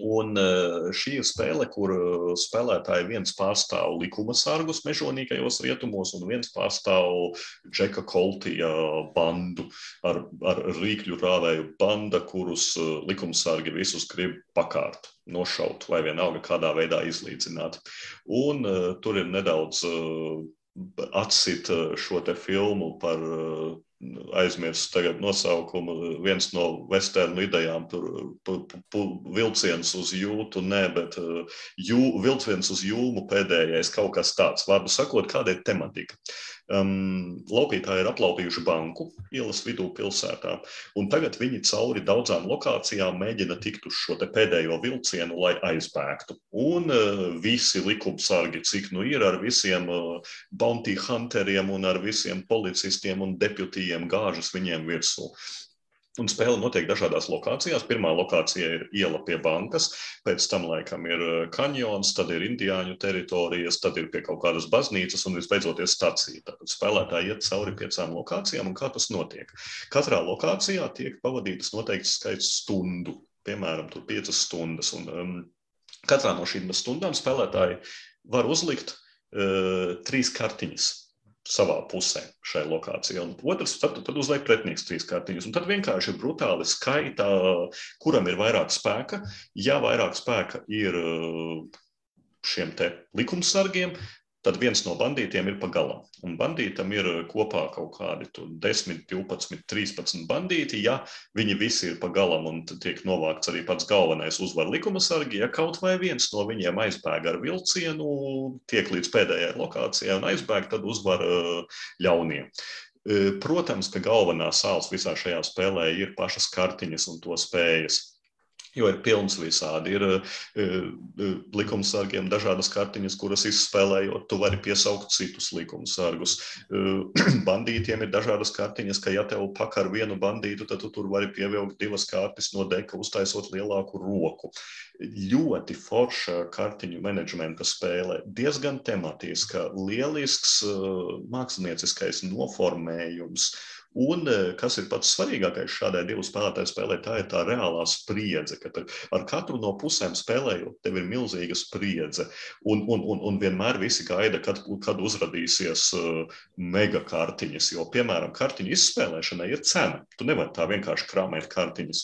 Un eh, šī ir spēle, kur eh, spēlētāji viens pārstāv likuma sargus mežonīgajos rietumos, un viens pārstāv Džeka Koltija bandu ar, ar rīkļu rāvēju banda, kurus eh, likumsargi visus grib pakārt, nošaut vai vienalga kādā veidā izlīdzināt. Un uh, tur ir nedaudz uh, atsit šo te filmu par uh, aizmirsu tagad nosaukumu. Viens no vesternu idejām tur vilciens uz jūtu, nē, bet jū, vilciens uz jūmu pēdējais kaut kas tāds. Vārdu sakot, kāda ir tematika. Um, laupītāji ir aplaupījuši banku ielas vidū pilsētā, tagad viņi cauri daudzām lokācijām mēģina tikt uz šo pēdējo vilcienu, lai aizbēgtu. Un uh, visi likumsargi, cik nu ir ar visiem uh, bounty hunteriem un ar visiem policistiem un deputījiem gāžas viņiem virsū. Un spēle notiek dažādās lokācijās. Pirmā lokācija ir iela pie bankas, pēc tam laikam ir eh, kanjons, tad ir indiāņu teritorijas, tad ir pie kaut kādas baznīcas un visbeidzot ir stacija. Tad spēlētāji iet cauri piecām lokācijām un kā tas notiek. Katrā lokācijā tiek pavadītas noteikts skaits stundu, piemēram, piecas stundas. Un, um, katrā no šīm stundām spēlētāji var uzlikt uh, trīs kartiņas savā pusē šai lokācijai. Un otrs, tad, tad uzliek pretinieks trīs kārtiņas. Un tad vienkārši brutāli skaita, kuram ir vairāk spēka. Ja vairāk spēka ir šiem te likumsargiem, tad viens no bandītiem ir pagalam. Un bandītam ir kopā kaut kādi 10, 12, 13 bandīti. Ja viņi visi ir pagalam un tiek novākts arī pats galvenais uzvaru likuma sargi, ja kaut vai viens no viņiem aizbēg ar vilcienu, tiek līdz pēdējai lokācijai un aizbēg, tad uzvar ļaunie. Protams, ka galvenā sāls visā šajā spēlē ir pašas kartiņas un to spējas. Jo ir pilns visādi. Ir uh, likumsargiem dažādas kartiņas, kuras izspēlējot, tu vari piesaukt citus likumsargus. Uh, [clears throat] bandītiem ir dažādas kartiņas, ka ja tev pakar vienu bandītu, tad tu tur vari pievilkt divas kartes no deka, uztaisot lielāku roku. Ļoti forša kartiņu menedžmenta spēle, diezgan tematiska, lielisks uh, mākslinieckais noformējums Un eh, kas ir pats svarīgākais šādai divu spēlētāju spēlē, tā ir tā reālā spriedze, ka ar katru no pusēm spēlējot, tev ir milzīga spriedze. Un, un, un, un vienmēr visi gaida, kad, kad uzrādīsies uh, mega kartiņas. Jo, piemēram, kartiņu izspēlēšanai ir cena. Tu nevari tā vienkārši krāpēt kartiņas.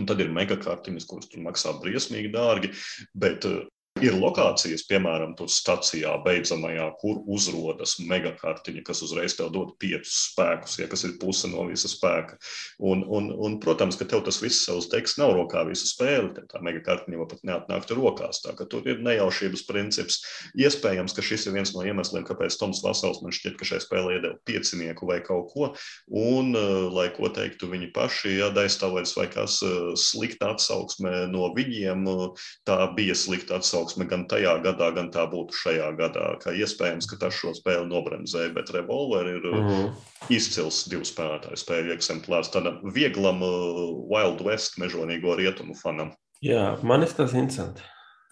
Un tad ir mega kartiņas, kuras maksā briesmīgi dārgi. Bet uh, Ir lokācijas, piemēram, tur stācijā, beidzamajā, kur uzrodas megakartiņa, kas uzreiz tev dod piecus spēkus, ja kas ir puse no visa spēka. Un, un, un, protams, ka tev tas viss savs teksts nav rokā visu spēli, tad tā megakartiņa var pat neatnākt rokās. Tā ka tur ir nejaušības princips. Iespējams, ka šis ir viens no iemesliem, kāpēc Toms Vasals man šķiet, ka šai spēlē iedeva piecinieku vai kaut ko. Un, eh, lai ko teiktu viņi paši, ja daistāvēs vai kas eh, slikta atsauksme no viņiem, eh, tā bija slikta atsauksme izaugsme gan tajā gadā, gan tā būtu šajā gadā. Kā iespējams, ka tas šo spēli nobremzēja, bet Revolver ir mm -hmm. izcils divu spēlētāju spēļu eksemplārs tādam vieglam uh, Wild West mežonīgo rietumu fanam. Jā, man ir tas interesanti.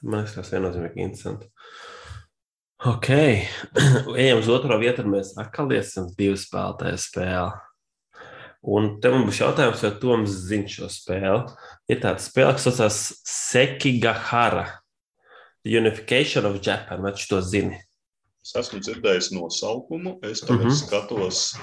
Man ir tas viennozīmīgi interesanti. Ok, [clears throat] ejam uz otro vietu, mēs atkal esam divu spēlētāju spēli. Un te man būs jautājums, vai Toms zina šo spēli. Ir tāda spēle, kas saucas Sekigahara. The Unification of Japan, vai tu to zini? Es esmu dzirdējis nosaukumu, es tagad mm -hmm. skatos.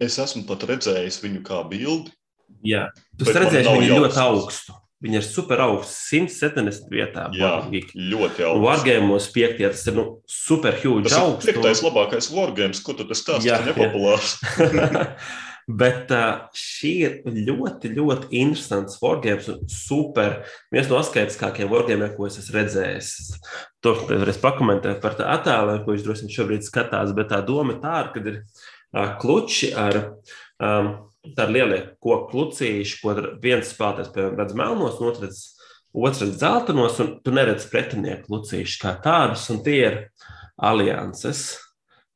Es esmu pat redzējis viņu kā bildi. Jā, tu redzēji viņu ļoti augstu. Viņa ir super augsta, 170 vietā. Jā, bargīgi. ļoti augsta. Wargames 5. tas ir nu, super huge. Tas augstu. ir piektais labākais Wargames, ko tu tas stāsti, ka nepopulārs. [laughs] [laughs] Bet šī ir ļoti, ļoti interesants wargames un super. viens no asketiskākajiem wargamiem, ko es esmu redzējis. To varēs pakomentēt par tā attēlu, ko viņš droši vien šobrīd skatās. Bet tā doma ir tāda, ka ir kluči ar um, tādu lielu koku klucīšu, ko viens spēlētājs, piemēram, redz melnos, otrs redz, otrs redz zeltainos, un tu neredz pretinieku klucīšu kā tādus, un tie ir alianses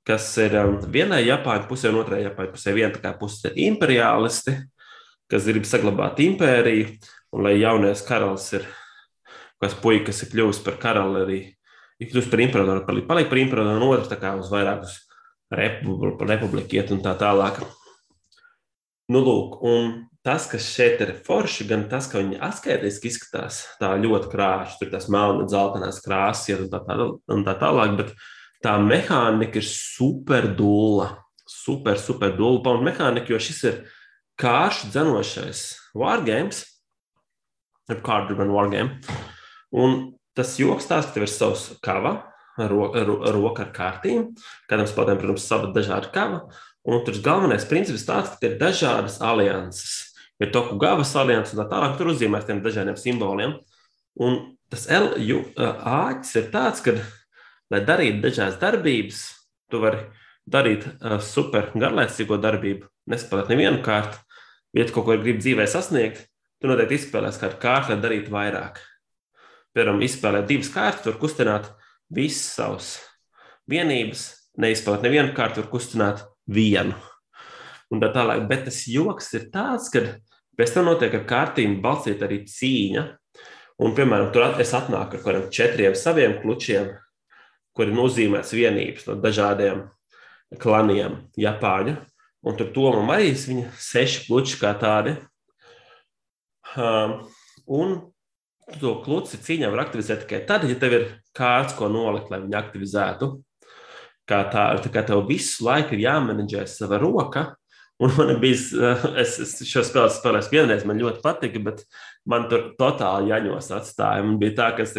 kas ir um, vienai Japāņu pusē un otrai Japāņu pusē. Viena puse ir imperialisti, kas grib saglabāt impēriju, un lai jaunais karalis ir, kas puika, kas ir kļuvis par karali, arī ir kļuvis par imperatoru, paliek par imperatoru, un otrs tā kā uz vairākus republiku, republiku iet un tā tālāk. Nu, lūk, un tas, kas šeit ir forši, gan tas, ka viņi asketiski izskatās tā ļoti krāšņi, tur tās melnas, zeltainās krāsas un tā, tā, un tā tālāk, bet tā mehānika ir super dūla. Super, super dūla pamatā mehānika, jo šis ir kāršu dzenošais wargames, jeb kādu dribenu wargame. Un tas joks tās, ka tev ir savs kava, roka ro, ro, ar kārtīm. Katram spēlētājam, protams, sava dažāda kava. Un tur galvenais princips tāds, ka ir dažādas alianses. Ir toku gavas alianses un tā tālāk, tur uzzīmēs tiem dažādiem simboliem. Un tas L, ju, āķis ir tāds, ka lai darītu dažādas darbības, tu vari darīt uh, super garlaicīgo darbību, nespēlēt nevienu kārtu, tu kaut ko gribi dzīvē sasniegt, tu noteikti izspēlēsi kādu kārtu, lai darītu vairāk. Piemēram, izspēlēt divas kārtas, tur kustināt visas savas vienības, neizspēlēt nevienu kārtu, tur kustināt vienu. Un tā tālāk, bet tas joks ir tāds, ka pēc tam notiek ar kārtīm balstīta arī cīņa. Un, piemēram, tur es atnāku ar kādiem četriem saviem klučiem, kur ir nozīmēts vienības no dažādiem klaniem, Japāņu. Un tur tomam arī ir viņa seši kluči kā tādi. Um, un to kluci cīņā var aktivizēt tikai tad, ja tev ir kārts, ko nolikt, lai viņu aktivizētu. Kā tā, tā kā tev visu laiku ir jāmenedžē sava roka, Un man bija, [laughs] es, es šo spēli spēlēju vienreiz, man ļoti patika, bet man tur totāli jaņos atstāja. Man bija tā, ka es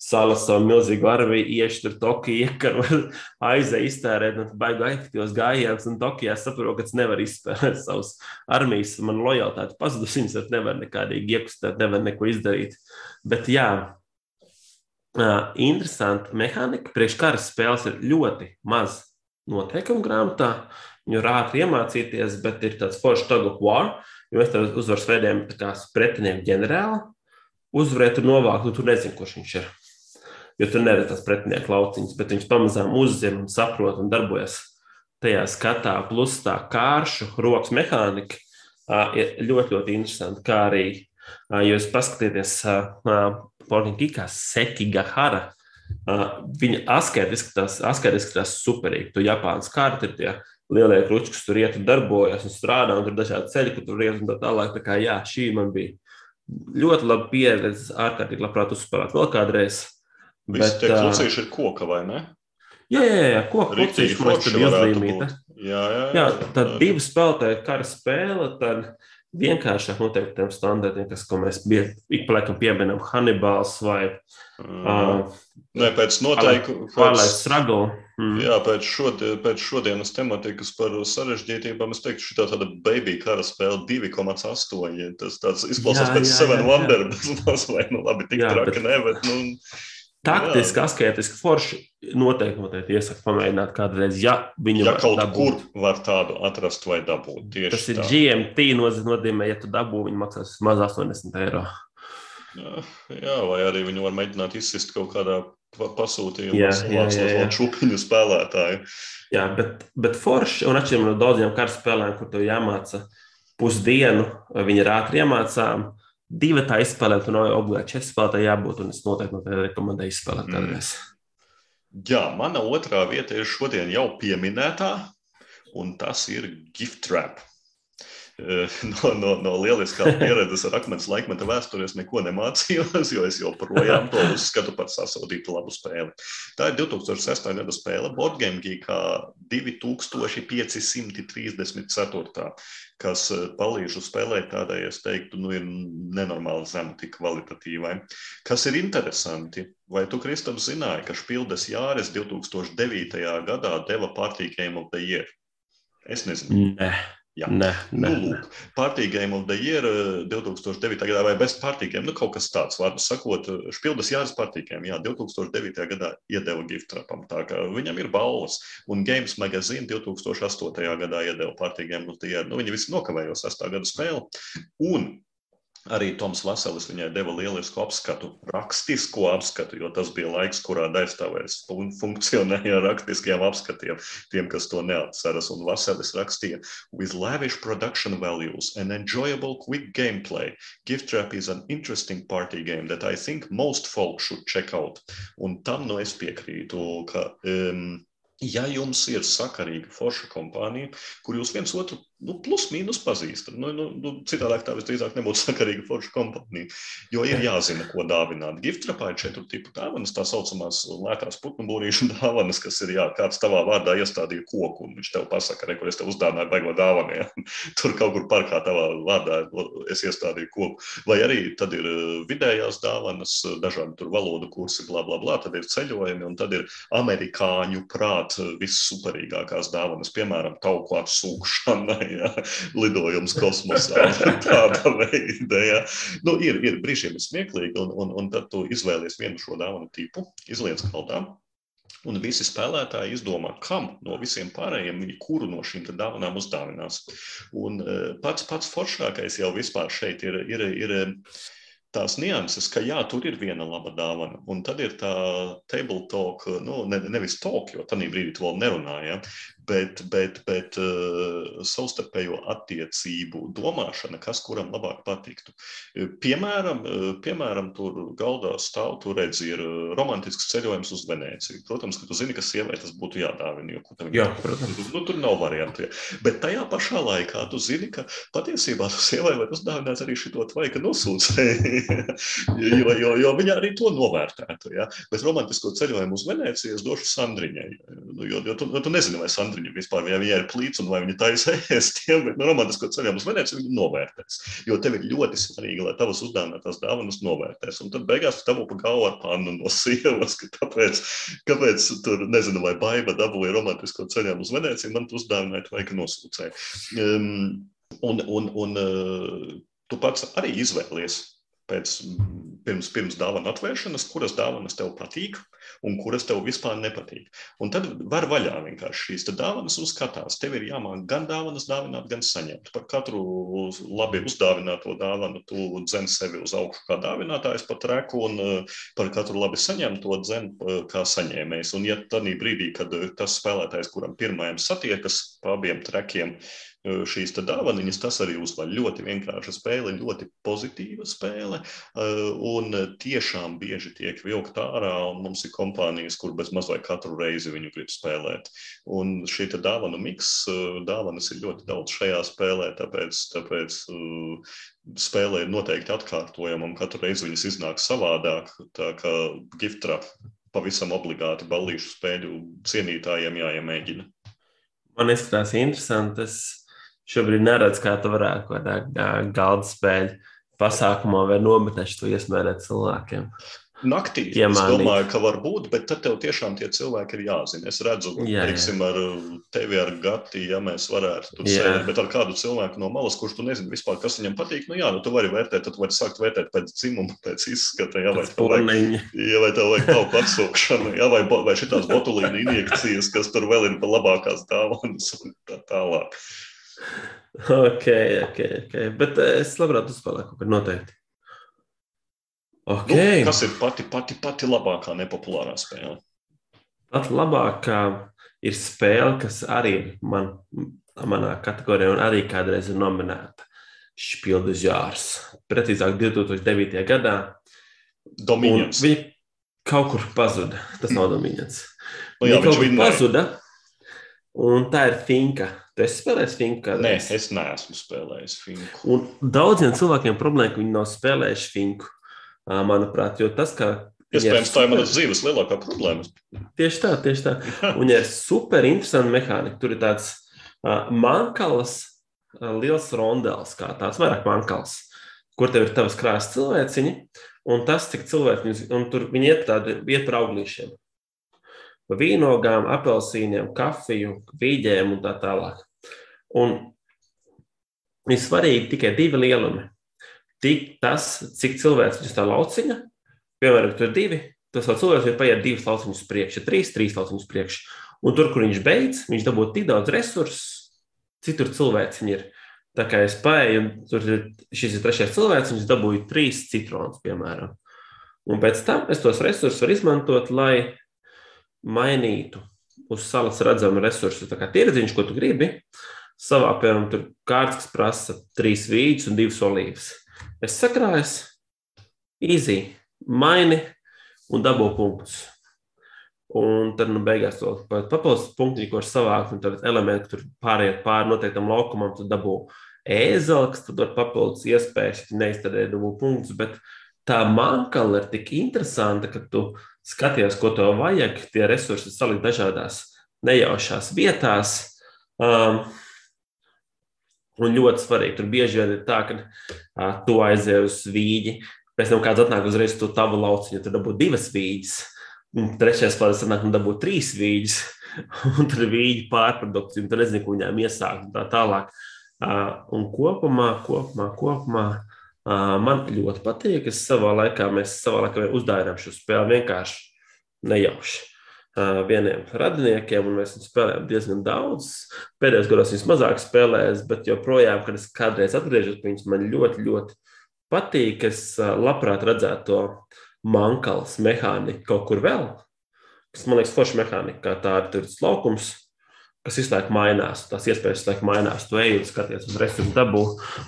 salas savu milzīgu armiju, iešu tur Tokiju, [laughs] iekaru, aizēju iztērēt, un baigu efektīvos gājienus, un Tokijā saprotu, ka es nevaru izspēlēt [laughs] savus armijas. Man lojalitāte pazudus, viņas vairs nevar nekādīgi iekustēt, nevar neko izdarīt. Bet jā, interesanti mehānika. Priekškara spēles ir ļoti maz noteikumu grāmatā. Ir ātri iemācīties, bet ir tāds foršs tug of war, jo mēs tam uzvaras veidiem pretinieku ģenerāli uzvarēt un novākt, un tu nezini, kurš viņš ir. Jo tur neredz tās pretinieku lauciņas, bet viņš pamazām uzzina un saprot un darbojas tajā skatā. Plus tā kāršu rokas mehānika ir ļoti, ļoti interesanta. Kā arī, ja jūs paskatieties, Pornogrāfijā Sekiga Hara, viņa asketiski tas superīgi. Tu Japānas kārti ir tie lielie kruči, kas tur iet un darbojas un strādā, un tur ir dažādi ceļi, kur tur iet un tā tālāk. Tā kā, jā, šī man bija ļoti laba pieredze, ārkārtīgi labprāt uzspēlēt vēl kādreiz. Visi tie krucīši ir koka vai ne? Jā, jā, jā koka krucīši man tur bija uzlīmīta. Jā, jā, jā, jā, tad divi spēlētāji kara spēle, tad vienkāršāk noteiktiem standartiem, kas, ko mēs ik pa laikam pieminam, Hannibals vai mm. uh, Nē, pēc noteikuma. Pārlaiž struggle. Mm. Jā, pēc, šodien, pēc šodienas tematikas par sarežģītībām es teiktu, šī tāda baby kara spēle 2,8. Tas tāds izklausās jā, pēc jā, Seven jā, Wonder, bet [laughs] mazliet, nu labi, tik jā, traki, bet... ne, bet, nu. Taktiski, asketiski, forši noteikti, iesaku pamēģināt kādreiz, ja viņu ja kaut dabūt. kur var tādu atrast vai dabūt. Tieši Tas ir tā. GMT nozīmē, ja tu dabū, viņi maksās vismaz 80 eiro. Jā, jā, vai arī viņi var mēģināt izsist kaut kādā pasūtījumā, lai čūpiņu spēlētāju. Jā, bet, bet forši, un atšķirībā no daudziem karaspēlēm, kur tev jāmāca pusdienu, viņi ir ātri iemācām divi tā izspēlēt, un obligāti četri spēlētāji jābūt. Un es noteikti, noteikti rekomendēju izspēlēt mm. kādreiz. Jā, mana otrā vieta ir šodien jau pieminētā, un tas ir gift trap. No, no, no lieliskās pieredzes ar akmens laikmeta vēsturi es neko nemācījos, jo es joprojām to uzskatu par sasodītu labu spēli. Tā ir 2006. gada spēle Boardgame Geekā 2534 kas eh, palīdz spēlēt tādai, es teiktu, nu, ir nenormāli zemu tik kvalitatīvai. Kas ir interesanti, vai tu, Kristaps, zināji, ka Špildes Jāres 2009. gadā deva Party Game of the Year? Es nezinu. Nē. Jā, ne, ne. Nu, lūk, Party Game of the Year 2009. Eh, gadā vai Best Party Game, nu kaut kas tāds, vārdu sakot, Špildas Jāras Party Game, jā, 2009. gadā iedeva gift trapam, tā kā viņam ir balvas, un Games Magazine 2008. gadā iedeva Party Game of the Year, nu viņi visi nokavējos 8. gada spēli, un Arī Toms Vaselis viņai deva lielisku apskatu, rakstisku apskatu, jo tas bija laiks, kurā daļstāvēs funkcionēja ar rakstiskiem apskatiem, tiem, kas to neatceras. Un Vaselis rakstīja, with lavish production values and enjoyable quick gameplay, Gift Trap is an interesting party game that I think most folk should check out. Un tam nu es piekrītu, ka um, ja jums ir sakarīga forša kompānija, kur jūs viens otru nu, plus mīnus pazīstam. Nu, nu, nu, citādāk tā visdrīzāk nebūtu sakarīga forša kompānija. Jo ir jāzina, ko dāvināt. Giftrapā ir četru tipu dāvanas, tā saucamās lētās putnu būrīšu [laughs] dāvanas, kas ir, jā, kāds tavā vārdā iestādīja koku, un viņš tev pasaka, re, kur es tev uzdāvināju baigo dāvanu. Ja? [laughs] Tur kaut kur parkā tavā vārdā es iestādīju koku. Vai arī tad ir eh, vidējās dāvanas, dažādi tur valodu kursi, bla, bla, bla, tad ir ceļojumi, un tad ir amerikāņu prāt vissuperīgākās dāvanas, piemēram, tauku atsūkšanai [laughs] ja? [laughs] lidojums kosmosā. [laughs] Tāda veida. Ja? Nu, ir, ir brīžiem ir smieklīgi, un, un, un tad tu izvēlies vienu šo dāvanu tipu, izliec kaldā. Un visi spēlētāji izdomā, kam no visiem pārējiem viņi kuru no šīm dāvanām uzdāvinās. Un e, pats pats foršākais jau vispār šeit ir, ir, ir tās nianses, ka jā, tur ir viena laba dāvana, un tad ir tā table talk, nu, ne, nevis talk, jo tajā brīdī tu vēl nerunāji, ja, bet, bet, bet uh, savstarpējo attiecību domāšana, kas kuram labāk patiktu. Piemēram, uh, piemēram tur galdā stāv, tur redzi, ir romantisks ceļojums uz Venēciju. Protams, ka tu zini, ka sievai tas būtu jādāvina, jo kur Jā, protams. Nu, tur nav variantu. Ja. Bet tajā pašā laikā tu zini, ka patiesībā tu sievai var uzdāvināt arī šito tvaika nosūcēju. [laughs] jo, jo, jo viņa arī to novērtētu. Ja? Bet romantisko ceļojumu uz Venēciju es došu Sandriņai. Jo, jo tu, tu nezini, vai Sandriņa vispār ja viņai ir plīts un vai viņa taisa ēstiem, bet no romantisko ceļojumu uz Venēciju viņa novērtēs. Jo tev ir ļoti svarīgi, lai tavas uzdāvinātās dāvanas novērtēs. Un tad beigās dabū pa galvu ar pannu no sievas, ka tāpēc, kāpēc tur, nezinu, vai baiva dabūja romantisko ceļojumu uz Venēciju, man tu uzdāvināja tvaika nosūcēju. Um, un, un, un uh, tu pats arī izvēlies pēc, pirms, pirms dāvana atvēršanas, kuras dāvanas tev patīk un kuras tev vispār nepatīk. Un tad var vaļā vienkārši šīs dāvanas un skatās. Tev ir jāmāk gan dāvanas dāvināt, gan saņemt. Par katru labi uzdāvināto dāvanu tu dzen sevi uz augšu kā dāvinātājs pa treku un eh, par katru labi saņemto dzen eh, kā saņēmējs. Un ja tādā brīdī, kad tas spēlētājs, kuram pirmajam satiekas pa abiem trekiem, uh, šīs dāvanas, tas arī uzvar ļoti vienkārša spēle, ļoti pozitīva spēle. Un tiešām bieži tiek vilkt ārā, un mums ir kompānijas, kur bez mazliet katru reizi viņu grib spēlēt. Un šī dāvanu miks, dāvanas ir ļoti daudz šajā spēlē, tāpēc, tāpēc spēlē ir noteikti atkārtojama, un katru reizi viņas iznāk savādāk. Tā kā giftra pavisam obligāti ballīšu spēļu cienītājiem jāiemēģina. Man izskatās interesanti. Es šobrīd neredzu, kā tu varētu kaut kādā galda spēļu pasākumā vai nometnē to iesmērēt cilvēkiem. Naktī es domāju, ka var būt, bet tad tev tiešām tie cilvēki ir jāzina. Es redzu, jā, teiksim, ar tevi, ar Gati, ja mēs varētu tur sēdēt, bet ar kādu cilvēku no malas, kurš tu nezini vispār, kas viņam patīk, nu jā, nu tu vari vērtēt, tad vari sākt vērtēt pēc dzimuma, pēc izskata, jā, vai tev vajag, jā, vai tev vajag tauku atsūkšanu, jā, vai, vai šitās botulīna injekcijas, kas tur vēl ir pa labākās dāvanas un tā tālāk. Ok, ok, ok. Bet eh, es labprāt uzspēlēju kaut ko noteikti. Okay. Nu, kas ir pati, pati, pati labākā nepopulārā spēle? Pati labākā ir spēle, kas arī ir man, manā kategorijā un arī kādreiz ir nominēta. Špildes jārs. Precīzāk, 2009. gadā. Dominions. Viņa kaut kur pazuda. Tas nav [laughs] Dominions. Nu, jā, viņa kaut kur pazuda. Un tā ir finka. Tu esi spēlējis finku? Kādreiz? Nē, es neesmu spēlējis finku. Un daudziem cilvēkiem problēma, ka viņi nav spēlējuši finku manuprāt, jo tas, ka Iespējams, tā ir manas dzīves lielākā problēma. Tieši tā, tieši tā. [laughs] Un ir super interesanti mehānika. Tur ir tāds uh, mankalas, uh, liels rondels, kā tāds vairāk mankals, kur tev ir tavas krāsas cilvēciņi, un tas, cik cilvēki, un tur viņi iet tādi, iet par auglīšiem. Vīnogām, apelsīniem, kafiju, vīģēm un tā tālāk. Un ir svarīgi tikai divi lielumi tik tas, cik cilvēks ir tā lauciņa, piemēram, tur ir divi, tas cilvēks ir paiet divas lauciņas priekš, trīs, trīs lauciņas priekš. Un tur, kur viņš beidz, viņš dabū tik daudz resursu, citur cilvēks ir. Tā kā es paiet, un tur ir šis ir trešais cilvēks, viņš dabūja trīs citronus, piemēram. Un pēc tam es tos resursus varu izmantot, lai mainītu uz salas redzamu resursu. Tā kā tirdziņš, ko tu gribi, savā, piemēram, tur kārtas, kas prasa trīs vīģus un divas olīvas. Es sakrāju, īzī, maini un dabūju punktus. Un tad, nu, beigās to papildus punktu, ko var savākt, un tad elementi, tur pāriet pāri noteiktam laukumam, tad dabū ēzeli, kas tad var papildus iespējas, ja neiztērē dabū punktus, bet tā mankala ir tik interesanta, ka tu skaties, ko tev vajag, tie resursi salikt dažādās nejaušās vietās. Um, Un ļoti svarīgi, tur bieži vien ir tā, ka uh, tu aizej uz vīģi, pēc tam kāds atnāk uzreiz to tavu lauciņu, tad dabū divas vīģes. Un trešais klāsts sanāk, un dabū trīs vīģes, [laughs] un tad vīģi pārprodukcija, un tu nezini, ko viņām iesākt un tā tālāk. Uh, un kopumā, kopumā, kopumā uh, man ļoti patīk, ka savā laikā mēs savā laikā uzdājām šo spēli vienkārši nejauši vieniem radiniekiem, un mēs spēlējām diezgan daudz. Pēdējos gados viņas mazāk spēlējis, bet joprojām, kad es kādreiz atgriežos pie viņas, man ļoti, ļoti patīk. Es labprāt redzētu to mankalas mehāniku kaut kur vēl. Tas man liekas, forša mehānika, kā tā ir tur laukums, kas visu laiku mainās. Tās iespējas visu laiku mainās. Tu ej un skaties uz resursu dabu,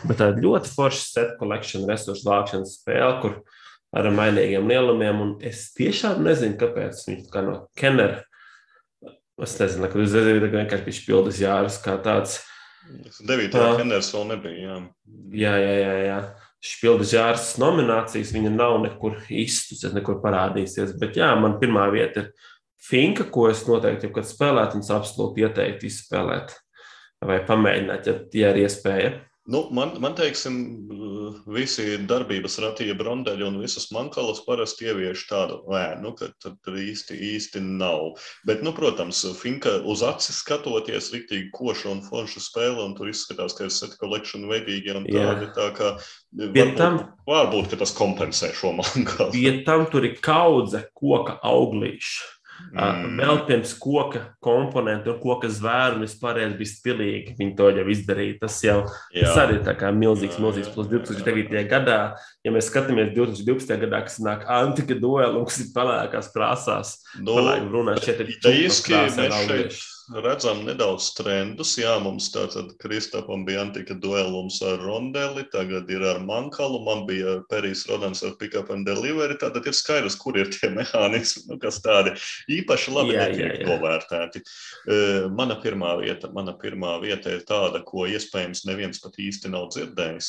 bet tā ir ļoti forša set collection resursu vākšanas spēle, kur ar mainīgiem lielumiem. Es tiešām nezinu, kāpēc viņi kā no Kenera. Es nezinu, ka tas vienkārši bija pildas jārus kā tāds. 9. Uh, Keners vēl nebija. Jā, jā, jā. jā. Špildas jāras nominācijas, viņa nav nekur izsmeļojusies, nekur parādīsies. Bet, jā, man pirmā vieta ir Finka, ko es noteikti, kad spēlētu, un es absolūti ieteiktu izspēlēt vai pamēģināt, ja, ja ir iespēja. Nu, man, man teiksim, visi darbības ratīja brondeļi un visas mankalas parasti ievieš tādu ēnu, ka tur īsti, īsti nav. Bet, nu, protams, Finka uz acis skatoties, riktīgi koša un forša spēle, un tur izskatās, ka ir set collection veidīgi un tādi. Tā kā varbūt, tam, varbūt, ka tas kompensē šo mankalu. Ja tam tur ir kaudze koka auglīša Mm. Vēl pirms koka komponentu un koka zvēru un vispārējais bija stilīgi. Viņi to jau izdarīja. Tas jau tas arī ir milzīgs, jā, milzīgs plus 2009. gadā. Ja mēs skatāmies 2012. gadā, kas nāk antika duelu, kas ir pelēkās krāsās, nu, runā šeit ir īsti mēs šeit redzam nedaudz trendus. Jā, mums tātad Kristapam bija antika duelums ar Rondeli, tagad ir ar Mankalu, man bija Perijs Rodans ar Pickup and Delivery. Tātad ir skaidrs, kur ir tie [laughs] mehānismi, nu, kas tādi īpaši labi jā, netiek jā, jā. novērtēti. Mana pirmā, vieta, mana pirmā vieta ir tāda, ko iespējams neviens pat īsti nav dzirdējis.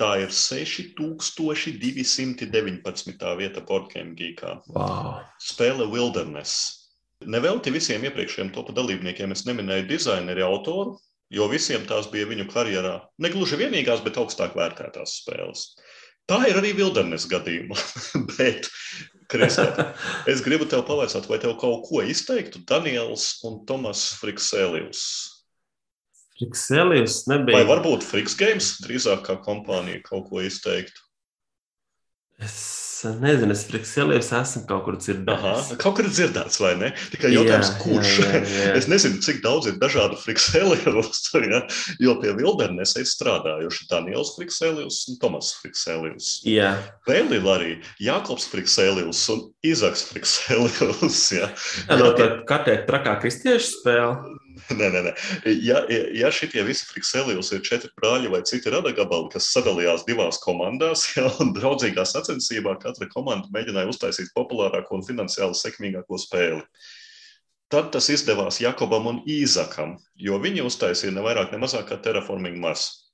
Tā ir 6219. vieta Boardgame Geekā. Wow. Spēle Wilderness. Nevelti visiem iepriekšējiem topu dalībniekiem es neminēju dizaineri autoru. jo visiem tās bija viņu karjerā negluži vienīgās, bet augstāk vērtētās spēles. Tā ir arī Vildernes gadījumā. [laughs] bet, Kristēta, [laughs] es gribu tev pavaicāt, vai tev kaut ko izteiktu Daniels un Tomas Friksēlijus. Friksēlijus nebija. Vai varbūt Friks Games drīzāk kā kompānija kaut ko izteiktu? Es nezinu, es Friksēlijus esmu kaut kur dzirdējis. Kaut kur dzirdēts, vai ne? Tikai jautājums, Jā, kurš? jā, jā, jā. [laughs] Es nezinu, cik daudz ir dažādu Friksēlijus, [laughs] ja? jo pie Vildernes ir strādājuši Daniels Friksēlijus un Tomas Friksēlijus. Jā, Vēl ir arī Jākops Friksēlijus un Izaks Friksēlijus. [laughs] Ja? Jā no tā kā teikt, trakā kristiešu spēle. [laughs] Nē, nē, nē. Ja, ja- šitie visi friksēlijos ir četri brāļi vai citi radagabali, kas sadalījās divās komandās, [laughs] ja, un draudzīgā sacensībā katra komanda mēģināja uztaisīt populārāko un finansiāli sekmīgāko spēli. Tad tas izdevās Jakobam un Īzakam, jo viņi uztaisīja ne vairāk, ne mazāk kā Terraforming Mars.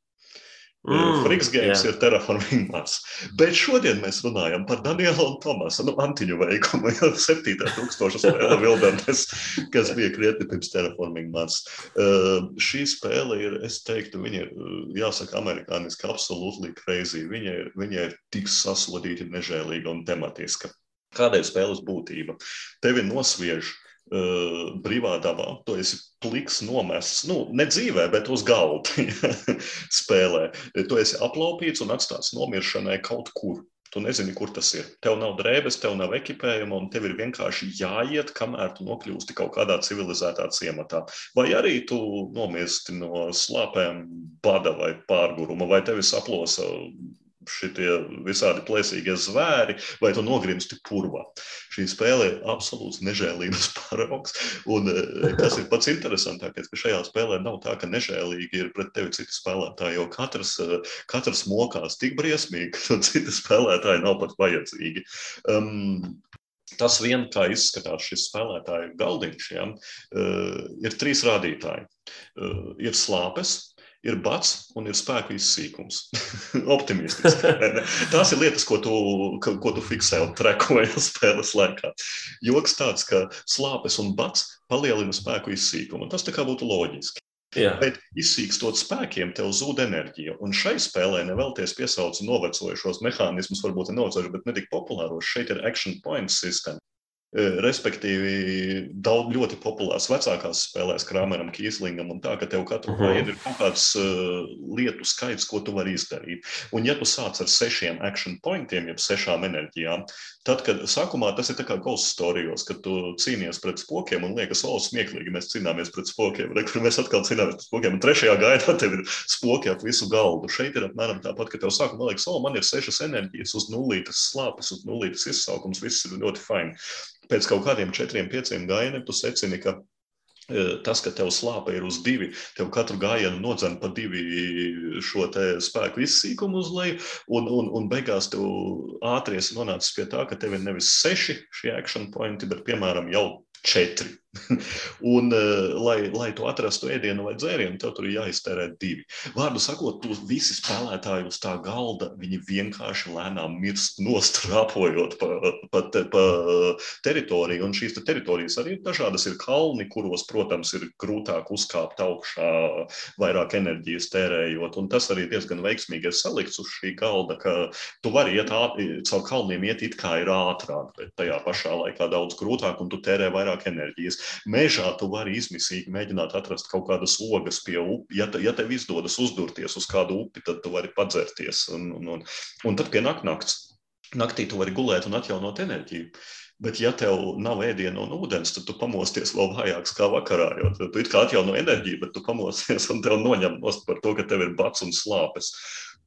Mm, Friks Games jā. ir Terraforming Mars. Bet šodien mēs runājam par Danielu un Tomasu nu, Antiņu veikumu, jau 7000 spēle [laughs] Wilderness, kas bija krietni pirms Terraforming Mars. Uh, šī spēle ir, es teiktu, viņa ir, jāsaka, amerikāniski absolūti crazy. Viņa ir, viņa ir tik sasodīta, nežēlīga un tematiska. Kāda ir spēles būtība? Tevi nosviež uh, brīvā dabā, tu esi pliks nomests, nu, ne dzīvē, bet uz galda [laughs] spēlē. Tu esi aplaupīts un atstāts nomiršanai kaut kur. Tu nezini, kur tas ir. Tev nav drēbes, tev nav ekipējuma, un tev ir vienkārši jāiet, kamēr tu nokļūsti kaut kādā civilizētā ciematā. Vai arī tu nomirsti no slāpēm, bada vai pārguruma, vai tevi saplosa šitie visādi plēsīgie zvēri, vai tu nogrimsti purvā. Šī spēle ir absolūts nežēlības [laughs] paraugs. Un eh, kas ir pats interesantākais, ka šajā spēlē nav tā, ka nežēlīgi ir pret tevi citi spēlētāji, jo katrs, eh, katrs mokās tik briesmīgi, ka citi spēlētāji nav pat vajadzīgi. Um, Tas vien, kā izskatās šis spēlētāju galdiņš, ja, uh, ir trīs rādītāji. Uh, ir slāpes, ir bats un ir spēku izsīkums. [laughs] Optimistiski. Tās ir lietas, ko tu, ko, tu fiksē un trekoji [laughs] spēles laikā. Joks tāds, ka slāpes un bats palielina spēku izsīkumu. Tas tā kā būtu loģiski. Jā. Bet izsīkstot spēkiem, tev zūd enerģija. Un šai spēlē nevelties piesaucu novecojušos mehānismus, varbūt ne novecojušos, bet ne tik populāros. Šeit ir action point sistēma. Respektīvi, daudz ļoti populārs vecākās spēlēs, Krāmeram, Kīslingam, un tā, ka tev katru Mhm. gājienu ir kaut kāds uh, lietu skaits, ko tu vari izdarīt. Un, ja tu sāc ar sešiem action pointiem, jeb sešām enerģijām, tad, kad sākumā tas ir kā ghost storijos, kad tu cīnies pret spokiem un liekas, o, smieklīgi, mēs cīnāmies pret spokiem, re, kur mēs atkal cīnāmies pret spokiem, un trešajā gaidā tev ir spoki ap visu galdu. Šeit ir apmēram tāpat, ka tev sākumā liekas, o, man ir sešas enerģijas uz nulītes slāpes, uz nulītes izsaukums, viss ir ļoti fini pēc kaut kādiem četriem, pieciem gājieniem tu secini, ka e, tas, ka tev slāpe ir uz divi, tev katru gājienu nodzen pa divi šo spēku izsīkumu uz leju, un, un, un beigās tu ātri esi nonācis pie tā, ka tev ir nevis seši šie action pointi, bet piemēram jau četri. [laughs] un, uh, lai, lai tu atrastu ēdienu vai dzērienu, tev tur ir jāiztērē divi. Vārdu sakot, tu visi spēlētāji uz tā galda, viņi vienkārši lēnām mirst [laughs] nostrāpojot pa, pa, pa teritoriju. Un šīs te teritorijas arī ir dažādas. Ir kalni, kuros, protams, ir grūtāk uzkāpt augšā, vairāk enerģijas tērējot. Un tas arī diezgan veiksmīgi ir salikts uz šī galda, ka tu vari iet caur kalniem, iet it kā ir ātrāk, bet tajā pašā laikā daudz grūtāk, un tu tērē vairāk enerģijas. Mežā tu vari izmisīgi mēģināt atrast kaut kādas ogas pie upes. Ja, te, ja tev izdodas uzdurties uz kādu upi, tad tu vari padzerties. Un, un, un, un tad pienāk nakts. Naktī tu vari gulēt un atjaunot enerģiju. Bet, ja tev nav ēdiena un ūdens, tad tu pamosties vēl vājāks kā vakarā. Jo tu it kā atjauno enerģiju, bet tu pamosties un tev noņem nost par to, ka tev ir bats un slāpes.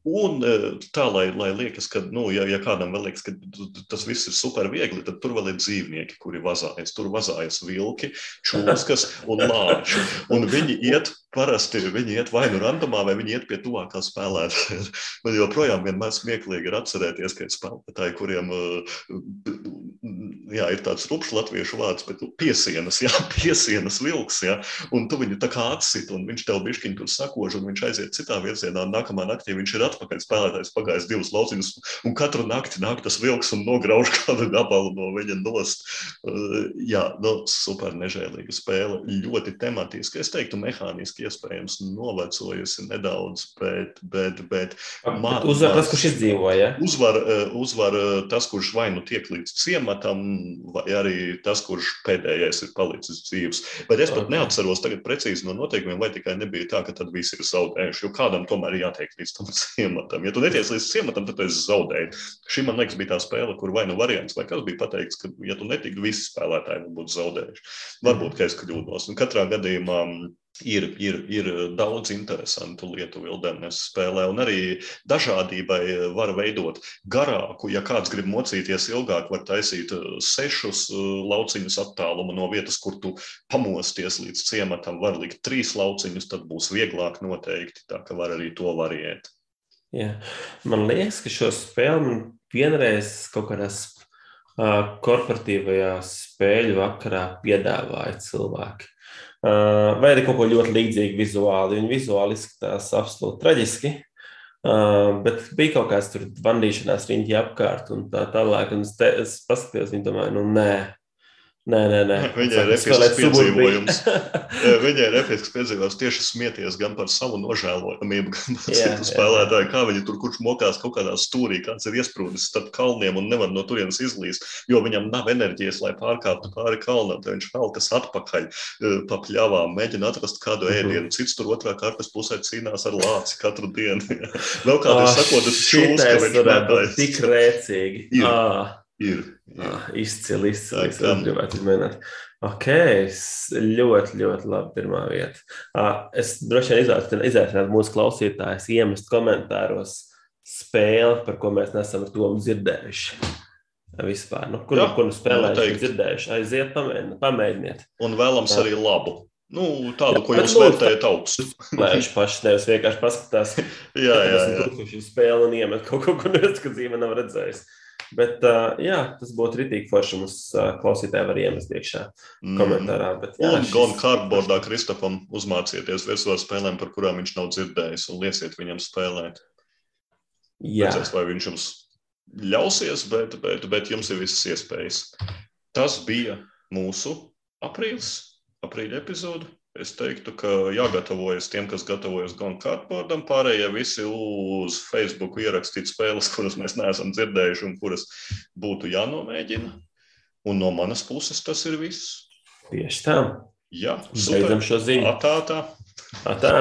Un eh, tā, lai, lai liekas, ka, nu, ja, ja kādam vēl liekas, ka tas viss ir super viegli, tad tur vēl ir dzīvnieki, kuri vazājas. Tur vazājas vilki, čūskas un lāči. Un viņi iet parasti, viņi iet vai nu randomā, vai viņi iet pie tuvākā spēlētāja. [laughs] Man joprojām vienmēr smieklīgi ir atcerēties, ka ir spēlētāji, kuriem uh, jā, ir tāds rupšs latviešu vārds, bet nu, piesienas, jā, [laughs] piesienas vilks, jā, un tu viņu tā kā atsit, un viņš tev bišķiņ tur sakož, un viņš aiziet citā virzienā, un nākamā naktī viņš ir atpakaļ spēlētājs pagājis divus lauciņus, un katru nakti nāk tas vilks un nograuž [laughs] kādu gabalu no viņa nost. Uh, jā, nu, super nežēlīga spēle, ļoti tematiski, es teiktu, mehāniski iespējams novecojusi nedaudz, bet, bet, bet, man, uzvar tas, kurš izdzīvoja. Ja? Uzvar, uh, uzvar uh, tas, kurš vai nu tiek līdz ciematam, vai arī tas, kurš pēdējais ir palicis dzīves. Bet es pat okay. neatceros tagad precīzi no noteikumiem, vai tikai nebija tā, ka tad visi ir zaudējuši. Jo kādam tomēr ir jātiek līdz tam [laughs] ciematam. Ja tu neties līdz ciematam, tad tu esi zaudējis. Šī man liekas bija tā spēle, kur vai nu variants, vai kas bija pateikts, ka, ja tu netiktu, visi spēlētāji būtu zaudējuši. Varbūt, ka es kļūdos. Un katrā gadījumā ir, ir, ir daudz interesantu lietu Vildernes spēlē, un arī dažādībai var veidot garāku. Ja kāds grib mocīties ilgāk, var taisīt uh, sešus uh, lauciņus attālumu no vietas, kur tu pamosties līdz ciematam. Var likt trīs lauciņus, tad būs vieglāk noteikti. Tā ka var arī to variēt. Jā. Man liekas, ka šo spēli vienreiz kaut kādās uh, korporatīvajā spēļu vakarā piedāvāja cilvēki. Uh, vai arī kaut ko ļoti līdzīgu vizuāli. Viņi vizuāli izskatās absolūti traģiski. Uh, bet bija kaut kāds tur vandīšanās riņķi apkārt un tā tālāk. Un es, te, es paskatījos, viņi domāja, nu nē, Nē, nē, nē. [laughs] Viņai ir episks piedzīvojums. [laughs] Viņai ir episks piedzīvojums tieši smieties gan par savu nožēlojamību, gan par [laughs] jā, citu spēlētāju. Kā viņi tur kurš mokās kaut kādā stūrī, kāds ir iesprūdis starp kalniem un nevar no turienes izlīst, jo viņam nav enerģijas, lai pārkāptu pāri kalnam. Tad viņš velkas atpakaļ e, pa pļavām, mēģina atrast kādu mhm. ēdienu. Cits tur otrā kartas pusē cīnās ar lāci katru dienu. Vēl kādā oh, sakot, tas šūs, ka viņš mētājas. Tik rēcīgi. Ir. Ah. Ir. ir. Ah, izcili, izcili. Es gribētu izmēģināt. Ok, ļoti, ļoti labi. Pirmā vieta. Ah, es droši vien izaicinātu mūsu klausītājus iemest komentāros spēli, par ko mēs nesam ar to dzirdējuši. Vispār, nu, kur, Jā, kur nu spēlējuši, dzirdējuši, aiziet, pamēģiniet. pamēģiniet. Un vēlams arī labu. Nu, tādu, jā, ko jūs vērtējat augstu. Nē, viņš pašs nevis vienkārši paskatās. [laughs] jā, jā, jā. Viņš spēlē un iemet kaut ko, ko neviens, ka dzīve nav redzējis. Bet, uh, jā, tas būtu rītīgi forši. Mums uh, klausītāji var iemest iekšā mm. komentārā. Bet, jā, un šis... gan cardboardā Kristofam uzmācieties virsvaru spēlēm, par kurām viņš nav dzirdējis, un lieciet viņam spēlēt. Jā. Redzēs, vai viņš jums ļausies, bet, bet, bet jums ir visas iespējas. Tas bija mūsu aprīlis, aprīļa epizode. Es teiktu, ka jāgatavojas tiem, kas gatavojas gan kārtpārdam, pārējie visi uz Facebook ierakstīt spēles, [laughs] kuras mēs neesam dzirdējuši un kuras būtu jānomēģina. Un no manas puses tas ir viss. Tieši tā. Jā, beidzam šo ziņu. Atā, tā. Atā.